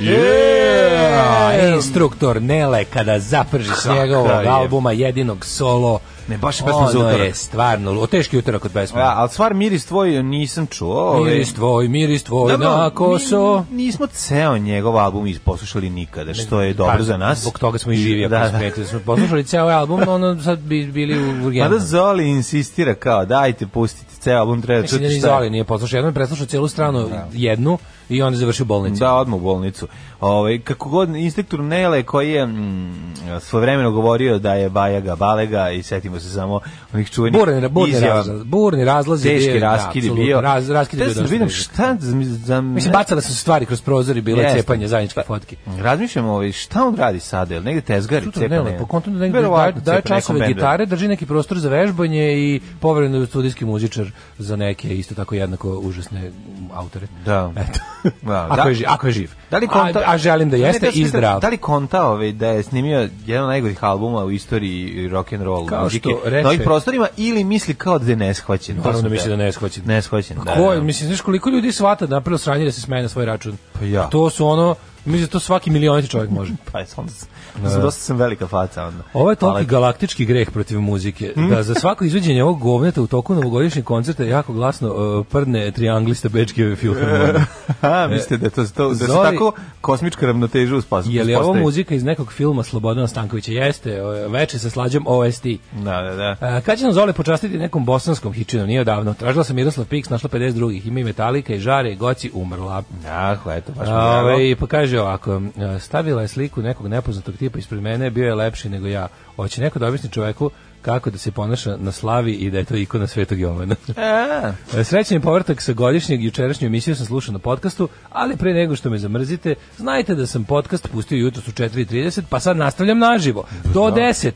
Yeah! Instruktor Nele, kada zaprži s njegovog albuma, jedinog solo, ne, baš je pesma Ono je stvarno, o teški utorak od pesma. Ja, ali stvar miris tvoj nisam čuo. Ove. Ovaj- miris tvoj, miris tvoj, Dobro, na koso. Mi, nismo ceo njegov album poslušali nikada, što je pa, dobro pa, za nas. Zbog toga smo i živi, da, da. smo poslušali ceo album, ono sad bi bili u Urgenu. Mada Zoli insistira kao, dajte pustiti ceo album, treba čuti šta. Mislim da ni Zoli nije poslušao, jednom je preslušao celu stranu, da. jednu, I onda završio bolnicu. Da, odmah u bolnicu. Ovaj kako god inspektor Nele koji je mm, svojevremeno govorio da je Bajaga Balega i setimo se samo onih čuvenih burni, burni izjava, burni razlazi, teški raskidi da, bio. Raz, raskidi bio. Da vidim šta za za Mislim bacala su stvari kroz prozor i bilo cepanje zajedničke da. fotke. Razmišljamo ovaj šta on radi sada, jel negde tezgari Sutra, cepanje. Ne, po pa kontu da negde daje, daje časove gitare, drži neki prostor za vežbanje i povremeno studijski muzičar za neke isto tako jednako užasne autore. Da. Eto. Da, ako, da. Je, ako je živ. Da li konta, a, a želim da jeste ne, da i zdrav. Da li konta ove, ovaj, da je snimio jedan od najgorih albuma u istoriji rock and roll muzike reče, na ovih prostorima ili misli kao da je neshvaćen? Naravno da, da misli da je neshvaćen. Neshvaćen, pa da. Ko, da. Mislim, znaš koliko ljudi svata da napravio sranje da se smeje na svoj račun? Pa ja. To su ono, Mislim da to svaki milioniti čovjek može. pa je onda, da. dosta sam velika faca onda. Ovo je toliki galaktički greh protiv muzike, mm. da za svako izvođenje ovog govneta u toku novogodišnjeg koncerta jako glasno uh, prdne trianglista bečke filharmonije. A, mislite da to, to da Zori, se tako kosmička ravnoteža u spasu. Je li ovo muzika iz nekog filma Slobodana Stankovića? Jeste, veče se slađam OST. Da, da, da. A, e, kad će nam Zole počastiti nekom bosanskom hičinom? Nije odavno. Tražila sam Miroslav Piks, našla 52. drugih. Ima i Metalika i Žare Goci umrla. Ah, eto, baš Ove, pa kaže ovako, e, stavila je sliku nekog nepoznatog tipa ispred mene, bio je lepši nego ja. Hoće neko da objasni čoveku kako da se ponaša na slavi i da je to ikona Svetog Jovana. E, srećan je povrtak sa godišnjeg jučerašnju emisiju sam slušao na podcastu, ali pre nego što me zamrzite, znajte da sam podcast pustio jutros u 4.30, pa sad nastavljam naživo. Do 10.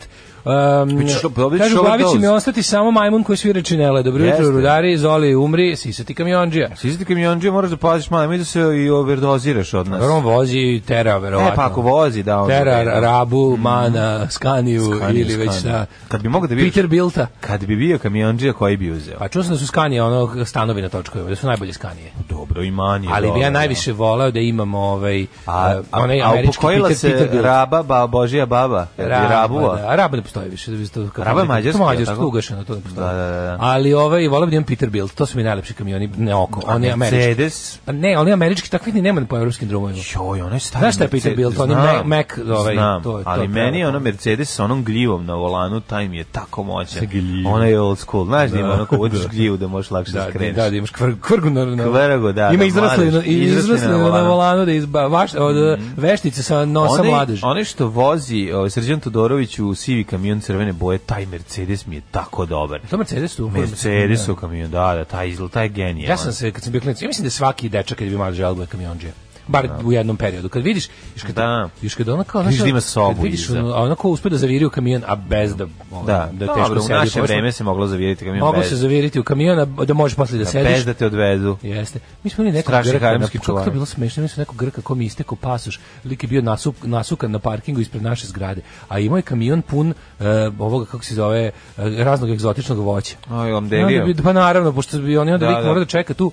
Um, što, pa kažu, u ovaj glavi će mi ostati samo majmun koji svira činele. Dobro jutro, rudari, zoli, umri, sisati kamionđija. Sisati kamionđija, moraš da paziš malo, mi da se i overdoziraš od nas. Dobro, vozi tera, verovatno. E, pa ako vozi, da. On tera, tera, rabu, mm. mana, skaniju, skaniju ili već sa... Kad bi mogo da bio... Peter Bilta. Kad bi bio kamionđija, koji bi uzeo? Pa čuo sam da su skanije, ono, stanovi na točkovi, da su najbolje skanije. Dobro, i manje. Ali bi ja najviše voleo da imamo ovaj... Eh, a, onaj a, a upokojila Peter, se Peter Raba, ba, Božija baba. Raba, rabu, da, raba ne da postoji više. Da biste, Raba je mađarska. To mađarsko, tako? ugašeno, to ne postoji. Da, da, da. Ali ovaj, volim da imam Peterbilt, to su mi najlepši kamioni, ne oko. On je američki. Mercedes. Pa ne, oni američki takvi ni nema po evropskim drumovima. Joj, onaj stari. Znaš šta je Peterbilt? On je Mac, ovaj, znam, to, to, ali meni ona Mercedes sa onom gljivom na volanu, taj mi je tako moćan. Ona je old school. Znaš da, ima da. ono kao vodiš da. gljivu da možeš lakše da, da skreneš. Da, da imaš kvrgu, kvrgu na, na, kvrgu, da, ima izrasle, da, izrasle na, na volanu da izba, vaš, od mhm. veštice sa nosa mladeži. Onaj što vozi ovaj, Srđan Todorović u sivi kamion kamion crvene boje, taj Mercedes mi je tako dobar. To Mercedes u Mercedes da. u kamion, da, da, taj izgled, taj genije. Ja sam se kad sam bio klinac, ja mislim da svaki dečak kad bi malo želeo da je kamiondžija bar da. u jednom periodu. Kad vidiš, još kad, da. još kad ona kao, znaš, da ima sobu kad vidiš, ono, uspe da zaviri u kamion, a bez da, ono, da, da, da teško u naše vreme se moglo zaviriti kamion Moglo bez. se zaviriti u kamion, a da možeš posle da, da sediš. Bez da te odvedu. Jeste. Mi smo imali nekog grka, na, kako to bilo smešno, mi smo nekog grka kom je istekao pasoš, lik je bio nasup, nasukan na parkingu ispred naše zgrade, a imao je kamion pun uh, ovoga, kako se zove, uh, raznog egzotičnog voća. Aj, on delio. Pa naravno, pošto bi on onda da, lik da. mora da čeka tu,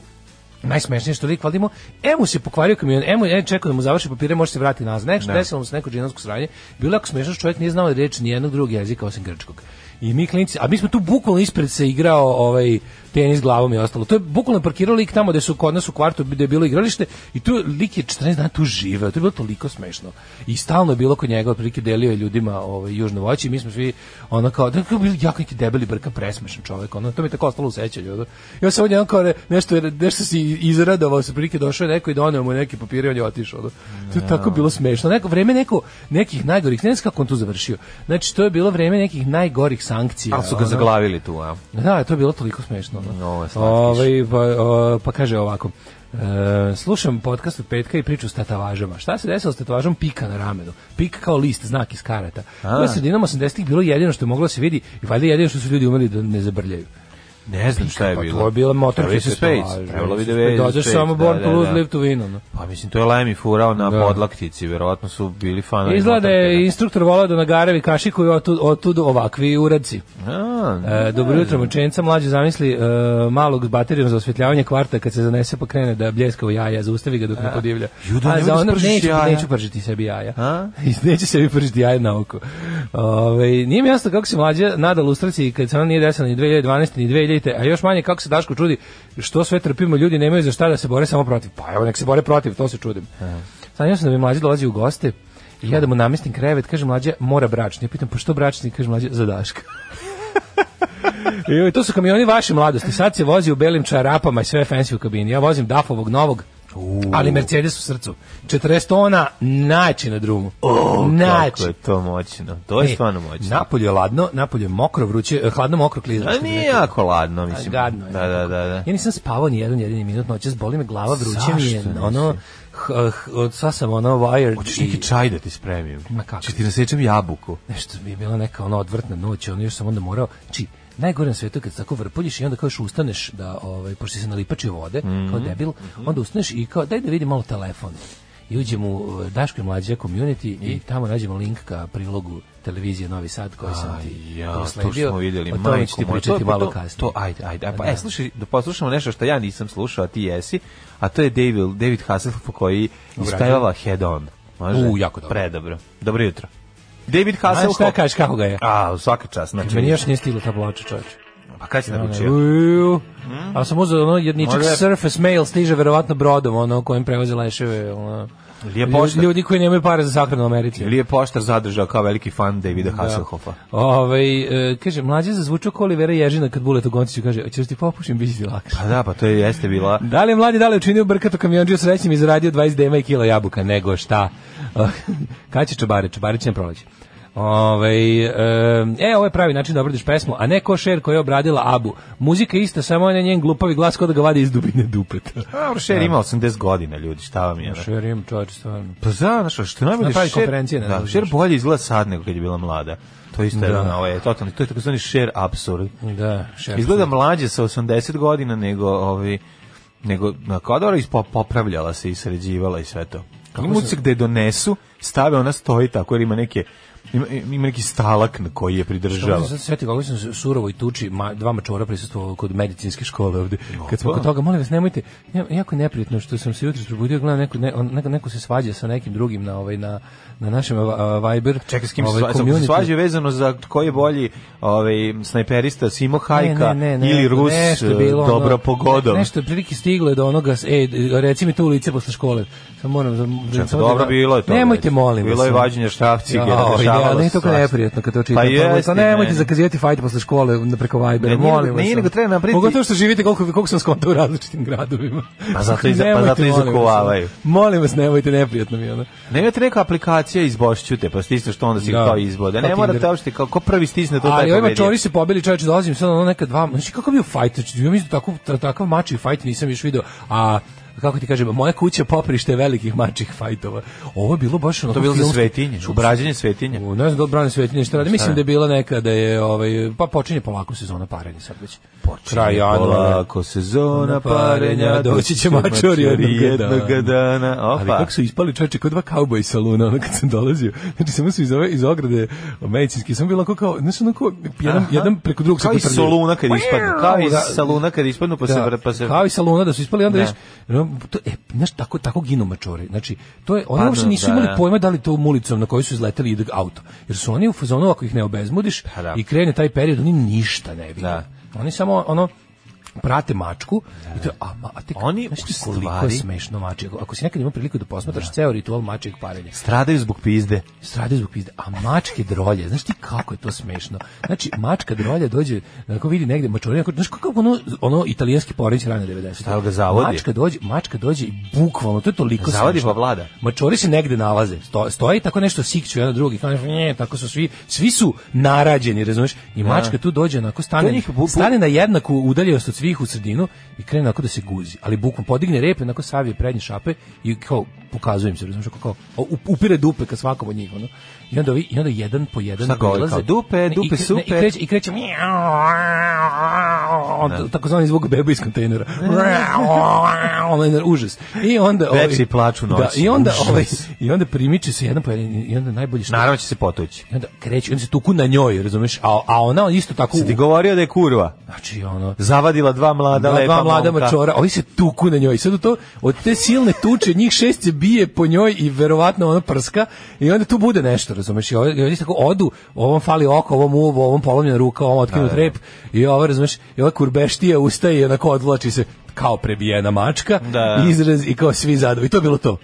najsmešnije što lik valjda E se pokvario kamion, emu je čekao da mu završi papire, može se vratiti nazad. Nešto da. desilo mu se neko džinovsko sranje. Bilo je jako smešno, čovjek nije znao da reči ni jednog drugog jezika osim grčkog. I mi klinci, a mi smo tu bukvalno ispred se igrao ovaj tenis glavom i ostalo. To je bukvalno parkirao lik tamo gde su kod nas u kvartu gde je bilo igralište i tu lik je 14 dana tu živa. To je bilo toliko smešno. I stalno je bilo kod njega otprilike delio je ljudima ovaj južno voći i mi smo svi ono kao da kao bili jako neki debeli brka presmešan čovek. Ono to mi je tako ostalo u sećanju. Ja sam odjednom kao nešto nešto se izradovao, se prilike došao neko i doneo mu neki papire i on je otišao. To je tako bilo smešno. Neko vreme neko nekih najgorih, ne znam kako on tu završio. Znači to je bilo vreme nekih najgorih sankcija. Ali su ga ono, zaglavili tu, a? Da, to je bilo toliko smešno. No, Ove, ovaj, pa, o, pa kaže ovako, E, slušam podcast od petka i priču s tatavažama. Šta se desilo s tatavažom pika na ramenu? Pika kao list, znak iz karata. U sredinom 80-ih bilo jedino što je moglo da se vidi i valjda jedino što su ljudi umeli da ne zabrljaju. Ne znam šta je pa bilo. To je bila motorčica. Space. Trebalo bi da vidi. Dođeš samo da, Born to da, Lose, da. Live to Win. Ono. Pa mislim, to je Lemi furao na da. podlaktici. Verovatno su bili fanovi. Izgleda je instruktor volao da nagarevi kašiku i otud, otud ovakvi uradci. A, e, dobro jutro, močenica. Mlađe zamisli e, malog baterijom za osvetljavanje kvarta kad se zanese pa krene da bljeska u jaja. Zaustavi ga dok ne podivlja. Judo, A, za ono, neću, jaja. neću pržiti sebi jaja. A? neću sebi pržiti jaja na oko. Ove, ovaj, nije mi jasno kako se mlađe nada lustraciji kad se ona nije desila ni 2012. ni 2013 trpite, a još manje kako se Daško čudi što sve trpimo, ljudi nemaju za šta da se bore samo protiv. Pa evo nek se bore protiv, to se čudim. Sanjao sam da mi mlađi dolazi u goste i ja da mu namestim krevet, kaže mlađa mora bračni. Ja pitam pa što bračni, kaže mlađa za Daška. I to su kamioni vaše mladosti. Sad se vozi u belim čarapama i sve fancy u kabini. Ja vozim Dafovog novog Uh. Ali Mercedes u srcu. 40 tona naći na drumu. Oh, naći. je to moćno. To je ne, stvarno moćno. Napolje je ladno, napolje je mokro, vruće, eh, hladno mokro klizno. Da nije jako ladno, mislim. Gadno je. Da, da, da, da. Ja nisam spavao ni jedan jedini minut noćas, boli me glava, vruće mi je. Ono, od sva sam ono wired. Hoćeš neki i... čaj da ti spremim? Ma kako? Če ti nasečem da jabuku. Nešto mi je bila neka ono odvrtna noć, ono još sam onda morao, či, najgore na svetu kad se tako vrpoljiš i onda kažeš ustaneš da ovaj pošto se nalipačio vode mm -hmm. kao mhm, debil, mhm. onda ustaneš i kao daj da vidim malo telefon. I uđem u eh, Daško i mlađa community i, i tamo nađemo link ka prilogu televizije Novi Sad koji sam ti ja, prosledio. To smo videli, o tome ću ti pričati to, malo to, kasnije. To, ajde, ajde. pa, da. E, slušaj, da poslušamo nešto što ja nisam slušao, a ti jesi, a to je David, David Hasselhoff koji ispevava Head On. Može? U, jako dobro. Predobro. Dobro jutro. David Hasselhoff. Znaš šta da kažeš kako ga je? A, svaka čast. Znači, Meni još nije stigla ta plača, čovječ. Pa kada si naručio? Mm. A sam uzeo ono jedničak Surface Mail stiže verovatno brodom, ono kojim prevozi leševe, ono Ili je poštar, ljudi koji nemaju pare za sahranu u Americi. Ili je poštar zadržao kao veliki fan Davida da. Hasselhoffa. Ovaj e, kaže mlađe zazvučao kao Olivera Ježina kad Buletu Gonciću kaže ćeš da ti popušim biti lakše. Pa da, pa to jeste bila. Da li je mladi da li je učinio brkato kamiondžija srećnim izradio 20 dema i kilo jabuka nego šta? Kaće čubare? čobare će proleće. Ove, ovaj, e, ovo je pravi način da obradiš pesmu, a ne ko koja je obradila Abu. Muzika je ista, samo je njen glupavi glas kod da ga vadi iz dubine dupeta. A šer ima 80 da. godina, ljudi, šta vam je? Da? Šer ima čovjek stvarno. Pa znaš, što najbolje šer, konferencije, ne, da, da šer bolje izgleda sad nego kad je bila mlada. To isto da. je ono, ovaj, totalni, to je takozvani share absurd. Da, share Izgleda absurd. mlađe sa 80 godina nego ovi ovaj, nego na Kodora popravljala se i sređivala i sve to. Kako se gde donesu, stave ona stoji tako jer ima neke Ima, ima neki stalak na koji je pridržava. Sad sveti kako sam surovo i tuči, ma, dva mačora prisustvovao kod medicinske škole ovde. Opa. Kad smo kod toga, molim vas, nemojte, jako je neprijatno što sam se jutros probudio, gledam neko, ne, neko, neko se svađa sa nekim drugim na, ovaj, na, na našem uh, Viber. Čekaj, s kim ovaj, se svađa vezano za koji je bolji ovaj, snajperista, Simo Hajka ne, ne, ne, ili Rus bilo, dobro eh, ono, pogodom. nešto je prilike stiglo do onoga, e, reci mi to u lice posle škole. Sam moram... Čekaj, dobro bilo je to. Nemojte, molim vas. Bilo je vađenje štavci, ja, ali ne to kao neprijatno kad to pa čitam. Pa je, to nemojte zakazivati fajt posle škole na preko Vibera, molim vas. Ne, nego treba napraviti. Pogotovo što živite koliko koliko sam skonto u različitim gradovima. Pa zato i pa zato i zakuvavaju. Molim vas, nemojte neprijatno mi ona. Nemate neka aplikacija izbošćute, pa stisneš to onda se da. kao izbode. Ne morate da uopšte kako prvi stisne to taj. Ali ovaj čori se pobili, čoveče, dolazim sad ono neka dva, znači kako bio fajt, znači ja mislim da tako takav mači fajt nisam još video. A kako ti kažem, moja kuća poprište velikih mačih fajtova. Ovo je bilo baš ono... To je bilo za svetinje, u brađenje svetinje. U, ne znam da obrane svetinje, šta radi. Mislim da je bila neka da je, ovaj, pa počinje polako sezona parenja sad već. Počinje polako sezona parenja, doći će mačori jednog dana. Opa. Ali kako su ispali čoveče, kod dva kauboj saluna, ono kad sam dolazio. Znači, samo su iz, ove, iz ograde medicinski, samo bilo kao, znači, onako, jedan, jedan preko drugog kao se Kao i saluna kad ispadnu, kao i da. saluna kad ispadnu, pa se... Da. Pa se... Kao i saluna da su ispali, onda da. Viš, ono to e znaš tako tako ginu mačori. Znači to je oni pa uopšte da, nisu da, imali da. pojma da li to ulicom na kojoj su izleteli ide auto. Jer su oni u fazonu ako ih ne obezmudiš pa da. i krene taj period oni ništa ne vide. Da. Oni samo ono prate mačku i to a, a tek, oni znači, koliko stvari... je smešno mače ako si nekad imao priliku da posmatraš da. ceo ritual mačeg parenja stradaju zbog pizde stradaju zbog pizde a mačke drolje znaš ti kako je to smešno znači mačka drolje dođe ako vidi negde mačorina znaš kako ono ono italijanski porodić rane 90 ga zavodi mačka dođe mačka dođe i bukvalno to je toliko zavodi smešno. pa vlada mačori se negde nalaze sto, stoji tako nešto sikću jedan drugi kaže ne tako su svi svi su narađeni razumeš i da. mačka tu dođe onako stane stane na jednaku udaljenost svih u sredinu i krene onako da se guzi. Ali bukvom podigne repe, onako savije prednje šape i kao pokazujem se, razumiješ, kao, kao upire dupe ka svakom od njih, ono. I onda, ovi, i onda jedan po jedan Šta dolaze. Dupe, dupe, supe. I, kreće, i kreće on, da. tako zvani zvuk bebe iz kontejnera. Da, da, Onaj užas. I onda ovi, ovaj, plaču noć. Da, i onda ovaj i onda primiče se jedan po jedan i onda najbolje što. Naravno će se potući. I onda kreće, on se tuku na njoj, razumeš? A a ona isto tako. Si ti govorio da je kurva. Znači ono zavadila dva mlada dva, lepa dva mlada momka. mačora, ovi se tuku na njoj. sad to od te silne tuče njih šest se bije po njoj i verovatno ona prska i onda tu bude nešto razumeš, i ovo, ovaj, i tako odu, ovom fali oko, ovom uvo, ovom polomljena ruka, ovom otkinut da, da, da. rep, i ovo, razumeš, i ova kurbeštija ustaje i onako odvlači se kao prebijena mačka, da. izraz i kao svi zadovi, to bilo to.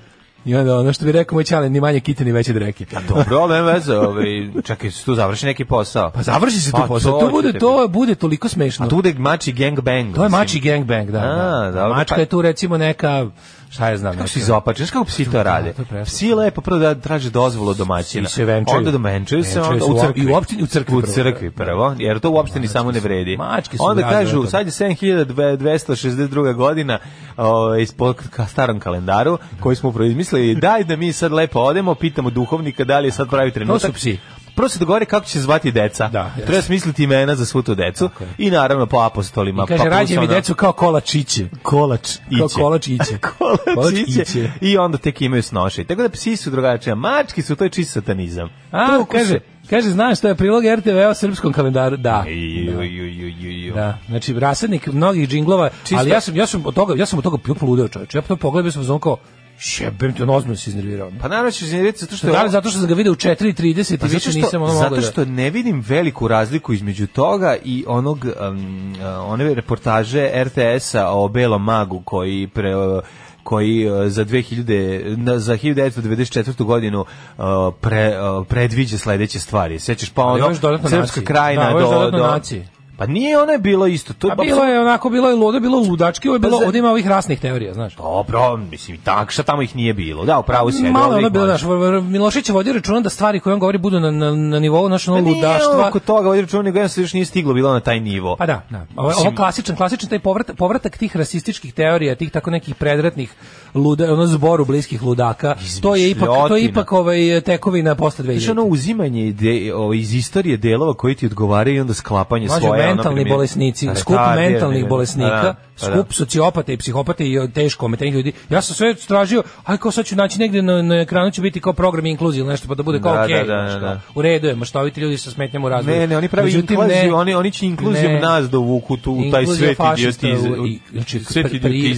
I onda ono što bi rekao moj čale, ni manje kite, ni veće dreke. A pa dobro, ali nema veze, ovaj, čekaj, tu završi neki posao. Pa završi se tu pa posao, to, to bude, to bude toliko smešno. A tu bude mači gangbang. To je mači gangbang, da. A, da. Dobro, Mačka pa... je tu recimo neka šta je znam. Kako si izopačen, znaš kako psi to da, rade? Psi lepo prvo da traže dozvolu domaćina. I se venčaju. Onda domaćuju se, onda u crkvi. I u u crkvi. U crkvi prvo, da. jer to u opštini samo ne vredi. Mačke su onda kažu, sad je 7262. godina ovaj, po starom kalendaru koji smo proizmislili. Daj da mi sad lepo odemo, pitamo duhovnika da li je sad pravi trenutak. To su psi prvo se dogovori kako će zvati deca. Da, Treba smisliti imena za svu tu decu i naravno po apostolima. I kaže, pa rađe mi decu kao kolačiće. Kolač iće. Kao kolačiće. iće. kolač iće. I onda tek imaju snoše. Tako da psi su drugačije. Mački su, to je čist satanizam. A, to kaže, Kaže, znaš što je prilog RTV o srpskom kalendaru? Da. Ju, da. Znači, rasadnik mnogih džinglova, ali ja sam, ja sam od toga, ja sam od toga poludeo čovječe. Ja to pogledao, ja sam kao, Šebem te, ozbiljno se iznervirao. Pa naravno da ću iznervirati zato što... Da li zato što sam ga video u 4.30 i pa više nisam ono mogao Zato da- što ne vidim veliku razliku između toga i onog, um, uh, one reportaže RTS-a o belom magu koji pre... Uh, koji uh, za 2000 za 1994. godinu uh, pre, predviđa sledeće stvari. Sećaš pa ono srpska krajina da, do do nacije. Pa nije ono je bilo isto. To je A pa bilo je onako, bilo je ludo, bilo pa, ludački, ovo je pa bilo, pa ovdje ima ovih rasnih teorija, znaš. Dobro, mislim, tak, šta tamo ih nije bilo, da, upravo si. Malo ono bilo, znaš, Milošić je vodio računa da stvari koje on govori budu na, na, na nivou našeg pa ludaštva. Nije oko toga vodio računa, nego jednostavno još nije stiglo bilo na taj nivo. Pa da, da. Ovo, mislim... ovo klasičan, klasičan taj povrat, povratak tih rasističkih teorija, tih tako nekih predretnih luda, ono zboru bliskih ludaka, to je ipak, to je ipak ovaj, tekovina posle 2000. Znaš, ono uzimanje ide, ovaj, iz istorije delova koji ti odgovaraju i onda sklapanje svoje mentalni ono bolesnici, skup mentalnih bolesnika, skup sociopata i psihopata i teško ometenih ljudi. Ja sam sve tražio, aj kao sad ću naći negde na, na ekranu će biti kao program inkluzija ili nešto pa da bude kao da, da okay, da, da, da, da, U redu je, maštoviti ljudi sa smetnjama u razvoju. Ne, ne, oni pravi Međutim, inkluziju, ne, oni, oni će inkluzijom nas dovuku da tu, u taj svet idiotizam. Znači, svet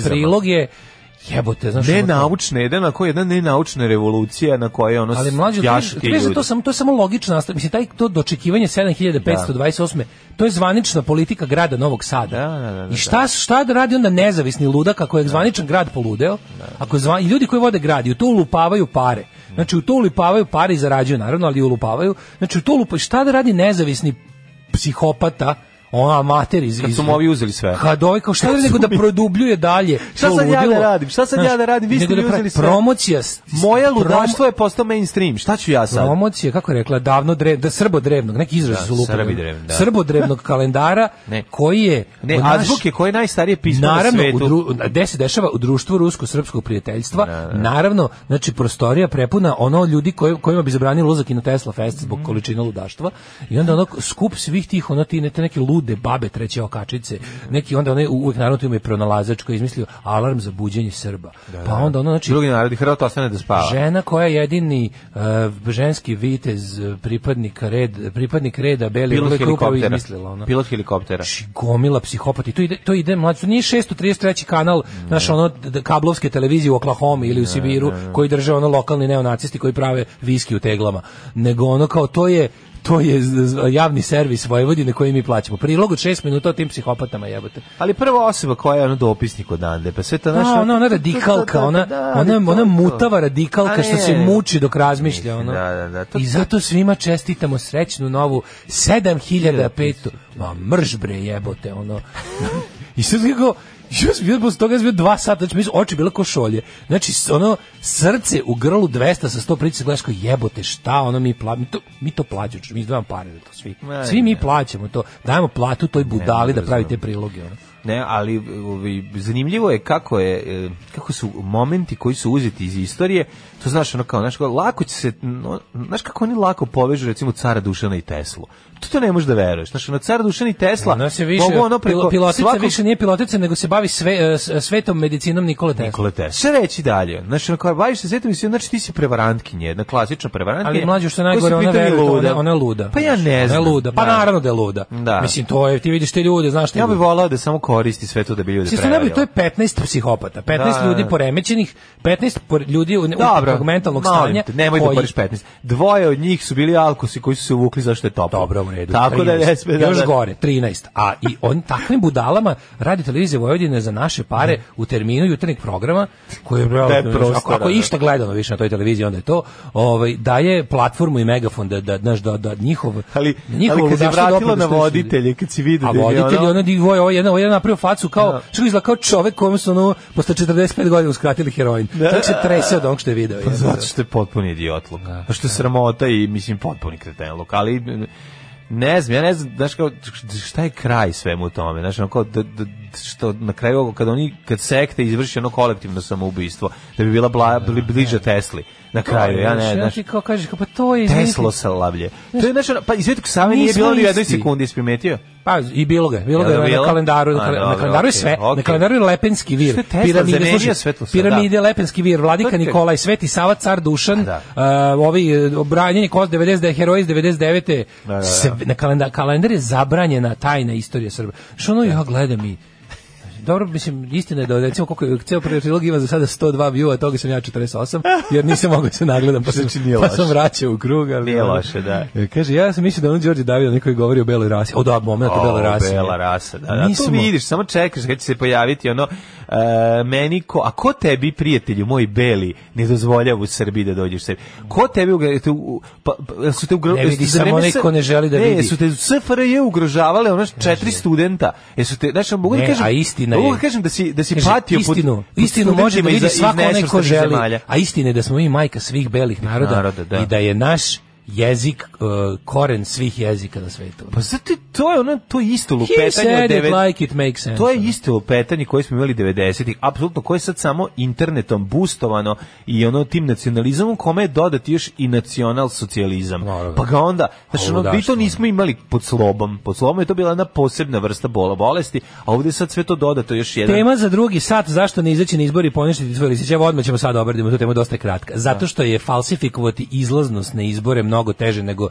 prilog je Jebote, znaš. Ne naučne, jedan ako jedna naučna revolucija na kojoj ono Ali mlađe, to, to samo to je samo logično nastav. Mislim taj to dočekivanje 7528. Da. To je zvanična politika grada Novog Sada. Da, da, da, da I da. šta šta da radi onda nezavisni ludak ako je da. zvaničan grad poludeo? Ako je zvan, ljudi koji vode grad i to ulupavaju pare. Znači u to ulupavaju pare i zarađuju naravno, ali ulupavaju. Znači u to ulupaju šta da radi nezavisni psihopata ona mater iz Kad su mu ovi uzeli sve. Kad ovaj kao šta je nego da produbljuje dalje. šta sad ja da radim? Šta sad ja da radim? Vi ste mi da uzeli sve. Promocija. Moje ludanstvo je postao mainstream. Šta ću ja sad? Promocija, kako je rekla, davno drev, da srbo drevnog, neki izraz da, su lupili. Da. Srbo drevnog kalendara koji je ne, azbuk je koji najstarije pismo naravno, na svetu. Naravno, se dešava u društvu rusko-srpskog prijateljstva. Naravno, znači prostorija prepuna ono ljudi koji kojima bi zabranili ulazak i na Tesla Fest zbog mhm. količine ludaštva i onda ono skup svih tih ono ti neki lude babe treće okačice, neki onda one uvek naravno tu ime pronalazačko izmislio alarm za buđenje Srba. Da, da pa da. onda ono znači drugi narodi Hrvata ostane da spava. Žena koja je jedini uh, ženski vitez eh, pripadnika red pripadnik reda beli pilot uvek upravo izmislila ona. Pilot helikoptera. Či, gomila psihopati. To ide to ide mlađe, ni 633. kanal ne. naš ono kablovske televizije u Oklahoma ili u da, Sibiru ne, ne, koji drže ono lokalni neonacisti koji prave viski u teglama, nego ono kao to je to je javni servis Vojvodine koji mi plaćamo. Prilog od 6 minuta o tim psihopatama jebote. Ali prva osoba koja je ono dopisnik odande, pa sve to naša... Da, ona, ona radikalka, ona, da, da, ona, ona mutava radikalka što se muči dok razmišlja. Ono. I zato svima čestitamo srećnu novu 7500. Ma mrž bre jebote, ono. I sad kako Ja sam bio posle toga, ja bio dva sata, znači mi oči bile ko šolje. Znači, ono, srce u grlu 200 sa 100 pritisaka, gledaš jebote, šta, ono mi, pla, mi to, mi to plaćamo, mi izdavamo pare za to svi. Svi mi plaćamo to, dajemo platu toj budali ne, da pravi te priloge, ono ne, ali ovaj, zanimljivo je kako je e, kako su momenti koji su uzeti iz istorije, to znaš ono kao, znaš, lako će se, no, znaš kako oni lako povežu recimo cara Dušana i Teslu. To to ne možeš da veruješ. Znaš, ono cara Dušana i Tesla, ona se više mogu ono preko pilotica svakog... više nije pilotica nego se bavi sve, e, svetom medicinom Nikole Tesla. Nikole Tesla. Sve reći dalje. Znaš, ono kao baviš se svetom i znači ti si prevarantkinje, jedna klasična prevarantkinja. Ali mlađe što najgore ona veruje, ona, ona luda. Pa ja ne znam. Ona je luda. Pa, pa da. naravno da je luda. Da. Mislim to je, ti vidiš te ljude, znaš te. Ja bih voleo da samo koristi sve to da bi ljude prevarilo. to je 15 psihopata, 15 da, ljudi da. poremećenih, 15 ljudi u, Dobro, mentalnog stanja. Te, nemoj da koji... da poriš 15. Dvoje od njih su bili alkosi koji su se uvukli zašto je toplo. Dobro, u redu. Tako 13, da ne sme da... Još da. gore, 13. A i on takvim budalama radi televizije Vojvodine za naše pare mm. u terminu jutarnjeg programa, koji je bravo, ako, ako išta gledano više na toj televiziji, onda je to, ovaj, daje platformu i megafon da, da, da, da, da njihov... Ali, njihov ali kad se vratilo na voditelje, kad si vidio... A voditelji, ono, ovo je jedna napravio facu kao, da. što izgleda kao čovjek kojem su ono, posle 45 godina uskratili heroin. Da. Tako znači, se trese od onog što je video. Pa zato što je potpuni idiotluk. Da. Pa što je sramota i, mislim, potpuni kretenluk. Ali, ne znam, ja ne znam, znaš kao, šta je kraj svemu tome, znaš, ono kao, da, da, što na kraju, kad oni, kad sekte izvrši ono kolektivno samoubistvo, da bi bila bla, bli, da, bliža da. Tesli, na kraju, ja ne, znaš. Ti znači, kao kažeš, pa to je... se lavlje To je, znaš, pa iz Svetog Save nije bilo ni jednoj sekundi, isprimetio? Pa, i bilo ga, bilo ga na kalendaru, na kalendaru sve, na kalendaru Lepenski vir, piramide, piramide, Lepenski vir, Vladika pa, Nikolaj, Sveti Sava, car Dušan, da. ovi, e, obranjeni Kost 90, heroji iz 99. Da, da, na kalendar je zabranjena tajna istorija Srba. Što ono ja gledam i Dobro, mislim, istina je da recimo koliko je ceo prvi trilog ima za sada 102 view, a toga sam ja 48, jer nisam mogao da se nagledam, pa, znači, nije pa sam vraćao u krug. Ali, nije loše, da. E, kaže, ja sam mislio da on Đorđe Davida neko je govorio o beloj rasi. O da, moment o, beloj rasi. bela rasa, da, da. Nismo... Tu vidiš, samo čekaš kad će se pojaviti ono, uh, meni ko, a ko tebi, prijatelju, moj beli, ne dozvoljava u Srbiji da dođeš sebi? Ko tebi, u, pa, pa, su te ugrožavali? Ne vidi samo onaj ko ne želi da vidi. Ne, su te SFRJ ugrožavale, ono, četiri studenta. Jesu te, znači, mogu da ne, da kažem, a istina mogu da kažem da si da si kaže, patio istinu, pod, istinu može da vidi svako neko želi, a istine da smo mi majka svih belih naroda, naroda da. i da je naš jezik e, koren svih jezika na svetu. Pa zato to je ono to je isto lupetanje He od devet... like it makes sense. To je isto lupetanje koje smo imali 90-ih, apsolutno koje je sad samo internetom boostovano i ono tim nacionalizmom kome je dodat još i nacional socijalizam. No, pa ga onda, znači ono mi to nismo imali pod slobom. Pod slobom je to bila jedna posebna vrsta bola bolesti, a ovdje sad sve to dodato još jedan. Tema za drugi sat zašto ne izaći na izbori i poništiti svoj listić. Evo odmah ćemo sad da obradimo tu temu dosta kratka. Zato da. što je falsifikovati izlaznost na izbore mnogo mnogo teže nego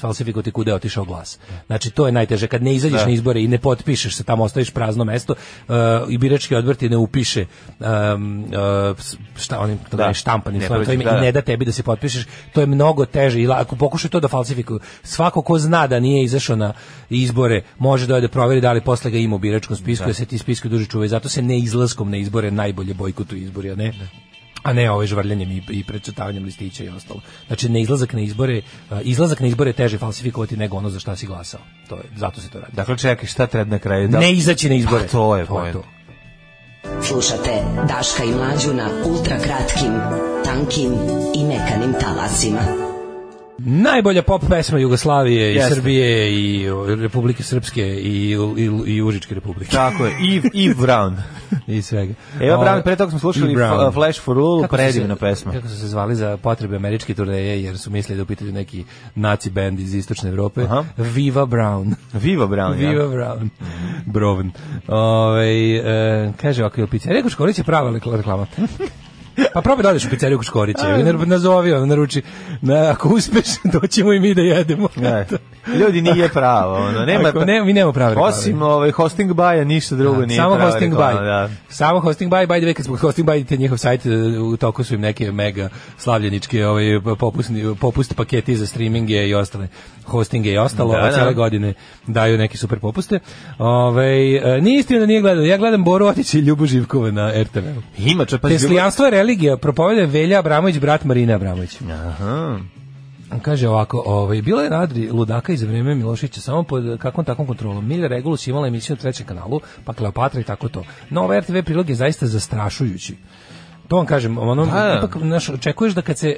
falsifikovati kuda je otišao glas. Znači to je najteže kad ne izađeš da. na izbore i ne potpišeš se tamo ostaviš prazno mesto uh, i birački odbor ti ne upiše um, uh, šta onim da. štampanim da, ne, da, da. ne da tebi da se potpišeš, to je mnogo teže i ako pokušaš to da falsifikuješ, svako ko zna da nije izašao na izbore može da ode proveri da li posle ga ima u biračkom spisku da. se ti spisku duže čuvaju zato se ne izlaskom na izbore najbolje bojkotuju izbori a ne da a ne ovaj žvrljanjem i, i prečetavanjem listića i ostalo. Znači ne izlazak na izbore, e, izlazak na izbore teže falsifikovati nego ono za šta si glasao. To je zato se to radi. Dakle čekaj, šta treba na kraju da Ne izaći na izbore. Pa, to je to. Je to. Slušate Daška i Mlađu na ultra kratkim, tankim i mekanim talasima. Najbolja pop pesma Jugoslavije Jeste. i Srbije i Republike Srpske i, i, i Užičke republike. Tako je, i, i Brown. I svega. Evo Brown, pre toga smo slušali Flash for All, predivna pesma. Kako su se zvali za potrebe američke turneje, jer su mislili da upitaju neki naci band iz Istočne Evrope. Aha. Viva Brown. Viva Brown, ja. Viva Brown. Brown. Ove, e, kaže, ovako je pica. Rekao, školić će prava reklama. Pa probaj da odeš u pizzeriju Koškorića, nazovi, on naruči, na, ako uspeš, doćemo i mi da jedemo. ljudi nije pravo, ono, nema, ako, ne, mi nema pravo. Osim ovaj, hosting baja, ništa drugo da, nije samo pravo. Hosting buy. Da. Samo hosting buy, by the way, kad hosting buy, te njihov sajt, eh, u toku su im neke mega slavljeničke ovaj, popusni, popust paketi za streaminge i ostale hostinge i ostalo, da, da. cijele godine daju neke super popuste. Ove, ovaj, eh, nije istina da nije gledao, ja gledam Boru i Ljubo Živkova na RTV. Ima, čepa, Teslijanstvo je religija propovede Velja Abramović, brat Marina Abramović. Aha. Kaže ovako, ovaj, bilo je radri ludaka iz vreme Milošića samo pod kakvom takvom kontrolom. Milja Regulus imala emisiju na trećem kanalu, pa Kleopatra i tako to. No, ovaj RTV prilog je zaista zastrašujući. To vam kažem, ono, pa da. ipak, znaš, očekuješ da kad se,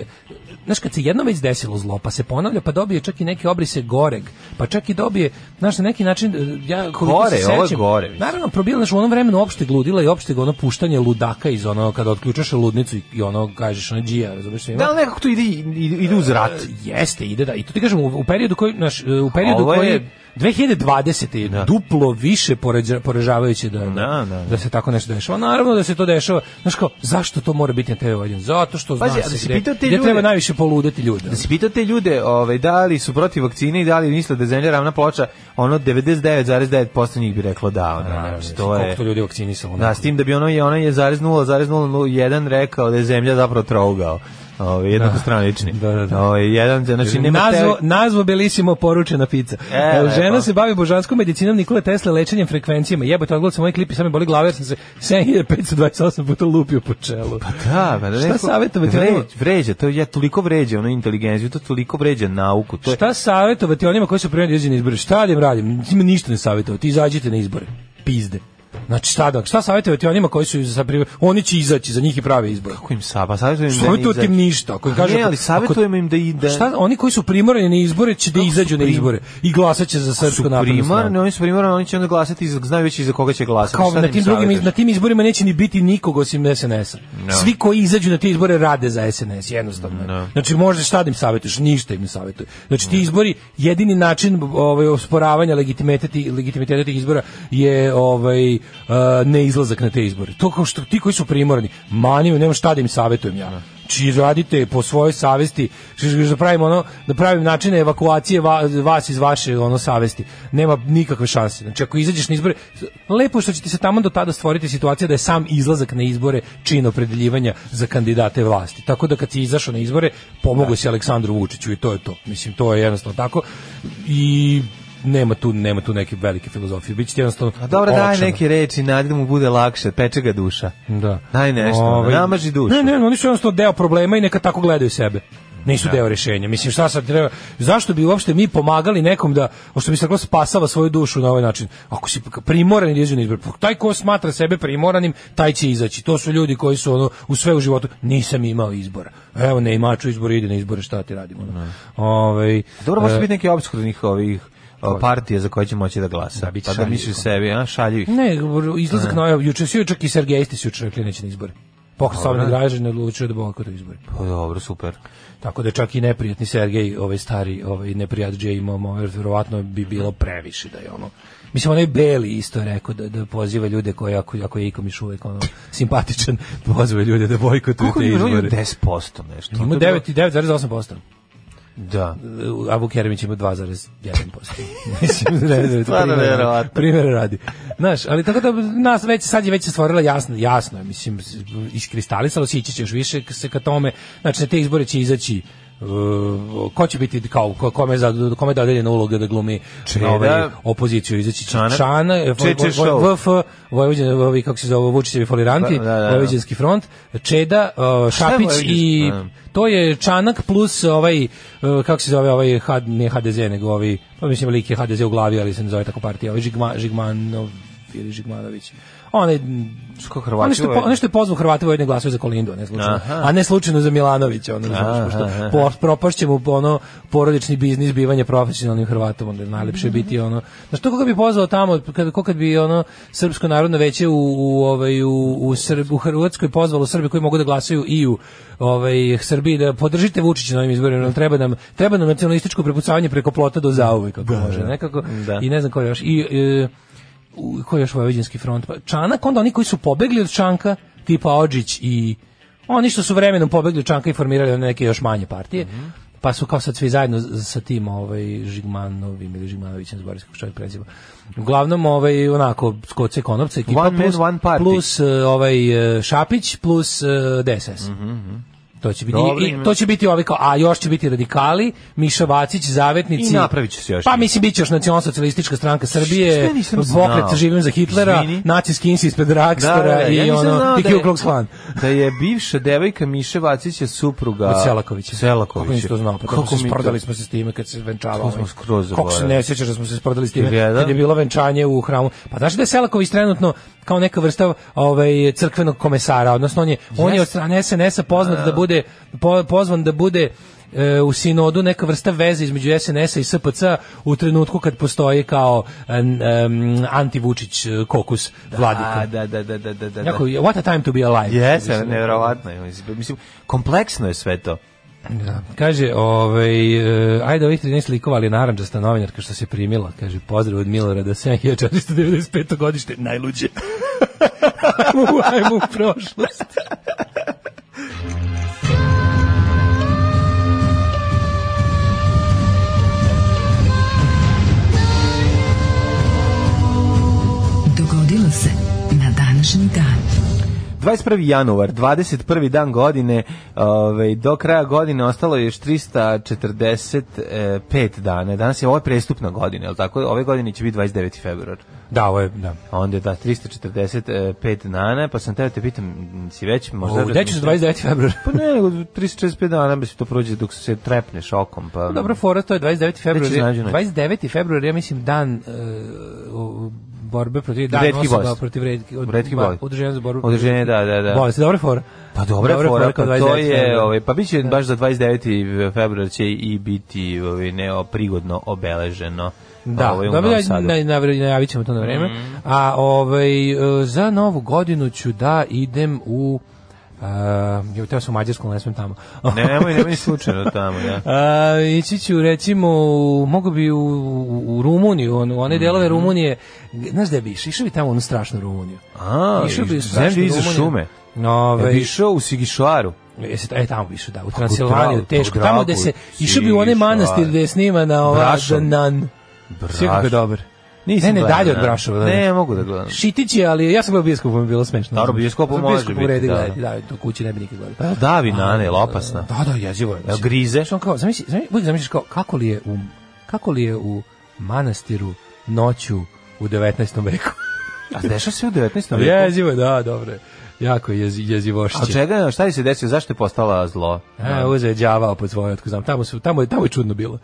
znaš, kad se jedno već desilo zlo, pa se ponavlja, pa dobije čak i neke obrise goreg, pa čak i dobije, znaš, na neki način, e, ja koliko gore, se sećam, gore. Naravno, probila, znaš, u onom vremenu opšte gludila i opšte ono puštanje ludaka iz ono, kada otključaš ludnicu i, ono, kažeš, ono, džija, razumiješ što ima. Da, ali nekako to ide, ide, ide uz rat. E, jeste, ide, da, i to ti kažem, u, u periodu koji, znaš, e, u periodu koji... Je 2020. je da. duplo više porađa, poražavajuće da da da, da, da, da, se tako nešto dešava. Naravno da se to dešava. Znaš kao, zašto to mora biti na TV valjan? Zato što Pazi, zna se da gde, gde treba najviše poludeti ljude. Da se pitate ljude ovaj, da li su protiv vakcine i da li misle da je zemlja ravna ploča, ono 99,9% njih bi reklo da. Ono, Naravno, znači, to je, to ljudi vakcinisalo. Da, s tim da bi ono je, ono je 0,001 rekao da je zemlja zapravo trougao. Ovaj jednostranični. Da, da, da. Ovaj jedan znači nema nazvo te... nazvo belisimo poručena pizza. E, e, žena pa. se bavi božanskom medicinom Nikola Tesla lečenjem frekvencijama. Jebote, odgledao sam moje klipi, same boli glava jer sam se 7528 puta lupio po čelu. Pa da, pa da. Šta savetovati? Vređ, vređa, to je toliko vređa ono inteligenciju, to toliko vređa nauku. To je... Šta savetovati onima koji su na izbore? Šta da im radim? ništa ne savetovati. Izađite na izbore. Pizde. Znači šta da, šta savjetovati onima koji su za oni će izaći za njih i prave izbore. Kako im saba, savetujem im da ne im ništa. Ako im kažu, ne, ali savjetujem im da ide. Šta, oni koji su primorani na izbore će da izađu na izbore i glasaće za srpsku naprednu stranu. oni su primorani, oni će onda glasati, znaju već za koga će glasati. Kao, šta na da tim, drugim, na tim izborima neće ni biti nikog osim SNS-a. No. Da. Svi koji izađu na te izbore rade za SNS, jednostavno. No. Da. Znači može šta da im savjetuješ, ništa im ne savjetuje. Znači ti izbori, jedini način ovaj, osporavanja legitimiteta, legitimiteta tih izbora je ovaj, E, neizlazak na te izbore. To kao što ti koji su primorani, maniju, nemam šta da im savetujem ja. Či znači, radite po svojoj savesti, da pravim ono, da pravim načine evakuacije vas iz vaše ono savesti. Nema nikakve šanse. Znači ako izađeš na izbore, lepo što će ti se tamo do tada stvoriti situacija da je sam izlazak na izbore čin opredeljivanja za kandidate vlasti. Tako da kad si izašao na izbore, pomogao si Aleksandru Vučiću i to je to. Mislim to je jednostavno tako. I nema tu nema tu neke velike filozofije. Biće jednostavno. A dobro, daj očano. neke reči, nadi da mu bude lakše, peče ga duša. Da. Daj nešto, Ove, ovaj, namaži dušu. Ne, ne, oni su jednostavno deo problema i neka tako gledaju sebe nisu da. deo rešenja. Mislim šta sad treba zašto bi uopšte mi pomagali nekom da što bi se kao spasava svoju dušu na ovaj način. Ako si primoran da ili izbor, izbor, pa taj ko smatra sebe primoranim, taj će izaći. To su ljudi koji su ono u sve u životu nisam imao izbora. Evo ne imaču izbor, ide na izbore, šta ti radimo. No. Da. Ovaj Dobro, može e, biti neki obskurnih ovih partije za koje će moći da glasa. Da, pa da misli sebi, a šalju ih. Ne, izlazak na juče svi čak i Sergejisti su rekli neće na izbore. Pokret Slobodne građane odlučio da bojkotuje izbori. Pa dobro, super. Tako da čak i neprijatni Sergej, ovaj stari, ovaj neprijatđe imamo, jer ovaj, verovatno bi bilo previše da je ono Mislim, onaj Beli isto je rekao da, da poziva ljude koji, ako, ako je ikom još uvijek ono, simpatičan, poziva ljude da bojkotuju te izbore. Kako je 10% nešto? Ima 9,8%. Da. E, A Vuk Jeremić ima 2,1%. Mislim, ne, primjer, primjer radi. Znaš, ali tako da nas već, sad je već se stvorila jasno, jasno, mislim, iskristalisalo, sići će još više se ka tome, znači te izbore će izaći ko će biti kao kome za kome da deljena uloga da glumi Čeda, ovaj, opoziciju izaći Čana, eh, Čana VF Vojvođan ovi kako se zove Vučićevi foliranti da, da, da. da. Vojvođanski front Čeda uh, Šapić i to je Čanak plus ovaj eh, kako se zove ovaj had, ne HDZ nego ovaj pa mislim veliki HDZ u glavi ali se ne zove tako partija ovaj Žigma, Žigmanov ili Žigmanović onaj mm, što Hrvati. Ovaj- nešto je, nešto je pozvao Hrvate vojne glasove za Kolindu, ne slučajno. Aha. A ne slučajno za Milanovića, ono, znaš, što po, propašće mu ono porodični biznis bivanja profesionalnim Hrvatom, onda najlepše mm -hmm. biti ono. Znaš, to koga bi pozvao tamo, kad, ko kad bi ono Srpsko narodno veće u, u, ovaj, u, u, Srb, u Hrvatskoj pozvalo Srbi koji mogu da glasaju i u ovaj, Srbiji, da podržite Vučića na ovim izborima, nam treba nam, treba nam nacionalističko prepucavanje preko plota do zauvek, kako da, može, da. nekako. Da. I ne znam ko još. I, e, u, koji je još vojvođanski front? Pa, Čanak, onda oni koji su pobegli od Čanka, tipa Ođić i oni što su vremenom pobegli od Čanka i formirali neke još manje partije, mm -hmm. pa su kao sad svi zajedno sa tim ovaj, Žigmanovim ili Žigmanovićem, zboris kako čovjek preziva. Uglavnom, ovaj, onako, skoce konopce, ekipa, one plus, man, one plus, eh, ovaj, eh, Šapić, plus eh, DSS. Mm -hmm. To će biti Dobre, i, to će biti ovi kao, a još će biti radikali, Miša Vacić, zavetnici. I napravit se još. Pa mislim biće još nacionalsocijalistička stranka Srbije, pokret živim za Hitlera, nacijski ins ispred da, Rakstora da, da, i ja ono i da Ku Klux Klan. Da je bivša devojka Miše Vacića supruga Od Selakovića. Selaković. Kako nisi to znao? Pa kako, kako se sprdali smo se s time kad se venčavao. Kako smo skroz Kako se ne sjećaš da smo se sprdali s time kad je bilo venčanje u hramu. Pa znaš da je Selaković trenutno kao neka vrsta ovaj crkvenog komesara, odnosno on je yes. on je od strane SNS-a poznat da, da bude po, pozvan da bude e, u sinodu neka vrsta veze između SNS-a i SPC u trenutku kad postoji kao um, anti-Vučić e, kokus da, vladika. Da, da, da, da, da, da. Jako, what a time to be alive. Jeste, nevjerovatno je. Mislim, kompleksno je sve to. Da. Kaže, ovaj, eh, ajde ovih 13 likova, ali naranđasta novinarka što se primila. Kaže, pozdrav od Milorada, 7495. godište, najluđe. ajmo, ajmo u prošlost. Dogodilo se na današnji dan. 21. januar, 21. dan godine, ovaj, do kraja godine ostalo je još 345 dana. Danas je ovo prestupna godina, je tako? Ove godine će biti 29. februar. Da, ovo je, da. Onda je da, 345 dana, pa sam tebe da te pitam, si već možda... U, da ćeš 29. februar. pa ne, nego 345 dana, bi se to prođe dok se trepneš okom, pa, pa... Dobro, fora, to je 29. februar. 29. februar, ja mislim, dan uh, borbe protiv da, redki osoba, bolesti. protiv redki, od, redki bolesti. Udruženje za borbu udruženje, da, da, da. Bolesti, dobra fora. Pa dobra, dobra fora, fora pa to je, da. ovaj, pa biće da. baš za 29. februar će i biti ovaj, neoprigodno obeleženo. Da, da, dobro, na, na, najavit ćemo to na vreme. Mm. A ovaj, za novu godinu ću da idem u Uh, ehm, je teo sam u Mađarskom, ne tamo. nemoj, nemoj slučajno tamo, ja. Da. Uh, ehm, ići ću, recimo, mogu bi u, u, u Rumuniju, on, one mm -hmm. delove mhm. Rumunije, znaš da bi išao, išao bi tamo u strašnu Rumuniju. A, išao bi u strašnu iza šume. No, ja bi išao u Sigišvaru. E, se, taj e, tamo išao da u pa, Transilvaniju teško tamo gde se išao bi u one manastir gde je snimana ova Brašan. Danan. Brašan. Sve kako je dobar. Nisam ne, ne, dalje od da. Brašova. Da, ne, ne, da. mogu da gledam. Šitić je, ali ja sam gledao bioskopom, je bilo smešno. Dobro, bioskopom može biti, redi, da. Gledati, da, to kući ne bi nikad gledao. Pa, da, vi nane, lopasna. Da, da, jezivo je. Znači. Grize. Što kao, zamisli, zamisli, zamisliš kao, kako li je u, kako li je u manastiru noću u 19. veku? A dešava se u 19. veku? Jezivo je, da, dobro jako je jez, jezivošće. A čega, šta je se desilo, zašto je postala zlo? E, uzeo je đavao pod svoje, otko znam, tamo, su, tamo, je, tamo je čudno bilo.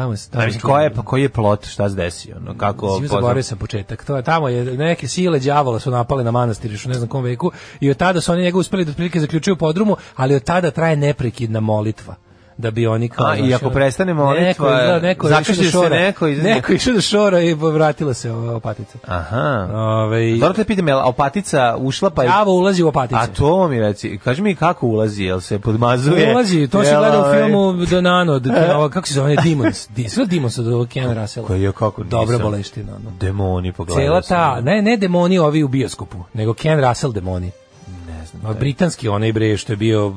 Tamo se tamo. Znači, ko pa koji je plot, šta se desio? No kako Mislim, zaboravio sam početak. To je tamo je neke sile đavola su napale na manastir još u ne znam kom veku i od tada su oni njega uspeli da otprilike zaključuju podrumu, ali od tada traje neprekidna molitva da bi oni kao... A, i ako prestane molitva, neko, da, neko zakašlje šora, se neko iz... Neko išao da šora i vratila se ova opatica. Aha. Ove, Dobro te pitam, je opatica ušla pa... Javo ulazi u opaticu. A to mi reci, kaži mi kako ulazi, jel se podmazuje? Ulazi, to se gleda u ovaj- filmu Donano, da, kako se zove, Demons, sve Demons od Ken Russell. Koji je kako nisam. Dobra boleština. No. Demoni pogledali. Cela ta, ne, ne demoni ovi u bioskopu, nego Ken Russell demoni. Ne znam. Britanski onaj bre što je bio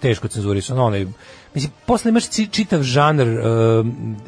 teško cenzurisan, onaj Mislim, posle imaš čitav žanr uh,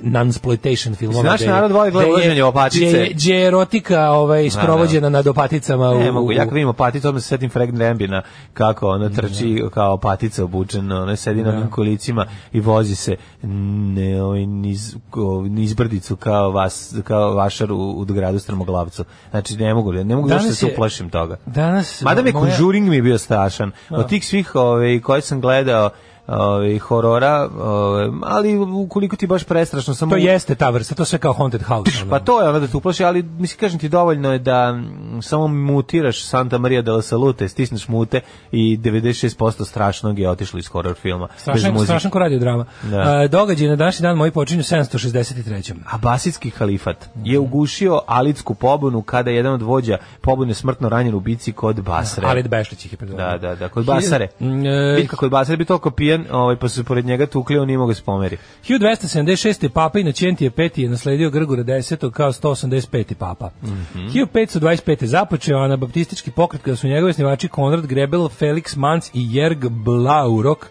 non-exploitation filmova. Znaš, narod voli gleda ulaženje opatice. Gdje je erotika ovaj, da, da. sprovođena nad opaticama. Ne, mogu, ja kad vidim opaticu, odmah se setim Frank Rembina, kako ona trči da. kao opatica obučena, ona sedi na no. kolicima i vozi se ne, ovaj, niz, ovaj, nizbrdicu kao, vas, kao vašar u, u gradu Strmoglavcu. Znači, ne mogu, ne mogu da se uplašim toga. Danas... Mada mi moja... Conjuring mi je bio strašan. Od tih svih ove, ovaj, koje sam gledao, ovaj horora, ove, ovaj, ali ukoliko ti baš prestrašno samo To jeste ta vrsta, to se kao haunted house. Pš, pa to je ono da te uplaši, ali mislim kažem ti dovoljno je da mm, samo mutiraš Santa Maria della Salute, stisneš mute i 96% strašnog je otišlo iz horor filma. Strašan, strašan ko radio drama. Da. A, događaj na današnji dan moj počinju 763. Abasidski kalifat je ugušio alitsku pobunu kada jedan od vođa pobune smrtno ranjen u bici kod Basre. Da, Alit Bešlić ih je predvodao. Da, da, da, kod Basare. Hiljad... Bitka kod Basare bi toliko pijen Italjan, ovaj, pa su pored njega tukli, on nije mogo spomeri. 1276. papa Inocentije V je nasledio Grgora X kao 185. papa. Mm -hmm. 1525. započeo anabaptistički pokret kada su njegovi osnivači Konrad Grebel, Felix Manz i Jerg Blaurok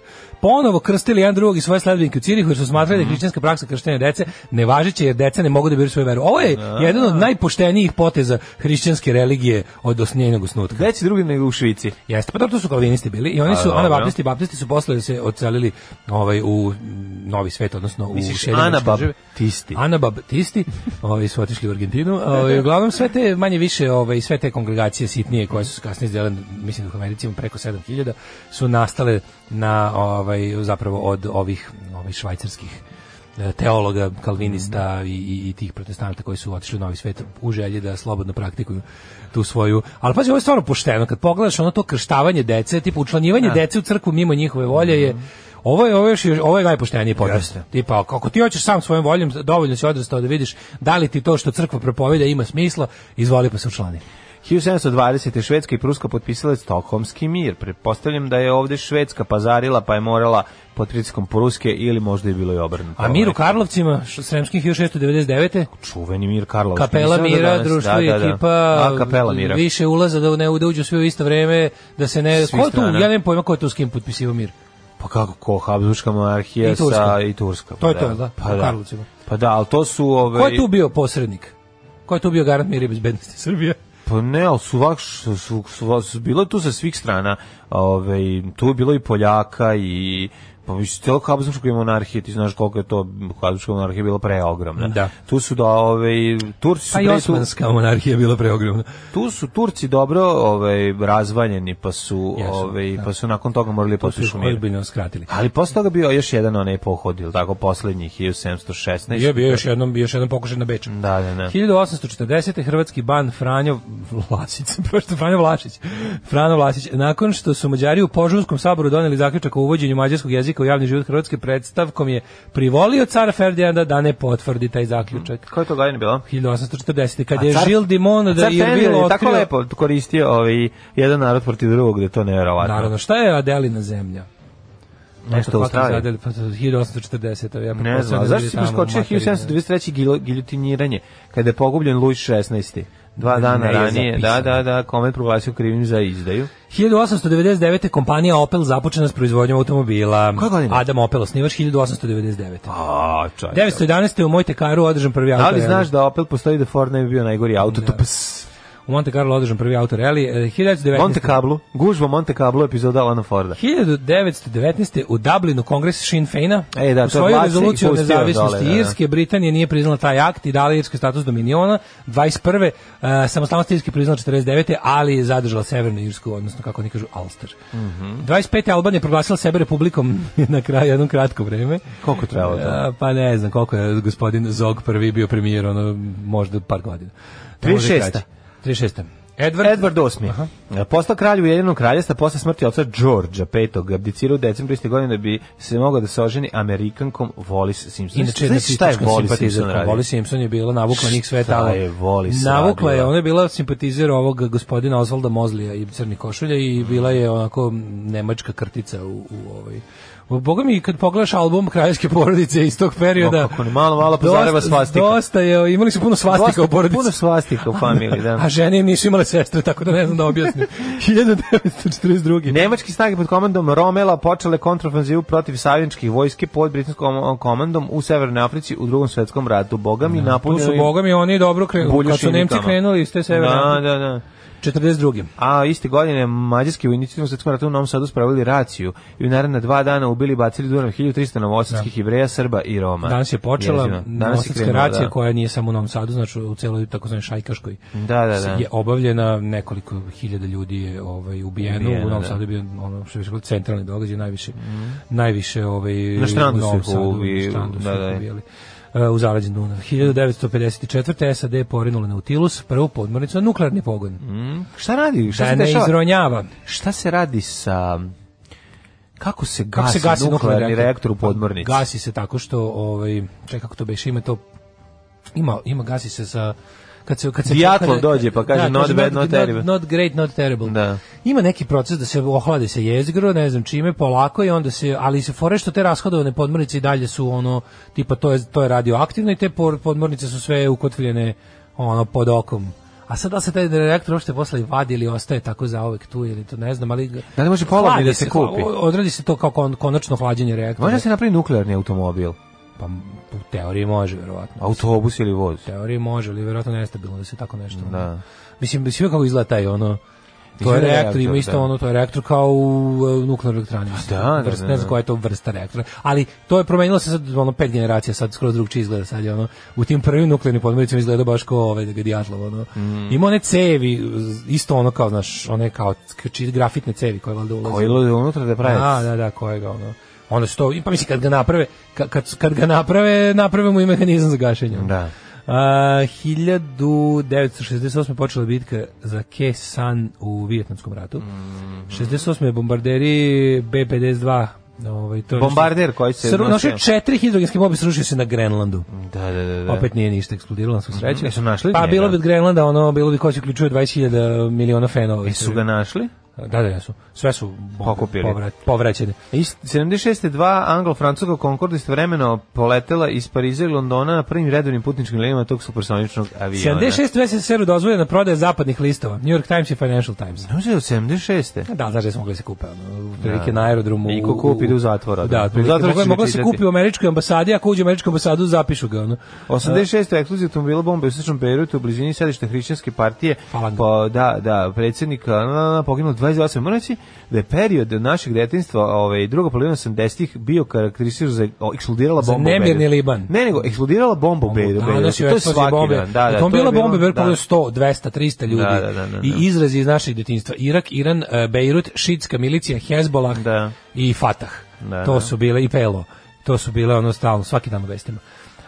ponovo krstili jedan drugog i svoje sledbenike u Cirihu jer su smatrali mm. da mhm. hrišćanska praksa krštenja dece ne nevažeća jer deca ne mogu da biraju svoju veru. Ovo je A. Da. jedan od najpoštenijih poteza hrišćanske religije od osnjenog osnutka. Već drugi nego u Švici. Jeste, pa to su kalvinisti bili i oni su anabaptisti, da, baptisti su posle da se odselili ovaj u Novi svet, odnosno Misliš, u Anabaptisti. Anabaptisti, ovaj su otišli u Argentinu. Ovaj, uglavnom sve te manje više ovaj sve te kongregacije sitnije koje su kasnije izdelane, mislim da u Americi preko 7000 su nastale na ovaj ovaj, zapravo od ovih ovih švajcarskih e, teologa, kalvinista mm. i, i, tih protestanata koji su otišli u Novi svet u želji da slobodno praktikuju tu svoju. Ali pazi, ovo je stvarno pošteno. Kad pogledaš ono to krštavanje dece, tipo učlanjivanje ja. Da. dece u crkvu mimo njihove volje je mhm. ovo je ovo je, ovo je najpošteniji podrast. Tipa kako ti hoćeš sam svojom voljom dovoljno si odrastao da vidiš da li ti to što crkva propoveda ima smisla, izvoli pa se učlani. 1720. Švedska i Pruska potpisale Stokholmski mir. Pretpostavljam da je ovdje Švedska pazarila pa je morala pod pritiskom Pruske ili možda je bilo i obrnuto. A mir u Karlovcima, Sremskih 1699. Čuveni mir Karlovac. Kapela da mira, da danas, društvo da, da, da. ekipa, A, kapela mira. više ulaza da ne da uđu sve u isto vrijeme, da se ne... Ko tu, ja nemam pojma ko je tu s kim potpisivao mir. Pa kako ko, Habsburgska monarhija I sa i Turska. Pa to je to, da, da pa u da. Karlovcima. Pa da, ali to su... Ove... Ovaj- ko je tu bio posrednik? Ko je tu bio garant mira i bezbednosti Srbije? Pa ne, ali su, vak, su, su, su, su bilo tu sa svih strana. Ove, ovaj, tu je bilo i Poljaka i Pa mislim, cijelo Habsburgskoj monarhije, ti znaš koliko je to Habsburgska monarhija bila preogromna. Da. Tu su da, ovaj Turci su... Pa i Osmanska monarhija bila preogromna. Tu su Turci dobro ovaj razvaljeni, pa su, Jesu, ove, ovaj, da. pa su nakon toga morali pa potpišu mir. skratili. Ali posle toga bio još jedan onaj pohod, ili tako, poslednjih 1716. Je bio još jednom, bio još jedan pokušaj na Beču. Da, da, da. 1840. Hrvatski ban Franjo Vlasić, prosto Franjo Vlašić, Franjo Vlasić, nakon što su Mađari u Požunskom saboru doneli zaključak o uvođenju mađarskog jezika uplika u javni život Hrvatske predstavkom je privolio cara Ferdinanda da ne potvrdi taj zaključak. Mm, koje to godine bila? 1840. Kad je car, Gilles Dimon da je bilo otkrio... tako lepo koristio ovaj jedan narod protiv drugog, da to ne nevjerovatno. Naravno, šta je Adelina zemlja? Nešto u Zadeli, 1840. Pa, ja ne znam, da zašto si preskočio 1723. giljotiniranje, kada je pogubljen Luis 16. Dva dana ranije, da, da, da, komet proglasio krivim za izdaju. 1899. kompanija Opel započena s proizvodnjom automobila. Koja godina? Adam Opel, osnivač 1899. A, čaj. 1911. u Mojte Karu održan prvi auto. Da li znaš da Opel postoji da Ford ne bi bio najgori auto? Da u Monte Carlo održan prvi auto rally. 1919. Monte Carlo, gužva Monte Carlo epizoda Alana Forda. 1919. u Dublinu kongres Sinn Feina e, da, usvojio rezoluciju o nezavisnosti dole, Irske, da, da. Britanija nije priznala taj akt i dala Irske status dominiona. 21. Uh, e, samostalnost Irske priznala 49. ali je zadržala Severnu Irsku, odnosno kako oni kažu Alster. Mm -hmm. 25. Albanija proglasila sebe republikom na kraju jednom kratko vreme. Koliko trebalo to? Uh, pa ne znam koliko je gospodin Zog prvi bio premijer, ono možda par godina. 36. 36. Edward, Edward VIII. Aha. Postao kralj Ujedinjenog kraljestva posle smrti oca Đorđa V. Abdicirao u decembru iste godine da bi se mogao da se oženi Amerikankom Wallis Simpson. Inače, znači, šta je Wallis Simpson radio? Wallis Simpson je bila navukla njih sve tamo. je Wallis Navukla je, ona je bila simpatizer ovog gospodina Osvalda Mozlija i Crni košulja i bila je onako nemačka krtica u, u ovoj Boga mi, kad pogledaš album Kraljevske porodice iz tog perioda... No, ne, malo, malo pozareva pa svastika. Dosta je, imali su puno svastika dosta, u porodici. Puno svastika u familiji, da. A žene nisu imale sestre, tako da ne znam da objasnim. 1942. Nemački snage pod komandom Romela počele kontrafanzivu protiv savjenčkih vojske pod britanskom komandom u Severnoj Africi u drugom svetskom ratu. Boga mi da, napunili... Tu su, Boga mi, oni dobro krenuli. Kad su Nemci krenuli iz te Severne Da, da, da. 42. A iste godine mađarski vojnici u Svetskom ratu u Novom Sadu spravili raciju i u naredna dva dana ubili bacili duran 1300 novosadskih da. Jevreja, Srba i Roma. Danas je počela Jezino. Danas je racija da. koja nije samo u Novom Sadu, znači u celoj takozvanoj Šajkaškoj. Da, da, da. Je obavljena nekoliko hiljada ljudi je ovaj ubijeno, ubijeno u Novom da. Sadu je bio ono što je bilo centralni događaj najviše. Mm. Najviše ovaj na štrandu su Da, da. Ubijali. E, u zaleđu Dunav. 1954. SAD porinula Nautilus, prvu podmornicu na nuklearni pogon. Mm. Šta radi? Šta da se izronjava. Šta se radi sa kako se gasi, kako se gasi nuklearni, nuklearni reaktor u pa, podmornici? Gasi se tako što, ovaj, čekaj kako to beš, ima to, ima, ima gasi se sa kad se kad se Dijatlov dođe pa kaže da, not bad not, not terrible. Not great not terrible. Da. Ima neki proces da se ohladi se jezgro, ne znam čime, polako i onda se ali se fore što te rashodovane podmornice i dalje su ono tipa to je to je radioaktivno i te podmornice su sve ukotvljene ono pod okom. A sad da se taj reaktor uopšte posle vadi ili ostaje tako za zaovek tu ili to ne znam, ali da li može polovni da se kupi? Odradi se to kao konačno hlađenje reaktora. Može da se napravi nuklearni automobil. Pa u teoriji može, verovatno. Autobus ili voz? U teoriji može, ali verovatno nestabilno da se tako nešto... Da. Mislim, da sve kako izgleda taj ono... To je reaktor, ima isto da. ono, to je reaktor kao u e, nuklearnoj elektrani. Da, da, da, da, Ne znam koja je to vrsta reaktora. Ali to je promenilo se sad, ono, pet generacija, sad skoro drugčije izgleda. Sad je ono, u tim prvim nuklearnim podmoricama izgleda baš kao ovaj da Gadijatlov. Ono. Mm. Ima one cevi, isto ono kao, znaš, one kao grafitne cevi koje valjda ulaze. Koje ulaze unutra da pravi. Da, da, da, kojega ono Onda što, pa mislim kad ga naprave, kad, kad ga naprave, naprave mu i mehanizam za gašenje. Da. Uh, 1968. počela bitka za Khe San u Vijetnamskom ratu. Mm -hmm. 68. bombarderi B-52 Ovaj, to Bombarder koji se... Sru, nosio četiri hidrogenske bombe, srušio se na Grenlandu. Da, da, da. da. Opet nije ništa eksplodiralo, na svu sreću. Mm -hmm. našli? Pa njega? bilo bi od Grenlanda, ono, bilo bi ko se uključuje 20.000 miliona fenova. I su ga našli? Da, da, su. Sve su pokupili. Povra, povraćene. I 76. dva anglo-francuska Concorde istovremeno poletela iz Pariza i Londona na prvim redovnim putničkim linijama tog supersoničnog aviona. 76. SSR-u dozvoljena prodaja zapadnih listova. New York Times i Financial Times. Ne može od 76. Da, da, smo mogli se kupe. Prilike na aerodromu. I ko kupi u zatvora. Da, u zatvora mogla, mogla se kupi u američkoj ambasadi, ako uđe u američku ambasadu zapišu ga. Ono. 86. eksplozija automobila bombe u Srčnom Beirutu u blizini sedišta hrišćanske partije. Hvala. Pa, da, da, predsjednik poginuo 28. Moram reći da je period našeg detinjstva, ovaj, druga polovina 80-ih, bio karakterističan za o, eksplodirala bomba. Za nemirni Liban. Ne, nego eksplodirala bomba u Beiru. Da, da, to je svaki bombe. dan. Da, da, to je bila bomba Beiru, 100, 200, 300 ljudi. Da, da, da, da, da. I izrazi iz našeg detinjstva. Irak, Iran, e, Beirut, Šidska milicija, Hezbolah da. i Fatah. Da, to da. su bile i Pelo. To su bile ono stalno, svaki dan u vestima.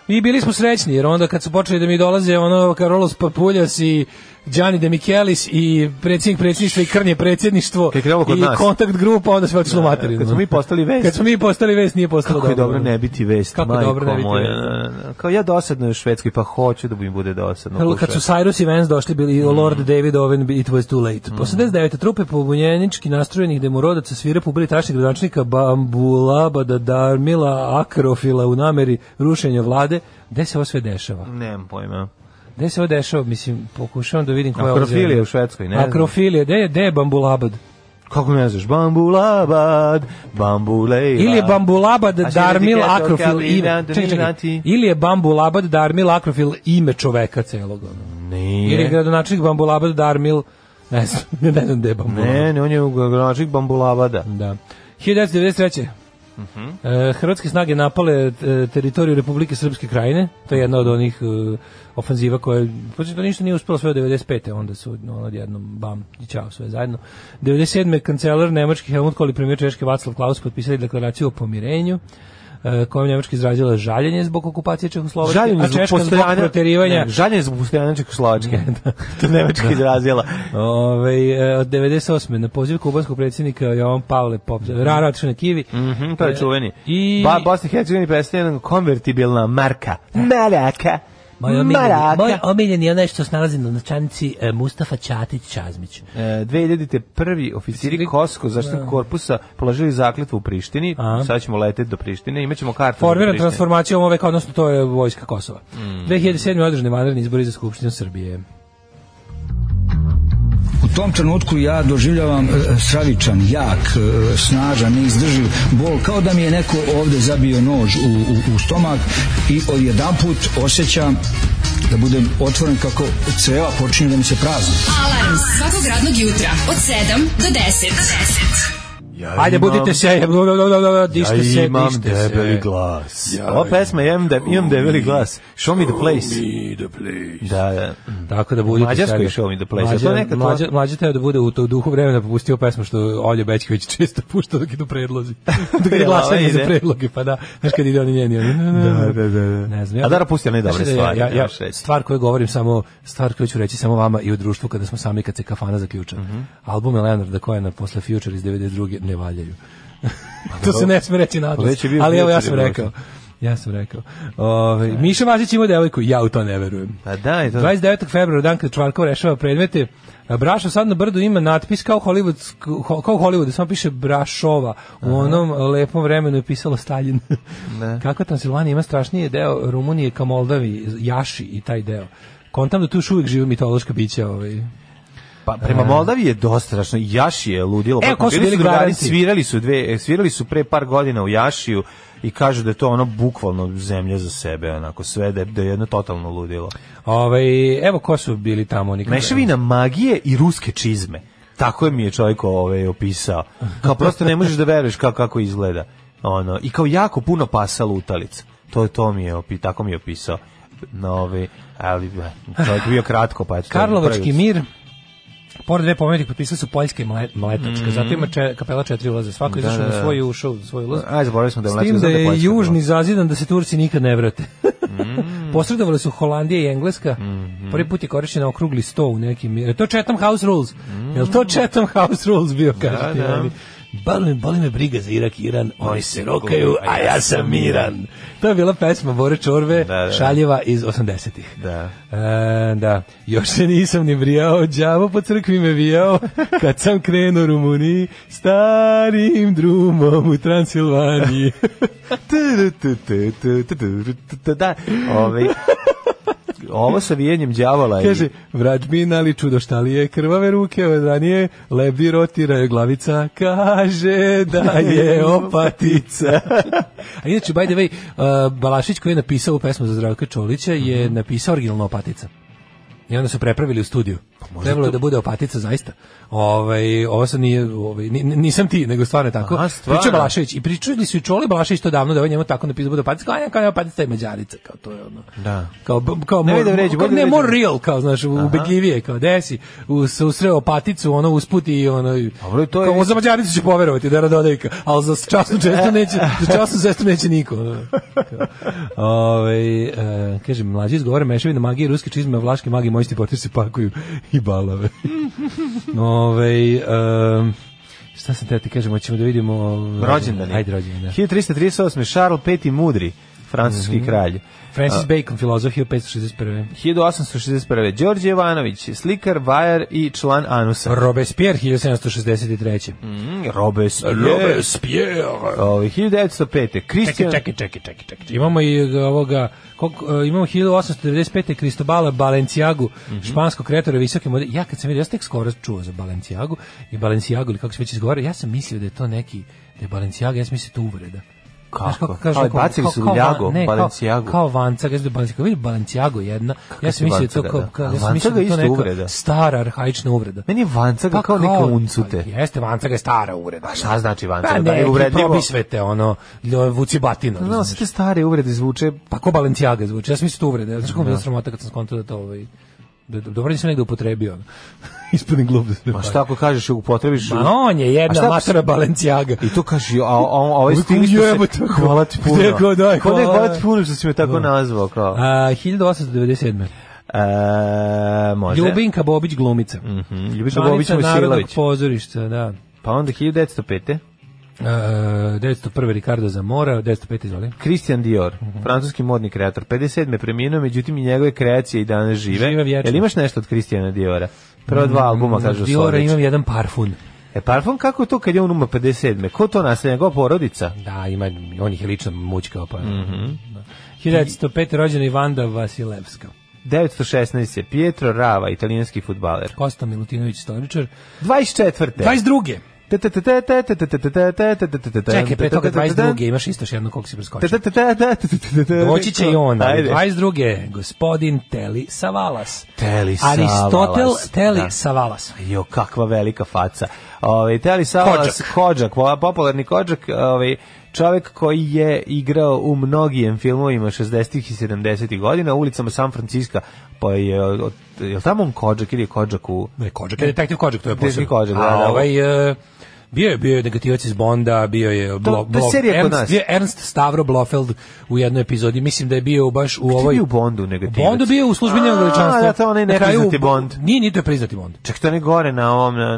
Mi bili smo srećni, jer onda kad su počeli da mi dolaze ono Karolos Papuljas i Gianni De Michelis i predsjednik predsjedništva i krnje predsjedništvo i nas. kontakt grupa, onda sve otišlo da, da, da. materinu. Kad smo mi postali vest. Kad smo mi postali vest, nije postalo dobro. Kako je dobro ne biti vest, Kako majko dobro ne biti moja. Vest. Kao ja dosadno u Švedskoj, pa hoću da mi bude dosadno. Kad su Cyrus i Vance došli, bili mm. Lord David Owen, It Was Too Late. Mm. Posle 19. trupe pobunjenički nastrojenih demorodaca svira po ubili tačnih gradonačnika Bambulaba, Dadarmila, Akrofila u nameri rušenja vlade. Gde se ovo sve dešava? Nemam pojma. Gde se ovo dešava? Mislim, pokušavam da vidim koja je Akrofilija u Švedskoj, ne znam. Akrofilija, gde je, gde je Bambulabad? Kako ne znaš? Bambulabad, Bambulejla. Ili je Bambulabad Darmil Akrofil ime. Čekaj, čekaj. Ili je Bambulabad Darmil Akrofil ime čoveka celog. Nije. Ili je gradonačnik Bambulabad Darmil, ne znam, ne znam gde je Bambulabad. Ne, ne, on je gradonačnik Bambulabada. Da. 1993. Uh mhm. -huh. E, hrvatske snage napale e, teritoriju Republike Srpske krajine, to je jedna od onih uh, ofanziva koja, počet to ništa nije uspelo sve od 95. onda su ono odjednom bam i čao sve zajedno. 97. kancelar Nemački Helmut Kohl i premijer Češke Václav Klaus potpisali deklaraciju o pomirenju. E, kojom Njemačka izrazila žaljenje zbog okupacije Čehoslovačke, žaljenje a Češka zbog proterivanja. Ne, žaljenje zbog postojanja Čehoslovačke. Da, to Njemačka da. izrazila. Ove, e, od 98. na poziv kubanskog predsjednika Jovan Pavle Pop, mhm. Rara na Kivi. Mm -hmm, to je e, čuveni. I... Ba, Bosna i Hercegovina predstavljena konvertibilna marka. Da. Maraka. Moj omiljeni, moj omiljen je onaj što se nalazi na načanici e, Mustafa Ćatić Čazmić. E, 2000. prvi oficiri Kosko zaštitnog da. korpusa položili zakletvu u Prištini. Aha. Sad ćemo leteti do Prištine, imaćemo kartu. Formirana transformacija ove, odnosno to je vojska Kosova. Mm. 2007. održani vanredni izbori za Skupštinu Srbije tom trenutku ja doživljavam e, stravičan, jak, e, snažan, neizdrživ bol, kao da mi je neko ovde zabio nož u, u, u stomak i odjedan put osjećam da budem otvoren kako creva počinju da mi se prazni. Alarm svakog radnog jutra od 7 do 10. Do 10. Ja Ajde, imam, budite se, dište ja se, imam dište debeli se. glas. Ja Ova pesma, ja imam, de, imam debeli glas. Show me the place. Show me the place. Da, da. Tako da budite Mađarsko je show me the place. Mađa, to neka to... Mađa, mlađa teo da bude u to duhu vremena popustio pesmu što Olje Bećković često pušta dok idu predlozi. dok je da, glasanje za predloge, pa da. Znaš kad ide oni njeni, oni... Da, da, da, da. Ne znam. Ja, A da rapusti ne dobre stvari. Ja, ja, stvar koju govorim samo, stvar koju ću reći samo vama i u društvu kada smo sami kad se kafana zaključa. Mm -hmm. Album Leonarda Cohena posle Future iz 92 ne valjaju. Pa to se ne sme reći nadlas, pa ali evo ja sam rekao. Ja sam rekao. Ove, ovaj, Miša Vazić ima devojku, ja u to ne verujem. Pa da, je to... 29. februara, dan kada Čvarkov rešava predmete, Brašo sad na brdu ima natpis kao Hollywood, kao Hollywood, samo piše Brašova. U onom lepom vremenu je pisalo Stalin. ne. Da. Kako Transilvanija ima strašnije deo Rumunije ka Moldavi, Jaši i taj deo. Kontam da tu još uvijek žive mitološka bića. Ovaj. Pa prema Moldaviji je dostrašno. Jaši je ludilo. Evo, ko su bili garanti? Svirali su, dve, svirali su pre par godina u Jašiju i kažu da je to ono bukvalno zemlja za sebe, onako sve da je, da je jedno totalno ludilo. Ovaj evo ko su bili tamo nikad. Mešavina magije i ruske čizme. Tako je mi je čovjek ovaj opisao. Kao prosto ne možeš da veruješ kako kako izgleda. Ono i kao jako puno pasa lutalica. To to mi je opi, tako mi je opisao. Nove, ovaj, ali čovjek bio kratko pa je Karlovački mir Pored dve pomenutih potpisali su poljske mle, mletačke, mm -hmm. zato ima če, kapela četiri ulaze, svako da, izašao da, na da. svoj ušao, u svoj ulaz. Ajde, zaboravili smo da je mletačka. S tim da je južni zazidan da se Turci nikad ne vrate. mm. Posredovali su Holandija i Engleska. Mm -hmm. Prvi put je korišćen okrugli sto u nekim... Je to Chatham House Rules? Mm -hmm. Je to Chatham House Rules bio, kažete? Da, da. Bali me, bali me briga za Irak, Iran, oni se rokaju, a ja sam miran. To je bila pesma Bore Čorve, da, da. da. šaljeva iz 80-ih. Da. E, da. Još se nisam ni vrijao, đavo po crkvi me vijao, kad sam krenuo Rumuniji, starim drumom u Transilvaniji. da, ove, ovo sa vijenjem đavola Kaže, i... vrađbin, ali čudo šta li je, krvave ruke od ranije, lebdi rotiraju glavica, kaže da je opatica. A inače, by the way, uh, Balašić koji je napisao u pesmu za Zdravka Čolića je mhm. napisao originalno opatica i onda su prepravili u studiju. Pa Trebalo to... da bude opatica zaista. Ovaj ovo se nije, ovaj, nisam ti, nego stvarno je tako. Aha, Priča Balašević i pričali su i Čole Balašević to davno da ovaj njemu tako napisao da bude opatica, a kao opatica i mađarica, kao to je ono. Da. Kao kao ne, more, da vređu, kao, ne more real, kao znaš, Aha. ubedljivije, kao desi, u, u opaticu, ono usputi i ono. Dobro, to je. Kao za mađaricu će poverovati da radodajka, al za časnu često neće, za časnu često neće niko. Ovaj e, kaže mlađi izgovore mešavina magije ruske čizme, vlaške magije moji stipotir se pakuju i balave. Ove, um, šta sam te ti kažem, hoćemo da vidimo... Ovaj, rođendan. Hajde, rođendan. 1338. Da. Charles V. Mudri francuski mm -hmm. kralj. Francis Bacon, filozof je 561. 1861. Đorđe Jovanović, slikar, vajar i član Anusa. Robespierre, 1763. Mm, Robespierre. Robespierre. Ovi, 1905. Kristijan... Čekaj, čekaj, čekaj, čekaj, Imamo i ovoga, koliko, e, imamo 1895. Kristobala Balenciagu, mm -hmm. španskog kreatora visoke mode. Ja kad sam vidio, ja sam tek skoro čuo za Balenciagu i Balenciagu, ili kako se već izgovara, ja sam mislio da je to neki, da je Balenciaga, ja sam mislio da to uvreda. Kako? Kažu, kao, ovaj, kao, bacili su kao, ljago, Balenciago. Kao, kao vanca, kažu Balenciago, vidi Balenciago jedna. Kako ja sam mislio da to kao, kao ja sam mislio da to neka uvreda. stara arhaična uvreda. Meni je vanca pa, kao, neka uncute. Pa, jeste, vanca je stara uvreda. Pa šta znači vanca? Pa, da ne, da je uvredljivo. Probi sve te, ono, vuci batino. No, sve te stare uvrede zvuče. Pa ko Balenciaga zvuče, ja sam mislio da to uvrede. Znači, sam mislio da sramota kad sam skontao da to ovaj Da, da, dobro nisam negde upotrebio. Ispadne glup. Da Ma šta ako kažeš upotrebiš? Ma on je jedna šta, matara Balenciaga. I to kaže, a, a, a ovaj stilist se hvala ti puno. Kako da, hvala, hvala ti puno što si me tako nazvao. Kao. A, 1897. E, može. Ljubinka Bobić glumica. Mhm. Mm Ljubinka Bobić Mojsilović. pozorišta, da. Pa onda 1905. Uh, eh, 901. Ricardo Zamora, 905. izvoli. Christian Dior, mm -hmm. francuski modni kreator, 57. preminuo, međutim i njegove kreacije i danas žive. Žive Jel imaš nešto od Christiana Diora? Prvo dva mm, albuma, mm, kažu Diora Diora imam jedan parfum. E parfum kako to kad je on umro 57. Ko to nasljedna njegova porodica? Da, ima, on ih je lično mučkao. Pa, mm -hmm. da. 1905. rođena Ivanda Vasilevska. 916 je Pietro Rava, italijanski futbaler. Kosta Milutinović, storičar. 24. 22. Čekaj, pre toga 22. imaš isto jedno koliko si preskočio. Doći će i on, ali 22. gospodin Teli Savalas. Teli Savalas. Aristotel Teli da. Savalas. Jo, kakva velika faca. Ovaj Teli Savalas, Kodžak, popularni Kodžak, ovaj čovjek koji je igrao u mnogim filmovima 60-ih i 70-ih godina u ulicama San Franciska, pa je je tamo on Kodžak ili je Kodžak u... Ne, Kodžak je detektiv Kodžak, to je posebno. Detektiv Kodžak, da, da. A da. ovaj... Uh, bio je bio je negativac iz Bonda, bio je blo, to, to je Ernst, nas. Bio Ernst Stavro Blofeld u jednoj epizodi, mislim da je bio baš u Gde ovoj bio u Bondu negativac. Bondu bio u službi veličanstva. Da, to onaj nepriznati Bond. Nije ni to je priznati Bond. Ček, to ne gore na ovom na na,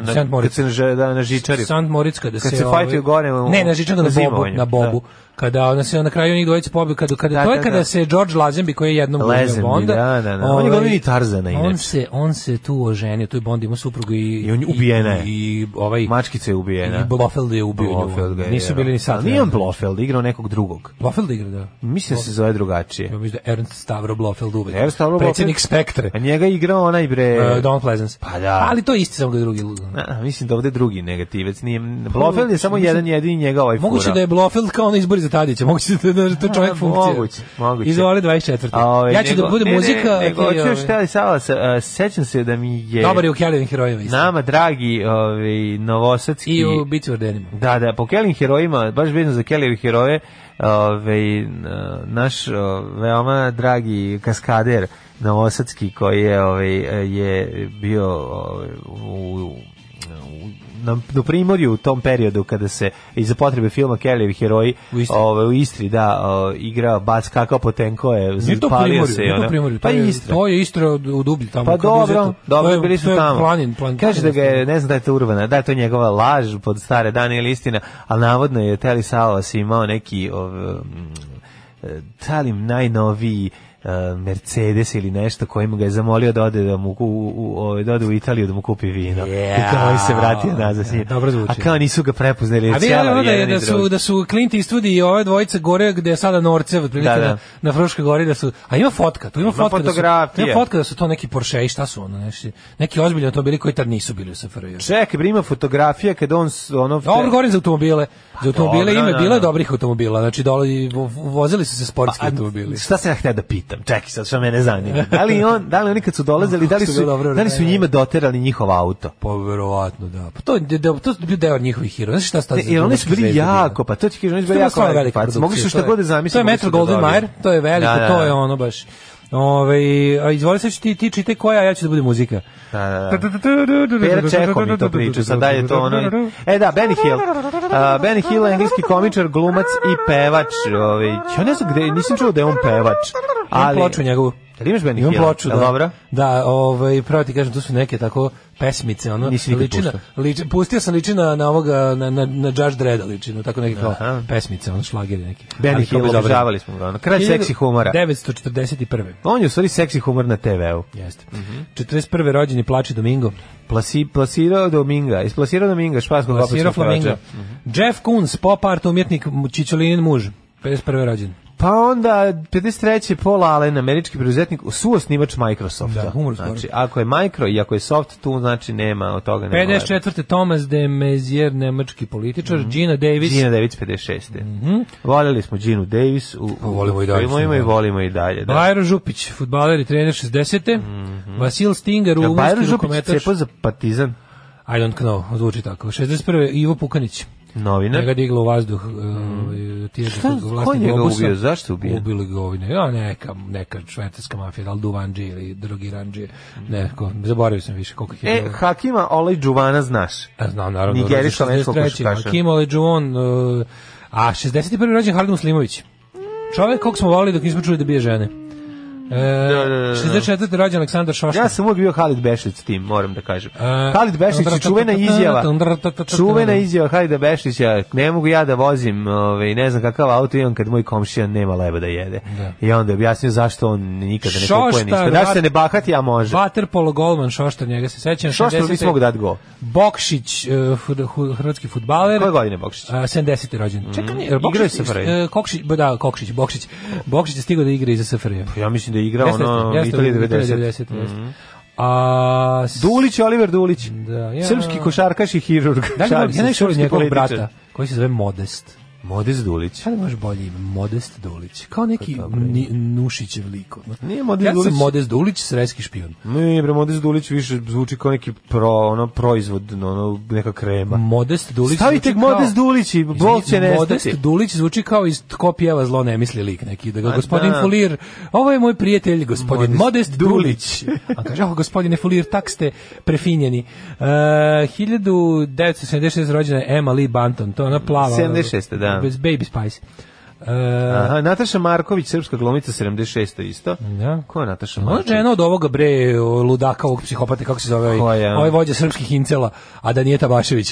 na, da, na Žičari. Sant Moritz kada se, kad se ovaj, fajtaju gore. Ne, na Žičari na Bobu, na Bobu. Da kada ona se na kraju njih dvojica pobiju kada kada da, to je da, kada da. se George Lazenby koji je jednom bio Bond da, da, da. on je ovaj, glumio i Tarzana inače on se on se tu oženio tu Bond ima suprugu i i on ubijena i, i ovaj mačkice je ubijena i Blofeld je ubio Blofeld ga, nisu bili ni sad nije on Blofeld igrao nekog drugog Blofeld igra da mislim da se zove drugačije ja mislim da Ernst Stavro Blofeld uvek Ernst Stavro predsednik Spektre a njega igrao onaj bre uh, Don Pleasance pa da ali to je isti samo ga drugi a, mislim da ovde drugi negativac nije pa, Blofeld je samo jedan jedini njega ovaj moguće da je Blofeld kao on izbori Tadića, moguće da to da čovjek funkcije. Moguće, moguće. Izvoli 24. Ovaj, ja ću da bude ne, muzika. Ne, nego, hoću još ovaj. teli sala, da sećam se da mi je... Dobar je u Kelvin herojima. Isto. Nama, dragi ovaj, novosadski... I u Bici Ordenima. Da, da, po Kelvin herojima, baš vedno za Kelvin heroje, ovaj, naš ove, veoma dragi kaskader novosadski koji je, ovaj, je bio ove, u na, na primorju u tom periodu kada se iz potrebe filma Kellyjevi heroji u Istri, ove, ovaj, u Istri da o, igra bac kakao potenko je zapalio se ona pa je, Istra to je Istra u, u Dublji tamo pa dobro dobro je, bili su tamo planin, planin, kaže da ga je ne znam da je to urbana da je to njegova laž pod stare dane ili istina al navodno je Telly Savalas imao neki ov, talim mm, e, najnoviji E, Mercedes ili nešto kojim ga je zamolio da ode da mu u, u, ovaj, da ode u Italiju da mu kupi vino. Yeah. I kao se vratio nazad s njim. Dobro zvuči. A kao nisu ga prepoznali. A vi da, je, da, su, da su Clint Eastwood i ove dvojice gore gde je sada Norcev otprilike da, da. na, na Fruškoj gori da su... A ima fotka, tu ima, ima fotka, fotografije. da su, ima fotka da su to neki Porsche i šta su ono, nešto, neki to bili koji tad nisu bili u SFRJ. Čekaj, bre ima fotografija kad on ono Dobro govorim za automobile. Za automobile pa, ima da, bilo da. dobrih automobila. Znači dole, vozili su se sportski pa, automobili. Šta se ja htio da pitam? pitam, čekaj, sad što mene zanima. Da li, on, da li oni kad su dolazili, da li su, da li su njima doterali njihov auto? Pa verovatno, da. Pa to, to, to je bio deo njihovih hero. Znaš šta stavljaju? Jer oni su bili jako, pa to ti kažem, oni su bili jako veliki. Pa, mogli su šta god da zamisliti. To je Metro da Golden Mayer, to je veliko, da, da, to je ono baš. Ove, a izvoli se ti, ti čitaj koja, ja ću da bude muzika. Da, da, da. Pera Čehov mi to priča, sad dalje to ono... E da, Benny Hill. Uh, Benny Hill je engleski komičar, glumac i pevač. Ove, ja ne znam gde, nisam čuo da je on pevač. Ali... Ploču njegovu. Jel imaš Benny Hill? Imam ploču, da. Dobro? Da, ovaj, pravo ti kažem, tu su neke tako pesmice, ono, Nisi ličina, liči, pustio sam ličina na ovoga, na, na, na Judge Dreda ličinu, tako neke kao pesmice, ono, šlageri neki. Benny Hill, obožavali smo ga, ono, kraj seksi humora. 941. On je u stvari seksi humor na TV-u. Jeste. Mm -hmm. 41. rođeni plači Domingo. Plasi, plasirao Dominga, isplasirao Dominga, španskog Plasirao Flaminga. Mm -hmm. Jeff Koons, pop art umjetnik, Čičolin muž, 51. rođeni. Pa onda 53. Paul Allen, američki preduzetnik, suosnivač Microsofta. Da, humor znači, ako je Micro i ako je Soft tu, znači nema od toga. Nema 54. Leba. Thomas de Maizière, nemački političar, mm -hmm. Gina Davis. Gina Davis 56. Mm -hmm. Voljeli smo Ginu Davis u, pa, volimo i dalje. Volimo i volimo i dalje, da. Bajro Župić, fudbaler i trener 60. Mm -hmm. Vasil Stinger, u rukometaš. Bajro Župić, cepo za Partizan. I don't know, zvuči tako. 61. Ivo Pukanić. Novinar. Njega digla u vazduh e, mm. uh, ovaj, tijeda kod vlasti Ko njega ubio? Zašto ubio? Ubili ga ovine. Ja, neka, neka švajcarska mafija, da li Duvanđi ili Drogiranđi. Mm. Neko, zaboravio sam više koliko je. E, Hakima Olej Džuvana znaš. Ja, e, znam, naravno. Nigeriška venskog košarkaša. Hakima Olej Džuvan, e, a 61. rođen Halid Muslimović. Mm. Čovjek kog smo volili dok nismo čuli da bije žene. E, da, da, da. 64. Da. rođen Aleksandar Šoštar. Ja sam uvijek bio Halid Bešlić tim, moram da kažem. E, Halid Bešlić je čuvena izjava. Čuvena izjava Halida Bešlića. Ne mogu ja da vozim, ovaj, ne znam kakav auto imam kad moj komšija nema leba da jede. Da. I onda je objasnio zašto on nikada ne kupuje ništa. Da se ne bahati, ja može. Waterpolo golman Šoštar, njega se sećam. Šoštar bi smog dati gol. Bokšić, e, hrvatski futbaler. Koje godine Bokšić? 70. E, rođen. Čekaj, mm, Bokšić, Igraju se Kokšić, da, Bokšić. Bokšić je stigao da igra i za SFRJ. Pa ja mislim da je igrao jeste, ono Italije 90. 90 A s... Dulić Oliver Dulić. Da, ja, Srpski košarkaš i hirurg. Da, ja najviše volim njegovog brata koji se zove Modest. Modest Dulić. Ali da može bolje ime, Modest Dulić. Kao pa neki ni, Nušićev liko. Nije Modest ja Dulić. Modest Dulić, sreski špion. Ne, bre, Modest Dulić više zvuči kao neki pro, ono, proizvod, ono, neka krema. Modest Dulić Stavite kao, Modest Dulić i bol će nestati. Modest Dulić zvuči kao iz tko pjeva zlo ne misli lik neki. Da ga gospodin da. Fulir, ovo je moj prijatelj, gospodin Modest, Modest Dulić. A kaže, ovo gospodine Fulir, tak ste prefinjeni. E, uh, 1976. rođena Emma Lee Banton, to ona plava. 76. da da. bez Baby Spice. Uh, Aha, Nataša Marković, srpska glomica 76. isto. Da. Ko je Nataša Marković? Ona žena od ovoga bre, ludaka, ovog psihopata, kako se zove ovaj, ovaj vođa srpskih incela, a da nije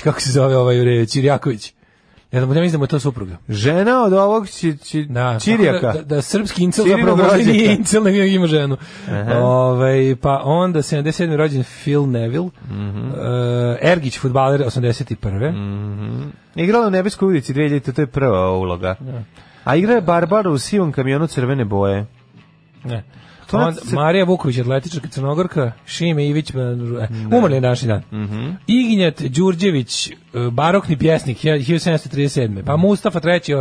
kako se zove ovaj bre, Čirjaković. Ne znam, ja mislim da mu je to supruga. Žena od ovog či, či, da, Čirijaka. Da, da, da, srpski incel Čirino zapravo možda nije incel, nego ima ženu. Ove, ovaj, pa onda 77. rođen Phil Neville, mm -hmm. uh, Ergić, futbaler 81. Mm -hmm. Igrala u Nebeskoj ulici 2000, to je prva uloga. Ja. Da. A igra je Barbara u sivom kamionu crvene boje. Ne. Onda, Marija Vuković, atletička Crnogorka, Šime Ivić, pa, e, da. umrli naši dan. Mm -hmm. Ignjat Đurđević, e, barokni pjesnik, 1737. Pa Mustafa III,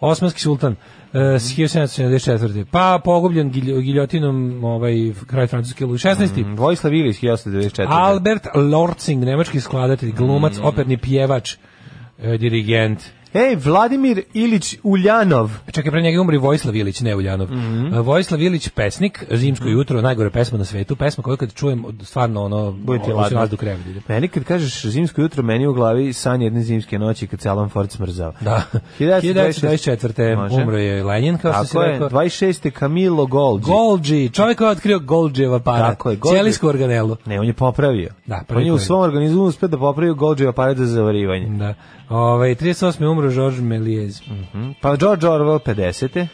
osmanski sultan, e, s 1774. Mhm. Pa pogubljen giljotinom ovaj, kraj francuske luči 16. Mm, Vojislav Ilić, 1894. Albert Lorcing, nemački skladatelj, glumac, mm. operni pjevač, dirigent. Ej, Vladimir Ilić Uljanov. E, čekaj, pre njega umri Vojislav Ilić, ne Uljanov. Mm -hmm. Vojislav Ilić, pesnik, Zimsko mm -hmm. jutro, najgore pesma na svetu, pesma koju kad čujem, stvarno ono, Budite ono vas do Meni kad kažeš Zimsko jutro, meni u glavi san jedne zimske noći kad se Alan Ford smrzao. Da. 1924. umro je Lenin, kao što se rekao. 26. Camilo Golgi. Golgi, čovjek koji je otkrio Golgijev aparat. Tako je, Golgi. organelu. Ne, on je popravio. Da, on je u svom organizmu uspio da popravio Golgijev aparat za zavarivanje. Da. Ovaj 38. umro George Méliès. Mhm. Mm pa George Orwell 50. E,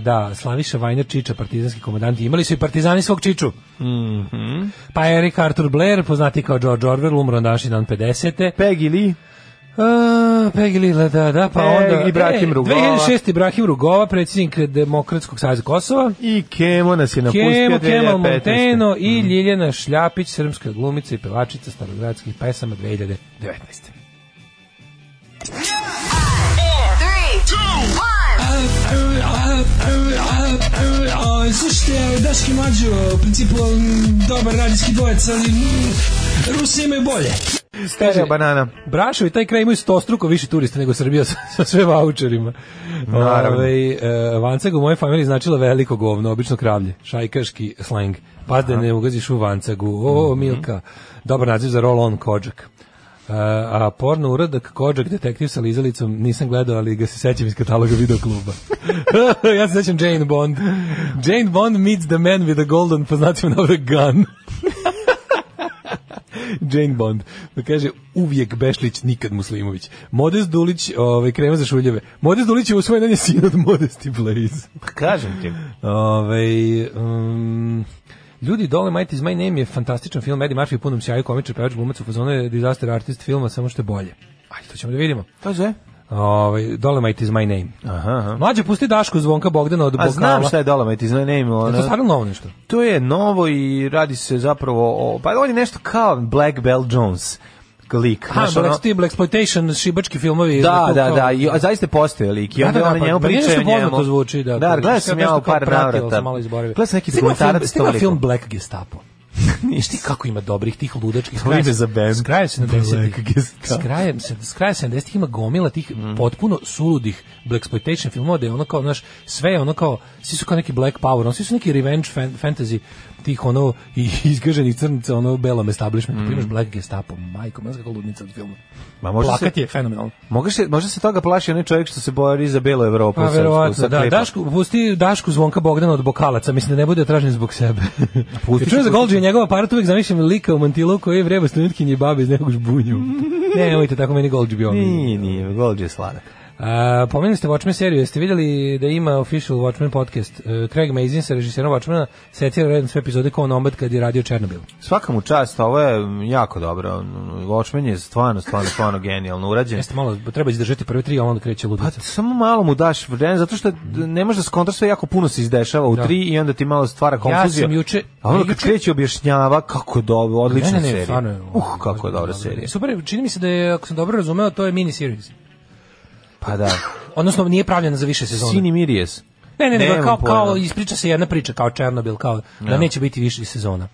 da, Slaviša Vajner Čiča, partizanski komandanti. Imali su i partizani svog Čiču. Mm -hmm. Pa Eric Arthur Blair, poznati kao George Orwell, umro na dan 50. Peggy Lee. Uh, Peggy Lila, da, da, pa onda... onda... Ibrahim e, Rugova. 2006. Ibrahim Rugova, predsjednik Demokratskog savjeza Kosova. I Kemo nas je napustio Kemo, Kemal Monteno mm. i mhm. Ljiljana Šljapić, srpska glumica i pevačica starogradskih pesama 2019. Slušajte, Daški Mađo, u principu dobar radijski dvojec, ali Rusi imaju bolje. Stereo banana. Brašo i taj kraj imaju stostruko više turista nego Srbija sa, sa sve vaučerima. Naravno. Ove, e, vanceg u mojoj familiji značilo veliko govno, obično kravlje, šajkaški slang. Pazde, ne ugaziš u vancagu. O, mhm. Milka, dobar naziv za roll-on kođak a porno uradak Kođak detektiv sa lizalicom nisam gledao, ali ga se sećam iz kataloga videokluba. ja se sećam Jane Bond. Jane Bond meets the man with a golden, po pa znacima navra, gun. Jane Bond. Da kaže uvijek Bešlić, nikad Muslimović. Modest Dulić, ovaj krema za šuljeve. Modest Dulić je usvojen je sin od Modesti Blaze. Kažem ti. Ovaj um, Ljudi dole Might is my name je fantastičan film, Eddie Murphy punom sjaju, komičar, pevač, glumac, u fazonu je disaster artist filma, samo što je bolje. Ajde, to ćemo da vidimo. To je. Ovaj Dolomite is my name. Aha, aha. Mlađe pusti Daško Zvonka Bogdana od Bokala. A znam šta je Dolomite is my name. Ona... Je to stvarno novo nešto? To je novo i radi se zapravo o... Pa on je nešto kao Black Bell Jones lik. Ha, Black ono... Steel, Exploitation, šibački filmovi. Da, da, da, i, a zaista postoje lik. I da, onda da, da, da, pa, njemu pa pričaju o njemu. zvuči, da. Da, da, da. gledao sam ja u par navrata. Gledao sam neki dokumentarac. Stigao film Black Gestapo. Ništa ti kako ima dobrih tih ludačkih skraja. za band. Skraja se na 10. Skraja se, skraja se na 10 ima gomila tih mm. potpuno suludih black exploitation filmova da je ono kao naš sve je ono kao svi su kao neki black power, on svi su neki revenge fan, fantasy tih ono i izgaženih crnica ono belom establishmentu, mm. primaš Black Gestapo, majko, mrzka ludnica od filma. Ma može Plakat se, je fenomenalno. Može se, može se toga plaši onaj čovjek što se bori za belu Evropu. sa verovatno, da, Dašku, pusti Dašku Zvonka Bogdana od bokalaca, mislim da ne bude tražen zbog sebe. pusti. Čuo za da Golđe njegova parat uvek zamišljam lika u mantilu koji vreba studentkinje babe iz nekog žbunju. ne, nemojte, tako meni Golđe bio. Nije, nije, Golđe je sladak. A, pomenuli ste Watchmen seriju, jeste vidjeli da ima official Watchmen podcast? Uh, e, Craig Mazin sa režiserom Watchmena secira redom sve epizode kao nomad kad je radio Černobil. Svaka mu čast, ovo je jako dobro. Watchmen je stvarno, stvarno, stvarno genijalno urađen. Jeste malo, treba izdržati prve tri, a onda kreće ludica. Pa samo malo mu daš vreme, zato što ne možeš da skontra sve jako puno se izdešava u da. tri i onda ti malo stvara konfuziju. Ja sam juče... A onda kad kreće objašnjava kako dobro, odlična ne, ne, ne, serija. Stvarno, uh, kako je dobra serija. Super, čini mi se da je, ako sam dobro razumeo, to je mini series. Pa da. Odnosno, nije pravljena za više sezona. Sini Miries. Ne, ne, ne, kao, kao ispriča se jedna priča, kao Černobil, kao da neće biti više sezona.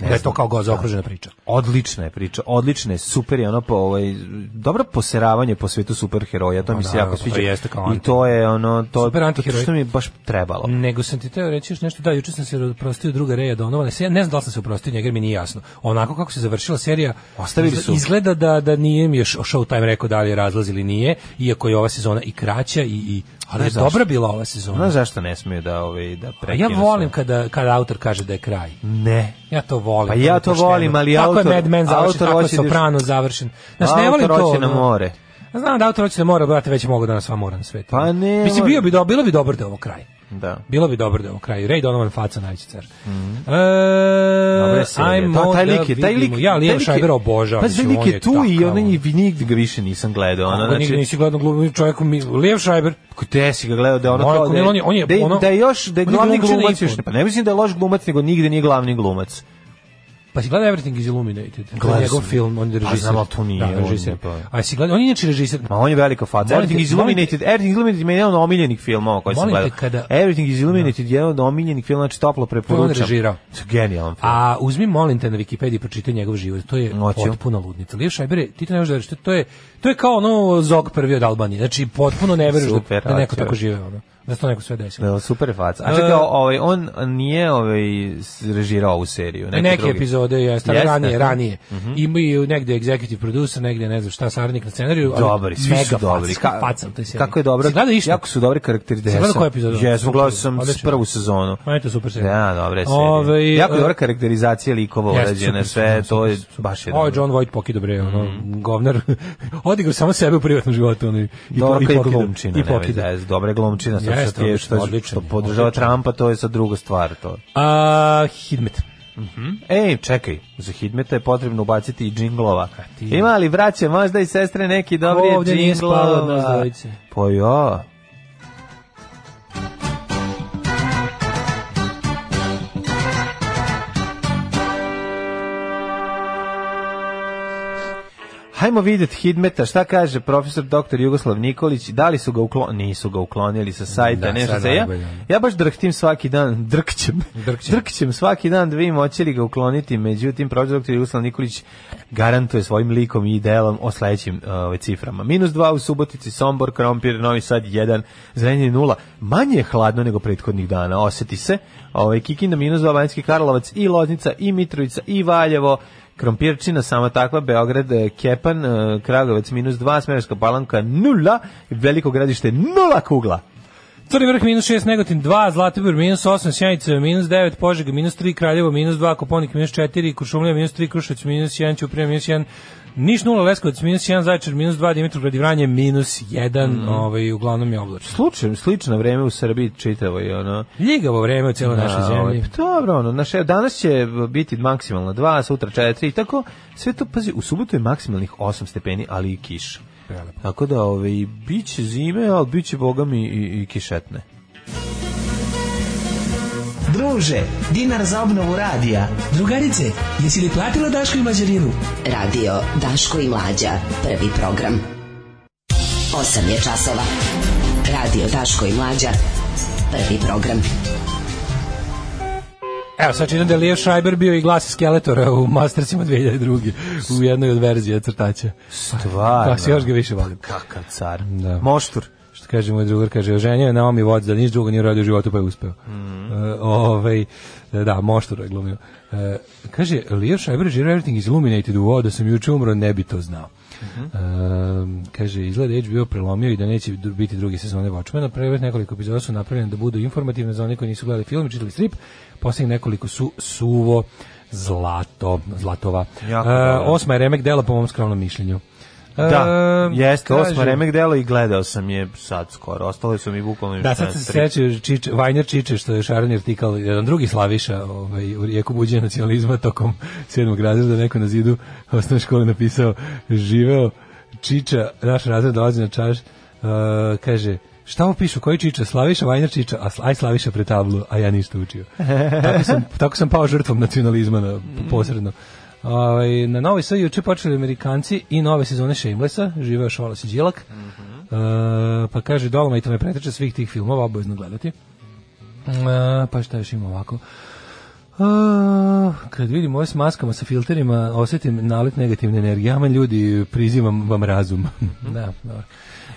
Ne da je to kao go zaokružena da. priča. Odlična je priča, odlična je, super je ono po ovaj dobro poseravanje po svetu superheroja, to no, pa mi se da, jako pa sviđa. To jeste kao I to je ono to super antiheroj. što mi je baš trebalo. Nego sam ti teo reći još nešto, da juče sam se oprostio druga Reja Donovana, ja ne znam da li sam se oprostio njega, mi nije jasno. Onako kako se završila serija, ostavili su izgleda da da nije mi još show time rekao da li je razlaz nije, iako je ova sezona i kraća i, i Ali je dobra bila ova sezona. Znaš zašto ne smiju da ovaj da prekinu. Ja volim kada kada autor kaže da je kraj. Ne. Ja to volim. Pa ja to pošteno. volim, ali tako autor Tako je Mad Men završen, autor tako je da- Soprano diš... završen. Znaš, ne volim to. Autor na more. znam da autor hoće na more, brate, već mogu da danas sva mora na svetu. Pa ne. Mislim, bio bi, do, bilo bi dobro da je ovo kraj. Da. Bilo bi dobro da u kraju. Ray Donovan faca najveći car. Mm -hmm. e, ajmo da, taj lik je, taj lik, ja Leo Schreiber obožavam. Pa taj lik je tu i on je nigde ga više nisam gledao. Ona, znači, nigde nisi gledao glavni čovjek mi Leo Schreiber. Kako te si ga gledao da ono kao da, on je, on je, da, da još da je glavni glumac još pa ne mislim da je loš glumac nego nigde nije glavni glumac. Pa si gledao Everything is Illuminated? Gledao njegov film, on je režiser. Pa znam, ali to nije. Da, režiser. A si gledao, on je inače režiser. Ma on je velika faca. Everything is Illuminated, Everything is Illuminated je jedan od omiljenih filmova koji sam gledao. Kada... Everything is da. Illuminated je jedan od omiljenih filmova, znači toplo preporučam. To on režirao. Genijalan film. A uzmi, molim te, na Wikipediji pročitaj njegov život. To je Noću. potpuna ludnica. Lijev Šajbere, ti to ne možeš da veriš, to je, to je kao ono Zog prvi od Albanije. Znači, potpuno ne veriš da, da neko tako žive. Ono da to neko sve desilo. Da, super je faca. A čekaj, e, ovaj, on nije ovaj, režirao ovu seriju? Neke, neke epizode, jeste, yes, ranije, ranije. Mm -hmm. Ima negde executive producer, negde ne znam šta, saradnik na scenariju. Dobri, svi su dobri. Faca, faca u Kako je dobro, jako su dobri karakteri desa. Gledao koju epizodu? Jesmo, gledao sam prvu sezonu. Ma eto, super serija. Ja, da, dobre serije. Ove, ovaj, jako dobra e, karakterizacija likova urađena, sve, to je baš jedan. Ovo je John Voight Poki, bre, ono, mhm. govnar. Odigrao samo sebe u privatnom životu. Dobro, i, i, i, i, i, i, i, i, i, Jeste, sad je, što, odličan, što podržava odličan. Trumpa, to je sad druga stvar. To. A, Hidmet. Mm -hmm. Ej, čekaj, za Hidmeta je potrebno ubaciti i džinglova. Ti... Ima li vraće možda i sestre neki dobri džinglova? Ovdje nije spalo od nas Pa ja. Hajmo videti Hidmeta, šta kaže profesor dr. Jugoslav Nikolić, da li su ga uklonili, nisu ga uklonili sa sajta, da, nešto se ja, da. ja baš drhtim svaki dan, drkćem, drkćem, drkćem svaki dan da vidim hoće li ga ukloniti, međutim, profesor dr. Jugoslav Nikolić garantuje svojim likom i delom o sledećim uh, ciframa. Minus 2 u Subotici, Sombor, Krompir, Novi Sad 1, Zrenje 0, manje hladno nego prethodnih dana, oseti se, ovaj, Kikinda minus 2, Banjski Karlovac i Loznica i Mitrovica i Valjevo, Krompirčina, sama takva, Beograd, e, Kepan, e, Kragovac minus 2, Smerska palanka 0, Veliko gradište 0 kugla. Crni vrh minus 6, Negotin 2, Zlatibor minus 8, Sjanica minus 9, Požega minus 3, Kraljevo minus 2, Koponik minus 4, Kuršumlija minus 3, Krušovac minus 1, Ćuprija minus 1, Niš 0, Leskovac minus 1, Zaječar minus 2, Dimitru Gradivranje minus 1, mm. ovaj, uglavnom je oblačno. Slučajno, slično vreme u Srbiji čitavo je ono... Ljigavo vreme u cijeloj našoj da, zemlji. Ovaj, dobro, ono, naše, danas će biti maksimalno 2, sutra 4 i tako. Sve to, pazi, u subotu je maksimalnih 8 stepeni, ali i kiša. Prelepo. Tako da, ovaj, bit će zime, ali bit će, boga mi, i, i kišetne. Druže, dinar za obnovu radija. Drugarice, jesi li platila Daško i Mađarinu? Radio Daško i Mlađa, prvi program. 8 je časova. Radio Daško i Mlađa, prvi program. Evo, sad čitam da je Leo Schreiber bio i glas Skeletora u Mastersima 2002. U jednoj od verzija crtaća. Stvarno. Pa, još ga više volim. Pa kakav car. Da. Moštur što kaže moj drugar, kaže, oženio je Naomi Watts, da niš drugo nije radio u životu, pa je uspeo. Mm -hmm. uh, ovaj, e, da, mošturo je glumio. Uh, kaže, Leo Schreiber, everything is illuminated u da sam juče umro, ne bi to znao. Uh -huh. uh, kaže, izgleda HBO prelomio i da neće biti druge sezone Watchmena. Prve nekoliko epizoda su napravljene da budu informativne za one koji nisu gledali film i čitali strip. Poslije nekoliko su suvo zlato, zlatova. Jako, uh, osma je remek dela po mom skromnom mišljenju. Da, um, jeste, kažu, osma remek delo i gledao sam je sad skoro. Ostale su mi bukvalno... Da, sad se seća Čiče, Vajner Čiče, što je šarani artikal, jedan drugi Slaviša ovaj, u rijeku buđenja nacionalizma tokom sedmog razreda, da neko na zidu osnovne škole napisao, živeo Čiča, naš razred dolazi na čaš, uh, kaže, šta mu pišu, koji čiča, Slaviša, Vajner čiča, a aj Slaviša pre tablu, a ja ništa učio. tako, sam, tako sam pao žrtvom nacionalizma na, mm. posredno. Ovaj na Novi Sad juče počeli Amerikanci i nove sezone Shamelessa, živeo Šolas i Đilak. Mm -hmm. e, eh, pa kaže Dolma Dolomite me preteče svih tih filmova, obavezno gledati. E, pa šta još ima ovako? Uh, kad vidim ove s maskama sa filterima, osetim nalet negativne energije. Aman ljudi, prizivam vam razum. Mhm. da, dobro.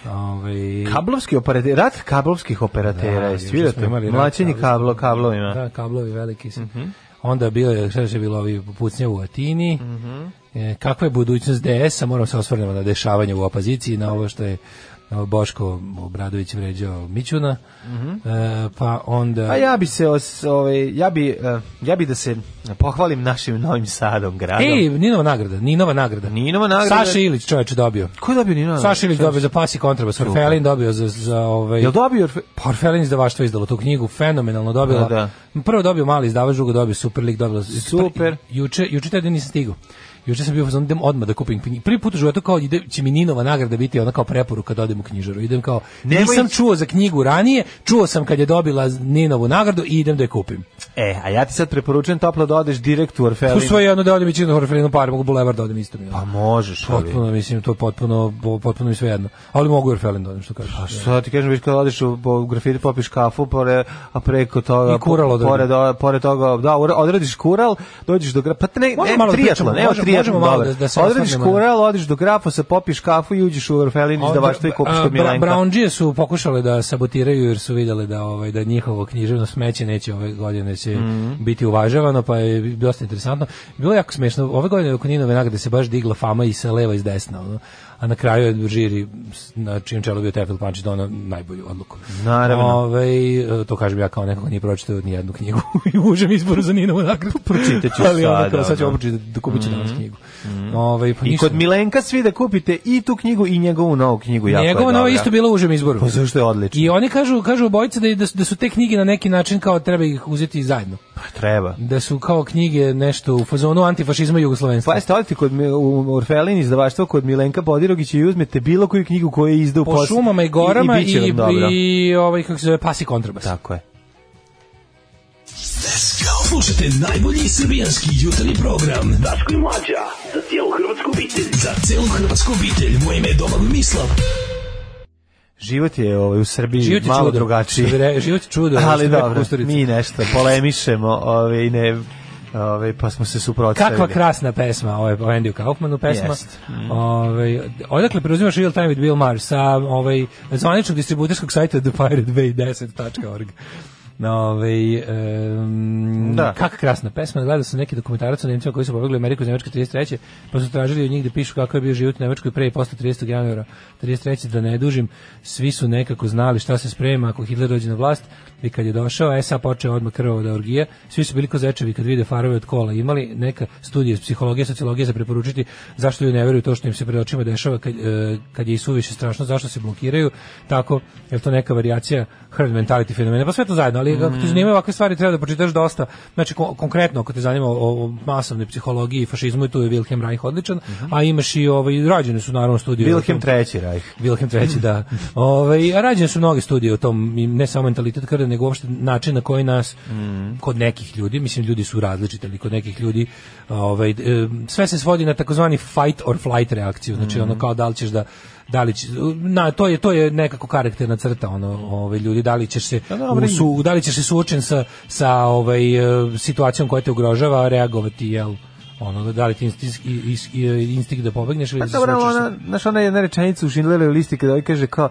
Ove... Ovaj, Kablovski operater, rat kablovskih operatera, da, svirate, mlačenje kablo, kablovima. Da, kablovi veliki su. Uh mhm. -huh. Onda bilo je, šta je bilo ovi pucnje u Atini. Mm e, kakva je budućnost DS-a? Moramo se osvrnemo na dešavanje u opoziciji, na ovo što je Boško Obradović vređao Mićuna. Mm -hmm. e, pa onda A ja bi se os, ovaj ja bi e, ja bi da se pohvalim našim Novim Sadom gradom. Ej, Ninova nagrada, Ninova nagrada. Ninova nagrada. Saša Ilić čoveče dobio. Ko je dobio Ninova? Saša Ilić dobio za pas i kontrabas, Orfelin dobio za za ovaj Jel dobio Orfe... pa Orfelin izdavaštvo izdalo tu knjigu, fenomenalno dobila. Da, da. Prvo dobio mali izdavač, drugo dobio Superlig, dobila Super. Juče juče tad nisam stigao. Juče sam bio u idem odmah da kupim knjigu. Prvi put u životu kao ide će mi Ninova nagrada biti ona kao preporuka da odem u knjižaru. Idem kao Nemoj... nisam čuo za knjigu ranije, čuo sam kad je dobila Ninovu nagradu i idem da je kupim. E, a ja ti sad preporučujem toplo da odeš direkt u Orfelinu. Pusto jedno da odem i čini Orfelinu par, mogu bulevar da odem isto mi. Pa možeš, ali. Potpuno mislim to potpuno potpuno mi sve jedno. Ali mogu Orfelin da odem što kažeš. A pa šta ti kažem, već kad odeš u, u grafit popiš kafu, pore, a preko toga I kuralo pored, pored toga, da, odradiš kural, dođeš do gra, pa ne, ne, da triatlon, ne, možemo malo da, da se Odradiš kural, odiš do grafa, se popiš kafu i uđeš u Orfelinić da baš to i kupiš kod Milenka. Brownđije su pokušale da sabotiraju jer su vidjele da ovaj da njihovo književno smeće neće ove godine se mm -hmm. biti uvažavano, pa je dosta interesantno. Bilo jako smešno. Ove godine oko Ninove nagrade se baš digla fama i sa leva i s desna. Ono a na kraju je žiri na čijem čelu bio Tefil Pančić donao da najbolju odluku. Naravno. Ove, ovaj, to kažem ja kao neko ko nije pročitao ni jednu knjigu i užem izboru za Ninovu nagradu. Pa pročitat ću Ali sad. Kao, sad ću obočiti da, da kupit ću mm -hmm. danas mhm. knjigu. Mhm. Ove, ovaj, pa I kod Milenka svi da kupite i tu knjigu i njegovu novu knjigu. Jako njegovu nova isto bilo užem izboru. Pa zašto je odlično. I oni kažu, kažu obojice da, da, da su te knjige na neki način kao treba ih uzeti zajedno. Pa, treba. Da su kao knjige nešto u fazonu antifašizma jugoslovenstva. Pa jeste, odite kod u Orfelin izdavaštvo kod Milenka Bodirogića i uzmete bilo koju knjigu koju je izdao po posle. šumama i gorama i, i, i, i, ovaj kako se zove pasi kontrabas. Tako je. Slušajte najbolji srbijanski jutarnji program Daško i Mlađa za cijelu hrvatsku obitelj. Za cijelu hrvatsku obitelj. Moje ime je Domagoj Mislav. Život je ovaj, u Srbiji život je malo čudo. drugačiji. Život je čudo. Ali dobro, mi nešto polemišemo ovaj, ne Ove, ovaj, pa smo se suprotstavili. Kakva krasna pesma, ovaj Andy Kaufmanu pesma. Yes. Mm. Ove, ovaj, odakle preuzimaš Real Time with Bill Maher sa ovaj zvaničnog distributerskog sajta thepirateBay10.org na ovaj um, da. kak krasna pesma, gledao sam neki dokumentarac o Nemcima koji su pobegli u Ameriku iz Nemačke 33. pa su tražili od njih da pišu kako je bio život u Nemačkoj pre i posle 30. januara 33. da ne dužim, svi su nekako znali šta se sprema ako Hitler dođe na vlast, i kad je došao e, SA počeo odmah krvavo da orgija svi su bili kozečevi kad vide farove od kola imali neka studije iz psihologije sociologije za preporučiti zašto ljudi ne veruju to što im se pred očima dešava kad, e, kad je i suviše strašno zašto se blokiraju tako je to neka varijacija herd mentality fenomena pa sve to zajedno ali mm. ako te mm. zanimaju ovakve stvari treba da pročitaš dosta znači ko, konkretno ako te zanima o, o masovnoj psihologiji i fašizmu i tu je Wilhelm Reich odličan mm -hmm. a imaš i ovaj rađene su naravno studije Wilhelm III Reich Wilhelm III, da ovaj rađene su mnoge studije o tom ne samo mentalitet krvne kulture, nego uopšte način na koji nas mm. kod nekih ljudi, mislim ljudi su različiti, ali kod nekih ljudi ovaj, sve se svodi na takozvani fight or flight reakciju, znači mm. ono kao da li ćeš da da li će, na to je to je nekako karakterna crta ono ovaj ljudi da li ćeš se da, su, da li ćeš se suočen sa sa ovaj e, situacijom koja te ugrožava reagovati jel ono da li ti instinkt, instinkt da pobegneš ili pa da se suočiš. Ona, znaš, ona je jedna rečenica u Schindlerovoj listi kada ovaj kaže kao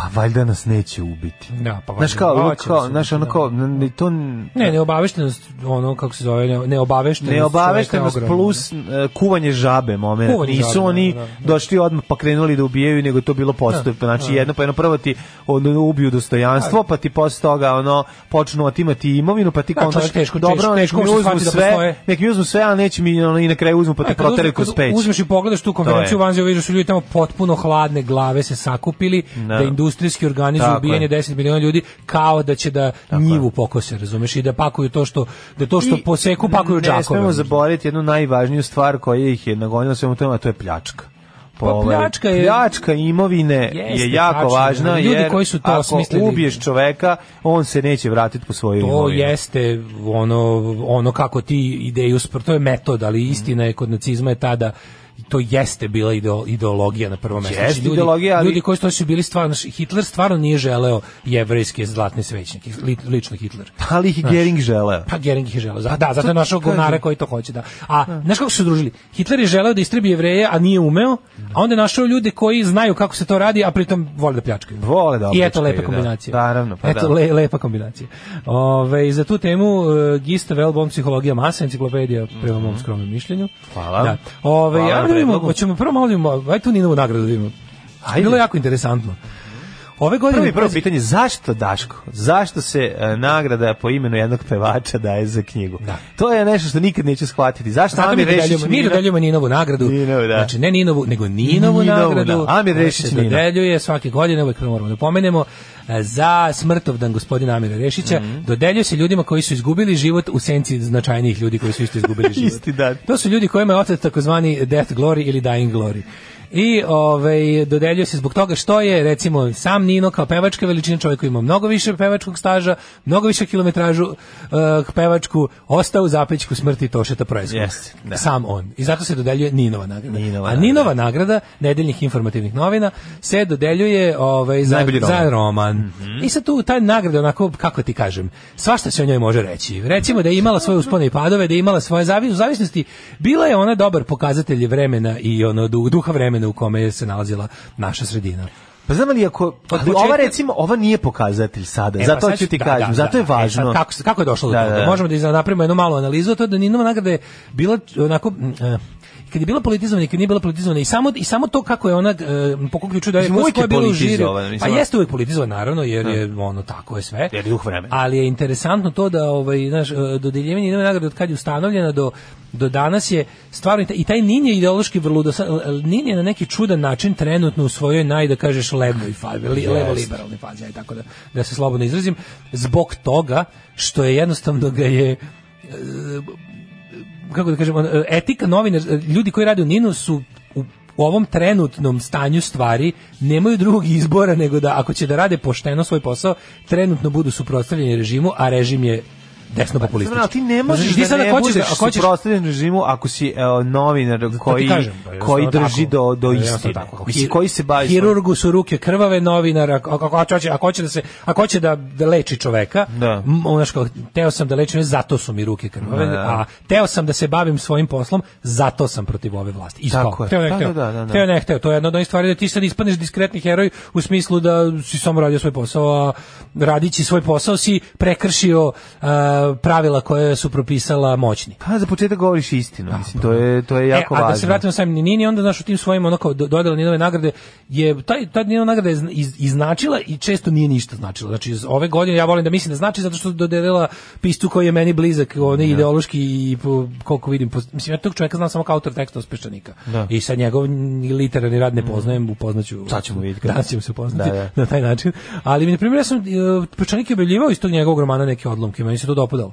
pa valjda nas neće ubiti. Da, pa valjda. Znaš kao, ono kao, znaš ono da. kao, ne, to... Ne, neobaveštenost, ono, kako se zove, neobaveštenost... Neobaveštenost plus ne? kuvanje žabe, moment. Kuvanje Nisu žabe, da, oni da, da. došli odmah pa krenuli da ubijaju, nego to bilo postupno. Da, znači, jedno pa jedno prvo ti ono, ubiju dostojanstvo, pa ti posle toga, ono, počnu otimati imovinu, pa ti da, kontaš, teško, dobro, nek mi uzmu sve, nek mi uzmu sve, ali neće mi, ono, i na kraju uzmu, pa e, te proteraju kroz peć. Uzmeš i pogledaš tu konferenciju, vanzio, vidiš su ljudi tamo potpuno hladne glave se sakupili, da im industrijski organizuju ubijanje je. 10 miliona ljudi kao da će da Tako njivu je. pokose, razumeš, i da pakuju to što da to što I poseku pakuju u džakove. Ne smemo zaboraviti jednu najvažniju stvar koja ih je nagonila svemu tome, a to je pljačka. Pa ovaj, pljačka je pljačka imovine je jako tačno, da. važna ljudi jer koji su to ako smislili, ubiješ čoveka on se neće vratiti po svoju to imovinu. To jeste ono ono kako ti ideju to je metod ali istina je kod nacizma je tada to jeste bila ideologija na prvom mjestu. Znači, jeste ljudi, ideologija, ali... Ljudi koji su, to su bili stvarno, znači, Hitler stvarno nije želeo jevrejske zlatne svećnike, li, lično Hitler. Pa, ali ih Gering želeo. Pa Gering ih je želeo, da, zato je našao govnare koji to hoće, da. A, da. znaš kako su se družili? Hitler je želeo da istribi jevreje, a nije umeo, a onda je našao ljude koji znaju kako se to radi, a pritom vole da pljačkaju. Vole da pljačkaju, I eto lepa da. kombinacija. Da, naravno, pa eto, da. Le, lepa kombinacija. Ove, za tu temu uh, e, Gistav Elbom, psihologija masa, enciklopedija, prema mom mhm. skromnom mišljenju. Hvala. Da. Ove, Hvala da vidimo, hoćemo prvo malo, da ajde tu Ninovu nagradu da vidimo. Ajde. Bilo je jako interesantno. Ove godine prvo, prvo pitanje zašto Daško? Zašto se uh, nagrada po imenu jednog pevača daje za knjigu? Da. To je nešto što nikad neće shvatiti. Zašto Amir Rešić mi dodeljujemo Ninovu nagradu? Ninovu, da. Znači ne Ninovu, nego Ninovu, Ninovu da. nagradu. Da. Amir Rešić dodeljuje svake godine, uvek moramo da pomenemo e, za smrtovdan gospodina Amira Rešića mm -hmm. dodeljuje se ljudima koji su izgubili život u senci značajnih ljudi koji su isto izgubili život. Isti dan. To su ljudi kojima je otet takozvani death glory ili dying glory. I ovaj dodeljuje se zbog toga što je recimo sam Nino kao pevačka veličina čovjek koji ima mnogo više pevačkog staža, mnogo više kilometražu uh, pevačku ostao u zapećku smrti Tošeta Proizvoda. Yes, da. Sam on. I zato se dodeljuje Ninova nagrada. Ninova, A Ninova da. nagrada nedeljnih informativnih novina se dodeljuje ovaj za roman. za roman. Mm -hmm. I sad tu ta nagrada onako kako ti kažem, svašta se o njoj može reći. Recimo da je imala svoje uspone i padove, da je imala svoje zavis, u zavisnosti bila je ona dobar pokazatelj vremena i ono duha vremena vremena u kome se nalazila naša sredina. Pa znam li ako ali početka... ova recimo ova nije pokazatelj sada. E, pa zato pa ću ti da, kažem, da, zato je da, da. E, važno. E, kako kako je došlo do da, toga? Možemo da napravimo jednu malu analizu to da Ninova nagrada je bila onako eh, kad je bila politizovana i kad nije bila politizovana i samo i samo to kako je ona uh, pokuključuje da je ko je bilo žiri. Pa jeste uvek politizovana naravno jer ne. je da. ono tako je sve. Jer je duh vremena. Ali je interesantno to da ovaj znaš e, dodeljivanje Ninove nagrade od kad je ustanovljena do do danas je stvarno i taj Nin je ideološki vrlo e, Nin je na neki čudan način trenutno u svojoj naj da kažeš levoj fazi, yes. levo liberalni fazi, aj tako da da se slobodno izrazim, zbog toga što je jednostavno ga je e, kako da kažem, e, etika novinar, ljudi koji rade u Ninu su u u ovom trenutnom stanju stvari nemaju drugog izbora nego da ako će da rade pošteno svoj posao trenutno budu suprotstavljeni režimu a režim je desno pa, populistički. Znam, ali ti ne možeš ti da ne hoćeš, budeš da- ako hoćeš protivljen režimu ako si uh, novinar da koji kažem, pa koji drži tako, do do istine. Tako, Mislim, koji se bavi hirurgu su ruke krvave novinara ako, ako, hoće ako hoće da se ako hoće da, da leči čoveka. Da. Znaš kao teo sam da lečim zato su mi ruke krvave, da, a teo sam da se bavim svojim poslom, zato sam protiv ove vlasti. Isto. Tako teo ne da, hteo. Da, da, da, Teo ne hteo, to je jedna od onih stvari da ti sad ispadneš diskretni heroj u smislu da si samo radio svoj posao, a radići svoj posao si prekršio uh, pravila koje su propisala moćni. Pa za početak govoriš istinu, da, mislim, pa to da. je to je jako e, a važno. A da se vratimo sam Nini, onda znaš u tim svojim onako dodala Ninove nagrade je taj ta Ninova nagrada je iz, iznačila i često nije ništa značila. Znači iz ove godine ja volim da mislim da znači zato što dodelila pistu koji je meni blizak, on je da. ideološki i koliko vidim, mislim ja tog čoveka znam samo kao autor teksta uspešenika. Da. I sa njegov literarni rad ne poznajem, mm. upoznaću. Sad ćemo vidjeti. Danas ćemo se upoznati da, da. na taj način. Ali mi na primjer ja sam e, Peščanik je objavljivao iz tog njegovog romana neke odlomke, meni se to 不懂。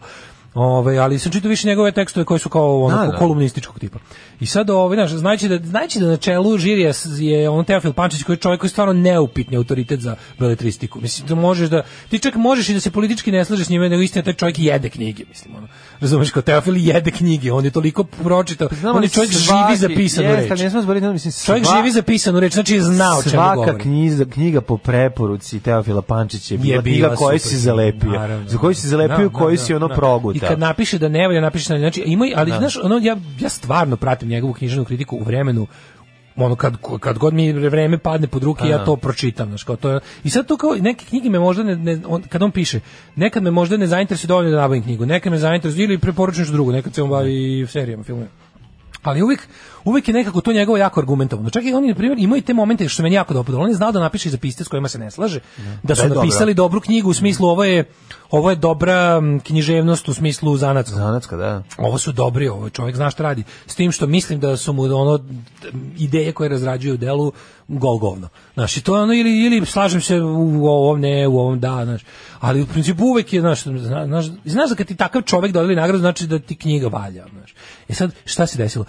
Ove, ali sam čitao više njegove tekstove koji su kao ono da, da. kolumnističkog tipa. I sad ovaj znaš, znači da znači da na čelu žirija je on Teofil Pančić koji je čovjek koji je stvarno neupitni autoritet za beletristiku. Mislim da možeš da ti čak možeš i da se politički ne slažeš s njime, nego istina taj čovjek jede knjige, mislim ono. Razumeš kao Teofil jede knjige, on je toliko pročitao, pa on je čovjek svaki, živi zapisanu reč. Jeste, ne smem zboriti, mislim sva, čovjek živi zapisanu reč, znači je znao čemu govori. Svaka knjiga, knjiga po preporuci Teofila Pančića je bila, je bila knjiga koju si zalepio. Naravno, za koju si zalepio, da, da, koju da, si ono progutao. Da. kad napiše da ne valja, napiše da znači ima ali da. znaš ono ja ja stvarno pratim njegovu književnu kritiku u vremenu ono kad, kad god mi vreme padne pod ruke pa ja da. to pročitam znači kao to i sad to kao neke knjige me možda ne, ne on, kad on piše nekad me možda ne zainteresuje dovoljno da nabavim knjigu nekad me zainteresuje ili preporučiš drugu nekad se on bavi serijama filmovima ali uvijek uvek je nekako to njegovo jako argumentovano. Čak i oni na primjer imaju te momente što meni jako dopadalo. On je znao da napiše za piste s kojima se ne slaže, da su da, da, da. napisali dobra. dobru knjigu u smislu ovo je ovo je dobra književnost u smislu zanatska. Zanatska, da. Ovo su dobri, ovo čovjek zna šta radi. S tim što mislim da su mu ono ideje koje razrađuju u delu gol govno. Znaš, to ono ili, ili slažem se u ovom ne, u ovom da, znaš. Ali u principu uvek je, znaš, znaš, znaš da kad ti takav čovjek dodeli nagradu, znači da ti knjiga valja, znaš. E sad, šta se desilo?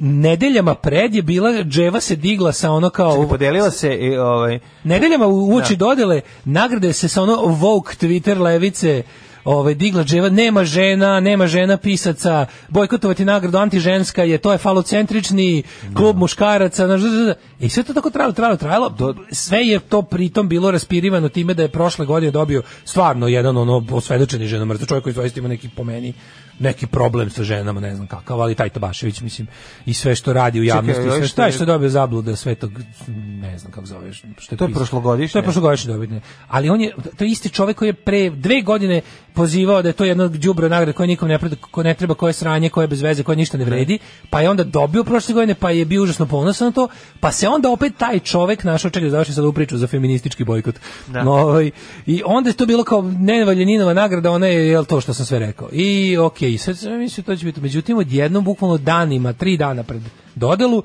nedeljama pred je bila dževa se digla sa ono kao Čekaj, podelila se i e, ovaj nedeljama uoči da. dodele nagrade se sa ono Vogue Twitter levice ovaj digla dževa, nema žena, nema žena pisaca, bojkotovati nagradu antiženska je, to je falocentrični klub da. muškaraca, znaš, i sve to tako trajalo, trajalo, trajalo, sve je to pritom bilo raspirivano time da je prošle godine dobio stvarno jedan ono osvedočeni žena mrtav čovjek koji zaista ima neki po meni neki problem sa ženama, ne znam kakav, ali taj Tobašević, mislim, i sve što radi u javnosti, Čekaj, sve ovaj što, je, što je dobio zabluda svetog, ne znam kako zoveš, što je to je prošlogodišnje. To je prošlogodišnje dobitne. Ali on je, to je isti čovjek koji je pre dve godine pozivao da je to jedno đubro nagrade koje nikom ne, ko ne treba, koje sranje, koje bez veze, koje ništa ne vredi, pa je onda dobio prošle godine, pa je bio užasno ponosan na to, pa se onda opet taj čovek našao, čekaj, da završi sad ovu priču za feministički bojkot. Da. No, ovaj, I onda je to bilo kao nevaljeninova nagrada, ona je, jel to što sam sve rekao. I okej, okay, sad sam mislio to će biti. Međutim, odjednom, bukvalno danima, tri dana pred dodelu,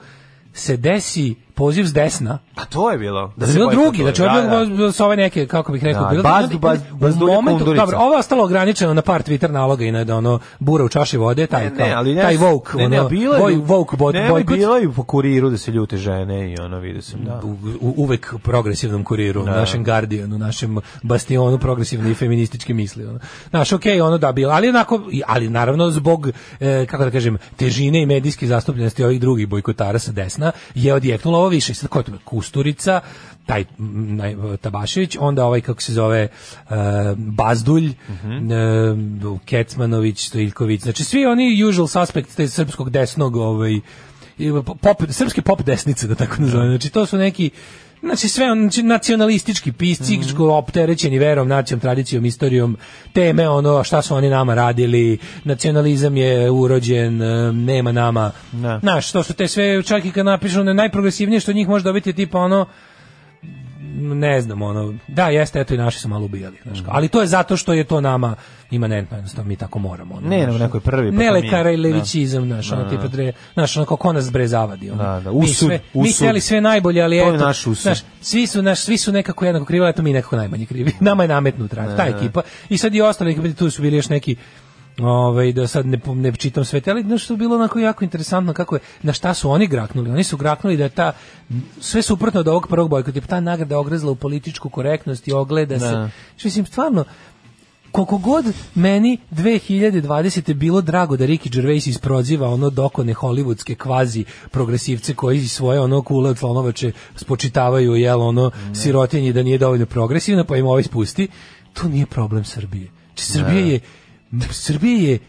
se desi poziv s desna. A to je bilo. Da, da se bilo drugi, znači da, da, da. sa ove neke, kako bih rekao, da, bilo baz, znači, baz, baz, momentu, dobro, ovo je ostalo ograničeno na par Twitter naloga i na da ono bura u čaši vode, taj ne, kao, ali ne, taj woke, ne, ne, ono, bilo je, woke bot, ne, Bilo je po kuriru da se ljute žene i ono, vidi se. da. U, u, uvek progresivnom kuriru, da. našem Guardianu, našem bastionu progresivne i feminističke misli. Ono. Naš, okej, okay, ono da bilo, ali onako, ali naravno zbog, e, kako da kažem, težine i medijske zastupljenosti ovih drugih bojkotara sa desna je odjeknulo više, sad ko je to Kusturica, taj Tabašević, onda ovaj kako se zove uh, Bazdulj, uh -huh. uh, Kecmanović, Stojiljković, znači svi oni usual suspects te srpskog desnog ovaj E, pop, srpske pop desnice, da tako nazovem. Da. Znači, to su neki Znači sve znači, nacionalistički pisci mm -hmm. opterećeni verom, nacijom, tradicijom, istorijom, teme ono šta su oni nama radili, nacionalizam je urođen, e, nema nama. Ne. Da. Znaš, to su te sve, čak i kad napišu na najprogresivnije što njih može dobiti tipa ono ne znam, ono, da, jeste, eto i naši su malo ubijali, znaš, ali to je zato što je to nama imanentno, jednostavno mi tako moramo. Ono, ne, nam neko je prvi. Pa ne lekara i da. levićizam, znaš, ono, da, tipa, da. dre, znaš, ono, kako nas bre zavadi, ono. Da, da, usud, mi, sve, usud. mi htjeli sve najbolje, ali eto, naš znaš, svi su, naš, svi su nekako jednako krivi, ali eto mi nekako najmanje krivi, nama je nametnut, ta ekipa, i sad i ostali, tu su bili još neki, Ove, ovaj, da sad ne, ne čitam sve te, ali nešto je bilo onako jako interesantno kako je, na šta su oni graknuli. Oni su graknuli da je ta, sve suprotno od ovog prvog bojkota, pa ta nagrada ogrezla u političku korektnost i ogleda da. se. mislim, stvarno, koliko god meni 2020. bilo drago da Ricky Gervais isproziva ono dokone hollywoodske kvazi progresivce koji svoje ono kule od slonovače spočitavaju jel ono ne. sirotinji da nije dovoljno progresivna pa im ovo ovaj ispusti, to nije problem Srbije. Znači, Srbija da. je Srbija je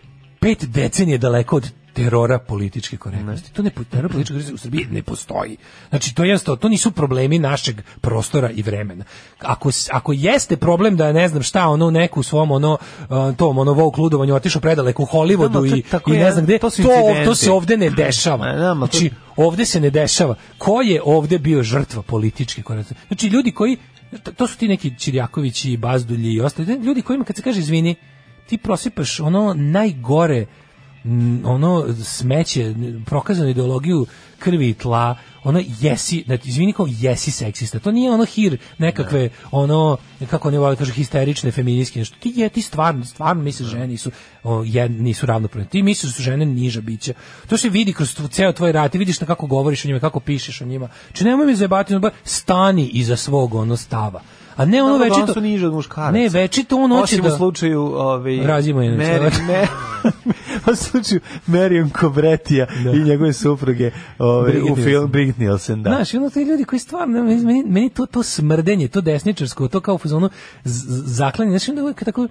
pet decenije daleko od terora političke korektnosti. To ne teror političke korektnosti u Srbiji ne postoji. Znači to jeste to nisu problemi našeg prostora i vremena. Ako, ako jeste problem da ne znam šta ono neku svom ono tom ono vok ludovanju otišao predaleko u Hollywoodu i, i ne znam gde to, to, to se ovde ne dešava. Znači ovde se ne dešava. Ko je ovde bio žrtva političke korektnosti? Znači ljudi koji to su ti neki Čirjakovići i Bazdulji i ostali ljudi kojima kad se kaže izvini ti prosipaš ono najgore ono smeće, prokazanu ideologiju krvi i tla, ono jesi, znači izvini kao jesi seksista. To nije ono hir nekakve ne. Da. ono kako oni vole da kažu histerične feministke nešto. Ti je ti stvarno, stvarno misliš da. žene nisu o, je, nisu ravnopravne. Ti misliš da su žene niža bića. To se vidi kroz tvo, ceo tvoj rad, ti vidiš na kako govoriš o njima, kako pišeš o njima. Či znači, nemoj mi zajebati, stani iza svog ono stava. A ne ono da večito... su niže od muškaraca. Ne, večito on hoće da... u slučaju... Ovaj, razimo je. Ne, u slučaju Marion Cobretija da. i njegove supruge ovaj, u film Brigitte Nielsen. Da. Znaš, ono ti ljudi koji stvarno, meni, meni to, to smrdenje, to desničarsko, to kao u fazonu zaklanje, znači da je tako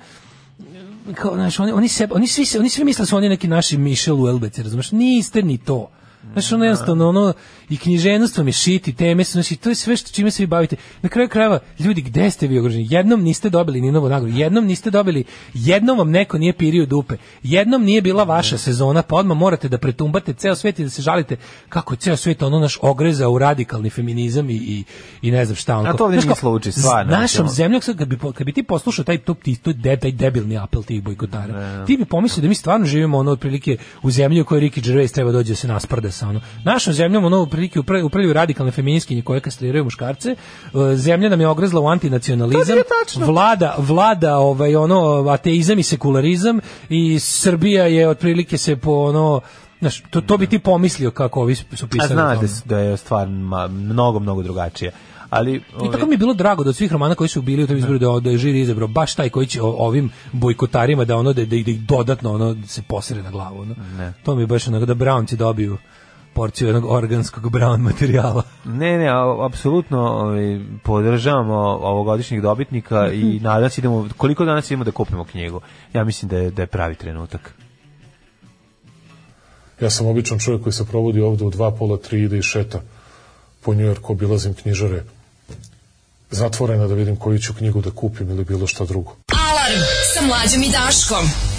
kao, znaš, oni, oni, sebe, oni, svi, oni svi misle da su oni neki naši Michel Uelbeci, razumiješ? Niste ni to. Znaš, ono jednostavno, ono, i književnost vam je shit i teme su, znači, to je sve što čime se vi bavite. Na kraju krajeva, ljudi, gde ste vi ugroženi? Jednom niste dobili ni novo nagradu, jednom niste dobili, jednom vam neko nije pirio dupe, jednom nije bila vaša sezona, pa odmah morate da pretumbate ceo svet i da se žalite kako ceo svet ono naš ogreza u radikalni feminizam i, i, i ne znam šta. Onko. A to ovdje nije slučaj, stvarno. Našom zemljom, kad bi, kad bi ti poslušao taj, to, ti, to, taj debilni apel tih bojkotara, ti bi pomislio da mi stvarno živimo ono otprilike u zemlji u kojoj Ricky Gervais treba dođe da se nasprda sa ono. Našom zemljom ono prilike upravljaju radikalne feminiskinje koje kastriraju muškarce. E, zemlja nam je ogrezla u antinacionalizam. Vlada, vlada ovaj, ono, ateizam i sekularizam i Srbija je otprilike se po ono Znaš, to, to bi ti pomislio kako ovi su pisali. A zna da, da je stvar mnogo, mnogo drugačije. ali i ovaj tako mi je bilo drago da od svih romana koji su bili u tom izboru da, da je žiri izabrao baš taj koji će ovim bojkotarima da ono da da, da ih dodatno ono da se posere na glavu ono. Ne. To mi je baš onako da Brownci dobiju porciju jednog organskog brown materijala. Ne, ne, apsolutno ovaj, podržavamo ovogodišnjih dobitnika i mhm. nadam se idemo, koliko danas idemo da kupimo knjigu. Ja mislim da je, da je pravi trenutak. Ja sam običan čovjek koji se provodi ovdje u dva pola, tri ide i šeta po Njujorku, obilazim knjižare zatvorena da vidim koju ću knjigu da kupim ili bilo šta drugo. Alarm sa mlađom i Daškom.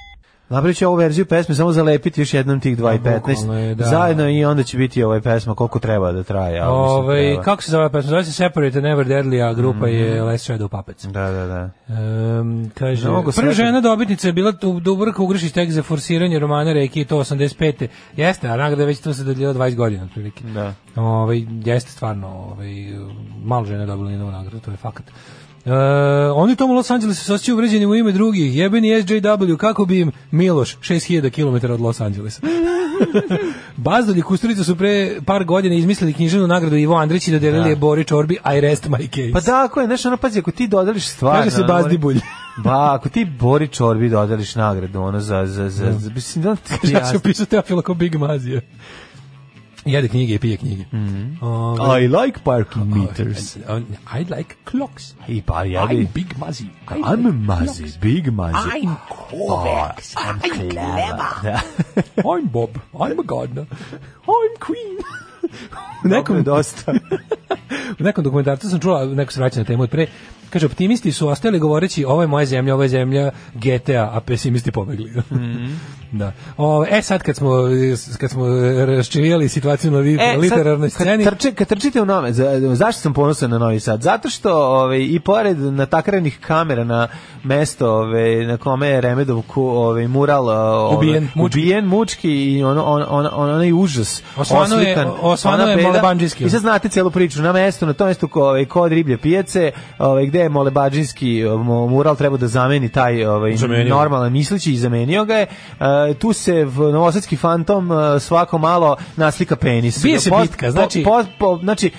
Napraviću ovu verziju pesme samo zalepiti još jednom tih 2 i 15. da. Zajedno i onda će biti ovaj pesma koliko treba da traje. ali Ove, ovaj, treba. kako se zove pesma? Zove se Separate and Never Deadly, a grupa mm je mhm. Les Shadow Puppets. Da, da, da. Um, kaže, no, prva žena dobitnica je bila Dubrovka Ugrišić tek za forsiranje romana Reki i to 85. Jeste, a nagrada već tu se dodelila 20 godina otprilike. Da. Ove, ovaj, jeste stvarno, ove, ovaj, malo žena dobila njenu nagradu, to je fakat. Uh, oni tomu Los Angelesu se osjećaju uvređeni u ime drugih. Jebeni SJW, kako bi im Miloš, 6000 km od Los Angelesa. Bazdolji Kusturica su pre par godina izmislili književnu nagradu Ivo Andrić i dodelili da. je Bori Čorbi I rest my case. Pa tako da, je, znaš, ono, pazi, ako ti dodališ stvar... Kaže se Bazdi Bulj. ba, ako ti Bori Čorbi dodališ nagradu, ono, za... za, za, za, za, za, za, za, za, za, za, jede knjige i pije knjige. Mm -hmm. Ove, ovaj, I like parking meters. I, I, I like clocks. I pa ja I'm big muzzy. I'm, I'm muzzy, clocks. big muzzy. I'm Kovacs. Oh, I'm, I'm clever. clever. I'm Bob. I'm a gardener. I'm queen. u nekom dosta. u nekom dokumentarcu sam čula, neko se vraća na temu od pre, kaže, optimisti su ostali govoreći, ovo je moja zemlja, ovo je zemlja GTA, a pesimisti pobegli. mm -hmm. Da. O, e sad kad smo kad smo raščivijali situaciju na li, e, literarnoj sceni. Kad, trče, kad trčite u nome, za, zašto sam ponosan na Novi Sad? Zato što ove, i pored natakarenih kamera na mesto ove, na kome je Remedov ku, ove, mural ove, ubijen, mučki. ubijen mučki i on, on, on, on, onaj užas osvano oslikan. Je, osvano je Molebanđinski. I sad znate celu priču. Na mesto, na tom mestu ko, kod riblje pijace, ove, gde je Molebanđinski mural treba da zameni taj ove, normalan mislići i zamenio ga je. A, e, E, tu se v Novosadski fantom e, svako malo naslika penis. Bije se bitka, znači... po, po, znači,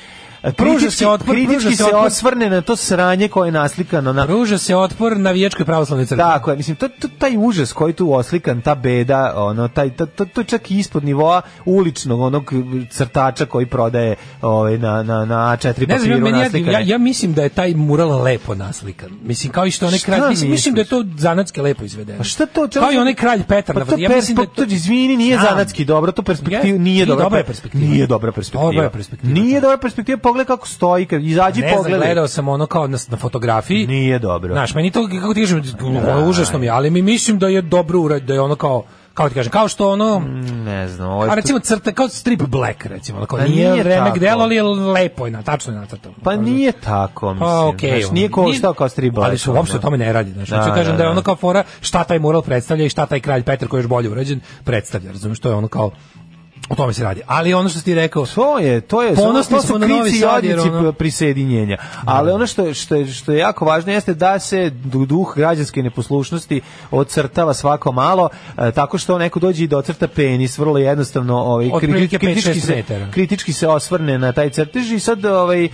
pruža se otpor, kritički se osvrne na to sranje koje je naslikano na Pruža se otpor na vijećkoj pravoslavnoj crkvi. Tako je, mislim to, to, taj užas koji tu oslikan, ta beda, ono taj to, to je čak i ispod nivoa uličnog onog crtača koji prodaje ovaj na na na A4 ne znam, papiru Ja, ja mislim da je taj mural lepo naslikan. Mislim kao i što onaj kralj, mislim, mislim da je to zanatski lepo izvedeno. A pa šta to? Čemu? Kao i onaj kralj Petar, pa to ja mislim pa da to to izvini, nije zanatski dobro, to perspektiva nije dobra. Dobra perspektiva. Nije dobra perspektiva. Nije da. dobra perspektiva. Nije dobra pa perspektiva, pogledaj kako stoji, kad izađi ne pogledaj. Ne, gledao sam ono kao na, na fotografiji. Nije dobro. Znaš, meni to kako ti kažem, da. užasno mi, ali mi mislim da je dobro urađeno, da je ono kao kao ti kažem, kao što ono ne znam, ovaj a recimo crta kao strip black recimo, kao pa nije, nije remek delo, ali je lepo je na tačno je nacrtano. Pa kažem. nije tako, pa, mislim. Pa, okay, znaš, nije kao što kao strip black. Ali se uopšte o tome ne radi, znači da, kažem da, da je da. ono kao fora šta taj mural predstavlja i šta taj kralj Petar koji je još bolje urađen predstavlja, razumiješ, to je ono kao O tome se radi. Ali ono što si ti rekao, to je, to je, ponosni to na novi sad, ono... prisjedinjenja. Ali da. ono što, što, je, što je jako važno jeste da se duh građanske neposlušnosti odcrtava svako malo, e, tako što neko dođe i docrta penis, vrlo jednostavno ovaj, kritički, kritički, se, kritički se osvrne na taj crtež i sad ovaj, e,